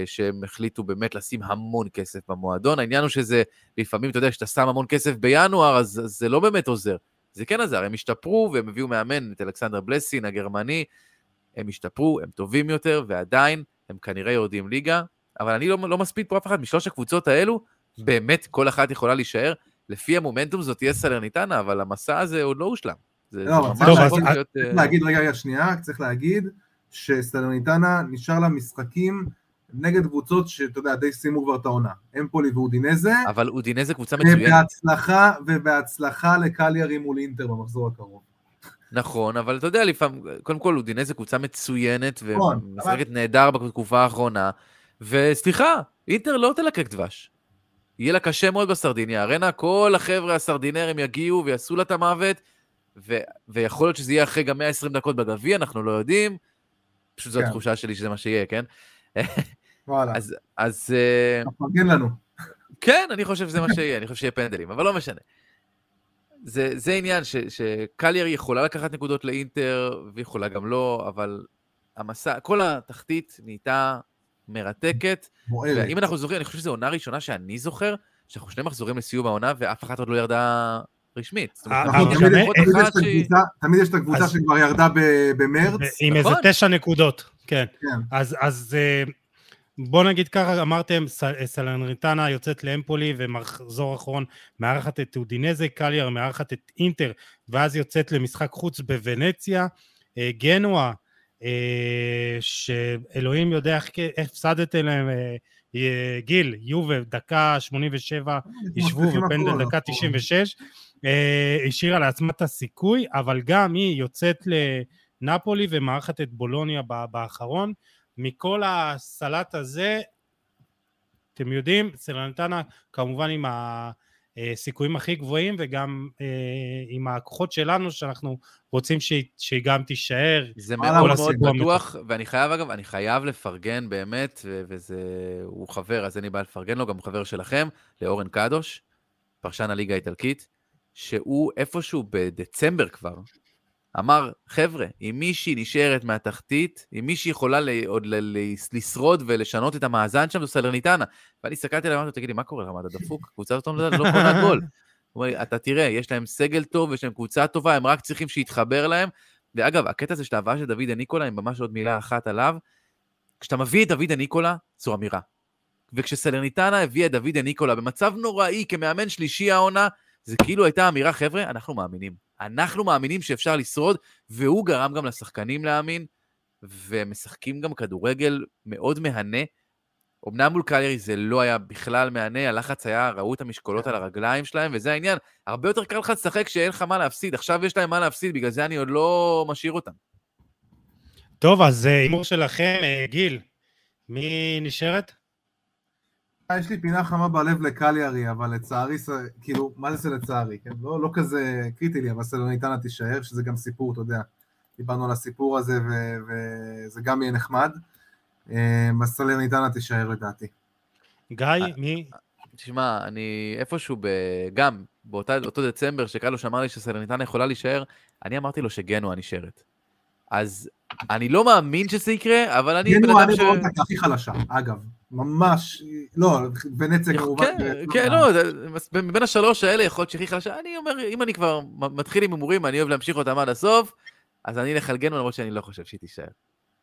שהם החליטו באמת לשים המון כסף במועדון. העניין הוא שזה, לפעמים, אתה יודע, כשאתה שם המון כסף בינואר, אז, אז זה לא באמת עוזר. זה כן עזר, הם השתפרו והם הביאו מאמן, את אלכסנדר בלסין, הגרמני, הם השתפרו, הם טובים יותר, ועדיין הם כנראה יורדים ליגה, אבל אני לא, לא מספיד פה אף אחד משלוש הקבוצות האלו, באמת כל אחת יכולה להישאר. לפי המומנטום זאת תהיה סלרניטנה, אבל המסע הזה עוד לא הושלם. זה, לא, זה ממש צריך להיות... צריך אה, להגיד, רגע, רגע, שנייה, צריך להגיד שסלרניטנה נשאר לה משחקים נגד קבוצות שאתה יודע, די סיימו כבר את העונה. אמפולי ואודינזה. אבל אודינזה קבוצה מצוינת. ובהצלחה, ובהצלחה לקליירי מול אינטר במחזור הקרוב. נכון, אבל אתה יודע, לפעמים, קודם כל אודינזה קבוצה מצוינת, נכון, ומשחקת נהדר בתקופה האחרונה, וסליחה, אינטר לא תלקק דבש. יהיה לה קשה מאוד בסרדיניה. ארנה, כל החבר'ה הסרדינרים יגיעו ויעשו לה את המוות, ו- ויכול להיות שזה יהיה אחרי גם 120 דקות בגביע, אנחנו לא יודעים. פשוט זו כן. התחושה שלי שזה מה שיהיה, כן? וואלה, אז, אז אה, תפרגן לנו. כן, אני חושב שזה מה שיהיה, אני חושב שיהיה פנדלים, אבל לא משנה. זה, זה עניין ש, שקליאר יכולה לקחת נקודות לאינטר, ויכולה גם לא, אבל המסע, כל התחתית נהייתה מרתקת. מועלת. ואם אנחנו זוכרים, אני חושב שזו עונה ראשונה שאני זוכר, שאנחנו שני מחזורים לסיום העונה, ואף אחת עוד לא ירדה רשמית. תמיד- יש את הקבוצה- שכבר ירדה במרץ. עם איזה נכון. תשע נקודות, כן. כן. אז, אז אה, בוא נגיד ככה, אמרתם, ס- סלנריטנה יוצאת לאמפולי ומחזור אחרון מארחת את אודינזה, קליאר מארחת את אינטר, ואז יוצאת למשחק חוץ בוונציה, אה, גנואה, אה, שאלוהים יודע איך הפסדתם להם, אה, אה, גיל, יובל, דקה 87, ישבו ופנדל דקה הכל. 96, אה, השאירה לעצמה את הסיכוי, אבל גם היא יוצאת לנפולי ומארחת את בולוניה באחרון. מכל הסלט הזה, אתם יודעים, סלנטנה כמובן עם הסיכויים הכי גבוהים וגם אה, עם הכוחות שלנו שאנחנו רוצים שהיא, שהיא גם תישאר. זה מאוד מאוד בטוח, ואני חייב, אגב, אני חייב לפרגן באמת, וזה... הוא חבר, אז אין לי בעיה לפרגן לו, גם חבר שלכם, לאורן קדוש, פרשן הליגה האיטלקית, שהוא איפשהו בדצמבר כבר, אמר, חבר'ה, אם מישהי נשארת מהתחתית, אם מישהי יכולה עוד לשרוד ולשנות את המאזן שם, זו סלרניטנה. ואני הסתכלתי עליו, אמרתי לו, תגיד לי, מה קורה לך, מה, אתה דפוק? הקבוצה הזאת לא לא קונה גול. הוא אומר לי, אתה תראה, יש להם סגל טוב, יש להם קבוצה טובה, הם רק צריכים שיתחבר להם. ואגב, הקטע הזה של ההבאה של דוידה ניקולה, עם ממש עוד מילה אחת עליו, כשאתה מביא את דוד הניקולה, זו אמירה. וכשסלרניטנה הביאה את דוד הניקולה במצב נוראי כמאמן שלישי העונה, זה כאילו הייתה אמירה, חבר'ה, אנחנו מאמינים. אנחנו מאמינים שאפשר לשרוד, והוא גרם גם לשחקנים להאמין, ומשחקים גם כדורגל מאוד מהנה. אמנם מול קליירי זה לא היה בכלל מהנה, הלחץ היה, ראו את המשקולות על הרגליים שלהם, וזה העניין. הרבה יותר קל לך לשחק כשאין לך מה להפסיד. עכשיו יש להם מה להפסיד, בגלל זה אני עוד לא משאיר אותם. טוב, אז אה, הימור שלכם, אה, גיל, מי נשארת? יש לי פינה חמה בלב לקליארי, אבל לצערי, כאילו, מה זה לצערי, כן? לא, לא כזה קריטי לי, אבל סלוניטנה תישאר, שזה גם סיפור, אתה יודע. דיברנו על הסיפור הזה, ו- וזה גם יהיה נחמד. אה, סלוניטנה תישאר לדעתי. גיא, אה, מי? תשמע, אני איפשהו, ב... גם באותו דצמבר, שקלוש אמר לי שסלרניטנה יכולה להישאר, אני אמרתי לו שגנואה נשארת. אז אני לא מאמין שזה יקרה, אבל אני גנואה, אדם אני ש... הכי חלשה, אגב. ממש, לא, ונציה כמובן. כן, כן, לא, מבין השלוש האלה יכול להיות שהכי חלשה. אני אומר, אם אני כבר מתחיל עם הימורים, אני אוהב להמשיך אותם עד הסוף, אז אני אלך על גנואה, למרות שאני לא חושב שהיא תישאר.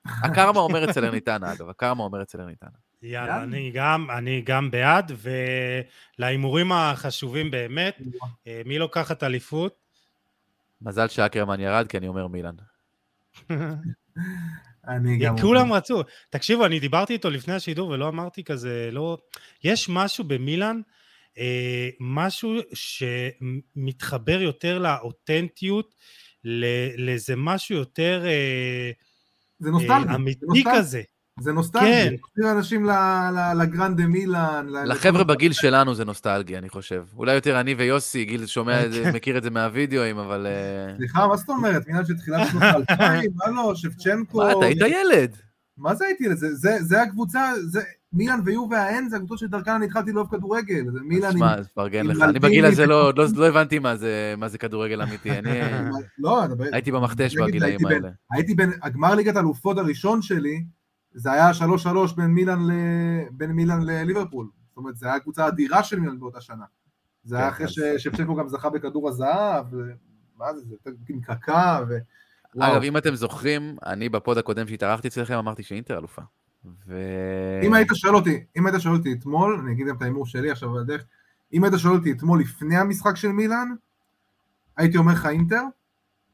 הקרמה אומרת סלרניטנה, אגב, הקרמה אומרת סלרניטנה. יאללה, יאללה. אני גם, אני גם בעד, ולהימורים החשובים באמת, אה, מי לוקחת אליפות? מזל שאקרמן ירד, כי אני אומר מילן. אני גם... כולם רצו. תקשיבו, אני דיברתי איתו לפני השידור ולא אמרתי כזה, לא... יש משהו במילאן, אה, משהו שמתחבר יותר לאותנטיות, לאיזה משהו יותר אה, זה אה, נוסטלגי. זה אמיתי נוסטלגי. כזה. זה נוסטלגי. כן. מחזיר אנשים ל- ל- לגרנדה מילאן. לחבר'ה בגיל שלנו זה נוסטלגי, אני חושב. אולי יותר אני ויוסי, גיל שומע את זה, מכיר את זה מהווידאוים, אבל... אה, סליחה, מה זאת אומרת? מילאן של תחילת שנות האלפיים, מה לא, שבצ'נקו... מה, אתה היית ילד. מה זה הייתי? זה, זה, זה הקבוצה, זה מילאן ויובה האן, זה הקבוצות שדרכן אני התחלתי לאהוב כדורגל. זה מילאן עם... שמע, אז פרגן לך. אני בגיל הזה לא- לא לא הבנתי מה זה מה זה כדורגל אמיתי. אני לא, הייתי במכתש בגילאים האלה. הייתי בין, הגמר ליגת האלופות הראשון שלי, זה היה 3-3 בין מילאן, ל... בין מילאן לליברפול. זאת אומרת, זה היה הקבוצה האדירה של מילאן באותה שנה. זה היה כן, אחרי אז- ש- שפצ'נקו גם זכה בכדור הזהב, ו... מה זה, זה יותר עם קקה, ו... אגב, אם אתם זוכרים, אני בפוד הקודם שהתארחתי אצלכם אמרתי שאינטר אלופה. ו... אם היית שואל אותי, אם היית שואל אותי אתמול, אני אגיד גם את ההימור שלי עכשיו על הדרך, אם היית שואל אותי אתמול לפני המשחק של מילאן, הייתי אומר לך אינטר,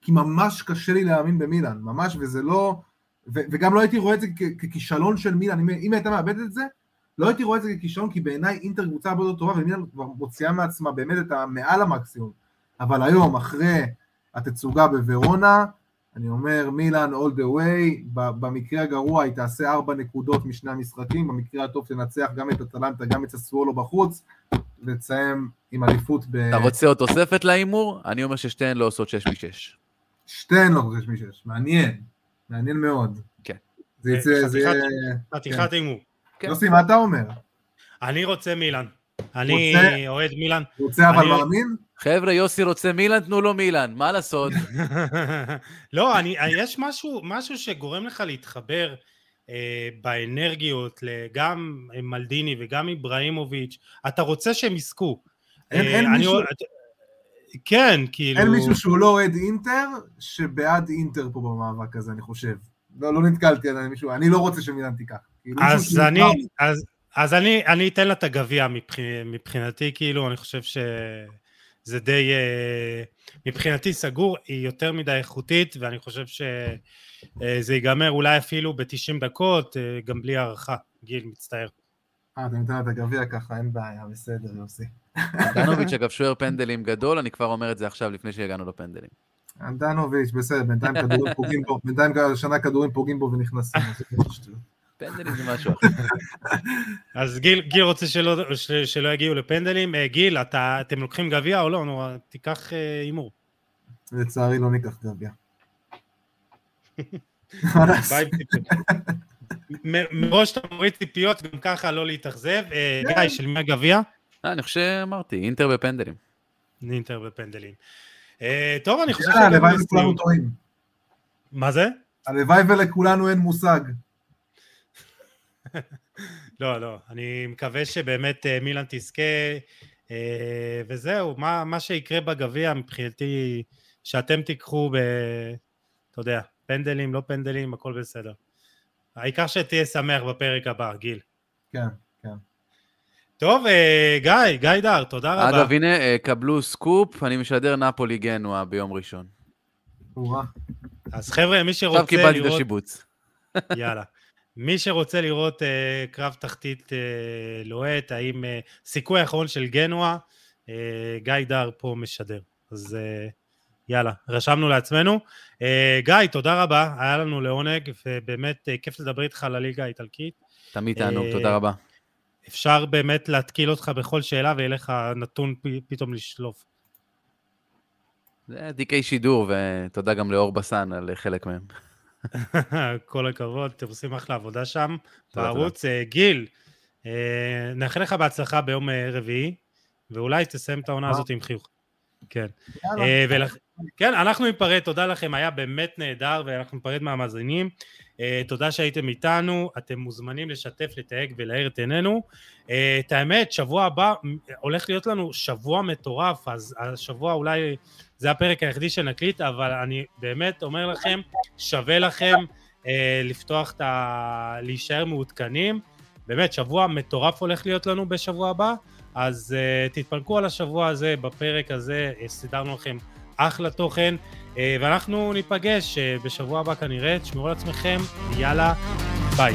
כי ממש קשה לי להאמין במילאן, ממש, וזה לא, ו, וגם לא הייתי רואה את זה כ- ככישלון של מילאן, אם, אם הייתה מאבדת את זה, לא הייתי רואה את זה ככישלון, כי בעיניי אינטר קבוצה הרבה יותר טובה, ומילאן כבר מוציאה מעצמה באמת את המעל המקסימום, אבל היום, אחרי התצוגה בוורונה, אני אומר מילאן all the way, במקרה הגרוע היא תעשה ארבע נקודות משני המשחקים, במקרה הטוב תנצח גם את אטלנטה, גם את ססוולו בחוץ, לסיים עם אליפות ב... אתה רוצה עוד תוספת להימור? אני אומר ששתיהן לא עושות 6 מ-6. שתיהן לא חושש משש, מעניין, מעניין מאוד. כן. זה יצא, זה חתיכת- יהיה... חתיכת הימור. כן. יוסי, מה אתה אומר? אני רוצה מילאן. אני? אוהד מילאן. רוצה אבל מאמין? חבר'ה, יוסי רוצה מילאן, תנו לו מילאן, מה לעשות? לא, אני, יש משהו, משהו שגורם לך להתחבר אה, באנרגיות, גם מלדיני וגם איבראימוביץ', אתה רוצה שהם יזכו. אין- אה, אין מישהו- כן, כאילו... אין מישהו שהוא לא אוהד אינטר, שבעד אינטר פה במאבק הזה, אני חושב. לא, לא נתקלתי על מישהו, אני לא רוצה שמילן תיקח. כאילו, אז אני, אז, אז אני, אני אתן לה את הגביע מבח, מבחינתי, כאילו, אני חושב שזה די, אה, מבחינתי סגור, היא יותר מדי איכותית, ואני חושב שזה ייגמר אולי אפילו ב-90 דקות, אה, גם בלי הערכה. גיל, מצטער. אה, אתה נותן לה את הגביע ככה, אין בעיה, בסדר, יוסי. דנוביץ' אגב שוער פנדלים גדול, אני כבר אומר את זה עכשיו לפני שהגענו לפנדלים. אנדנוביץ', בסדר, בינתיים כדורים פוגעים בו, בינתיים השנה כדורים פוגעים בו ונכנסים. פנדלים זה משהו אחר. אז גיל, גיל רוצה שלא, ש, שלא יגיעו לפנדלים. אה, גיל, אתה, אתם לוקחים גביע או לא? נו, תיקח אה, הימור. לצערי לא ניקח גביע. מה לעשות? ביי, מראש אתה מוריד ציפיות, גם ככה לא להתאכזב. אה, גיא, של מי הגביע? אה, אני חושב שאמרתי, אינטר בפנדלים. אינטר בפנדלים. אה, טוב, אני חושב יאללה, הלוואי וכולנו. טועים. מה זה? הלוואי ולכולנו אין מושג. לא, לא. אני מקווה שבאמת מילאן תזכה, וזהו, מה, מה שיקרה בגביע מבחינתי, שאתם תיקחו ב... אתה יודע, פנדלים, לא פנדלים, הכל בסדר. העיקר שתהיה שמח בפרק הבא, גיל. כן. טוב, אה, גיא, גיא דר, תודה רבה. אגב, הנה, אה, קבלו סקופ, אני משדר נפולי גנואה ביום ראשון. אז חבר'ה, מי שרוצה עכשיו קיבלתי את לראות... השיבוץ. יאללה. מי שרוצה לראות uh, קרב תחתית uh, לוהט, האם uh, סיכוי האחרון של גנואה, uh, גיא דר פה משדר. אז uh, יאללה, רשמנו לעצמנו. Uh, גיא, תודה רבה, היה לנו לעונג, ובאמת uh, כיף לדבר איתך על הליגה האיטלקית. תמיד תענוג, אה, תודה רבה. אפשר באמת להתקיל אותך בכל שאלה ויהיה לך נתון פ- פתאום לשלוף. זה תיקי שידור, ותודה גם לאור בסן על חלק מהם. כל הכבוד, אתם עושים אחלה עבודה שם בערוץ. גיל, אה, נאחל לך בהצלחה ביום רביעי, ואולי תסיים את העונה. הזאת עם חיוך. כן. יאללה. כן, אנחנו ניפרד, תודה לכם, היה באמת נהדר, ואנחנו ניפרד מהמאזינים. אה, תודה שהייתם איתנו, אתם מוזמנים לשתף, לתייג ולהאיר את עינינו. אה, את האמת, שבוע הבא הולך להיות לנו שבוע מטורף, אז השבוע אולי זה הפרק היחידי שנקליט, אבל אני באמת אומר לכם, שווה לכם אה, לפתוח את ה... להישאר מעודכנים. באמת, שבוע מטורף הולך להיות לנו בשבוע הבא, אז תתפנקו על השבוע הזה, בפרק הזה, סידרנו לכם אחלה תוכן, uh, ואנחנו ניפגש uh, בשבוע הבא כנראה, תשמרו על עצמכם, יאללה, ביי.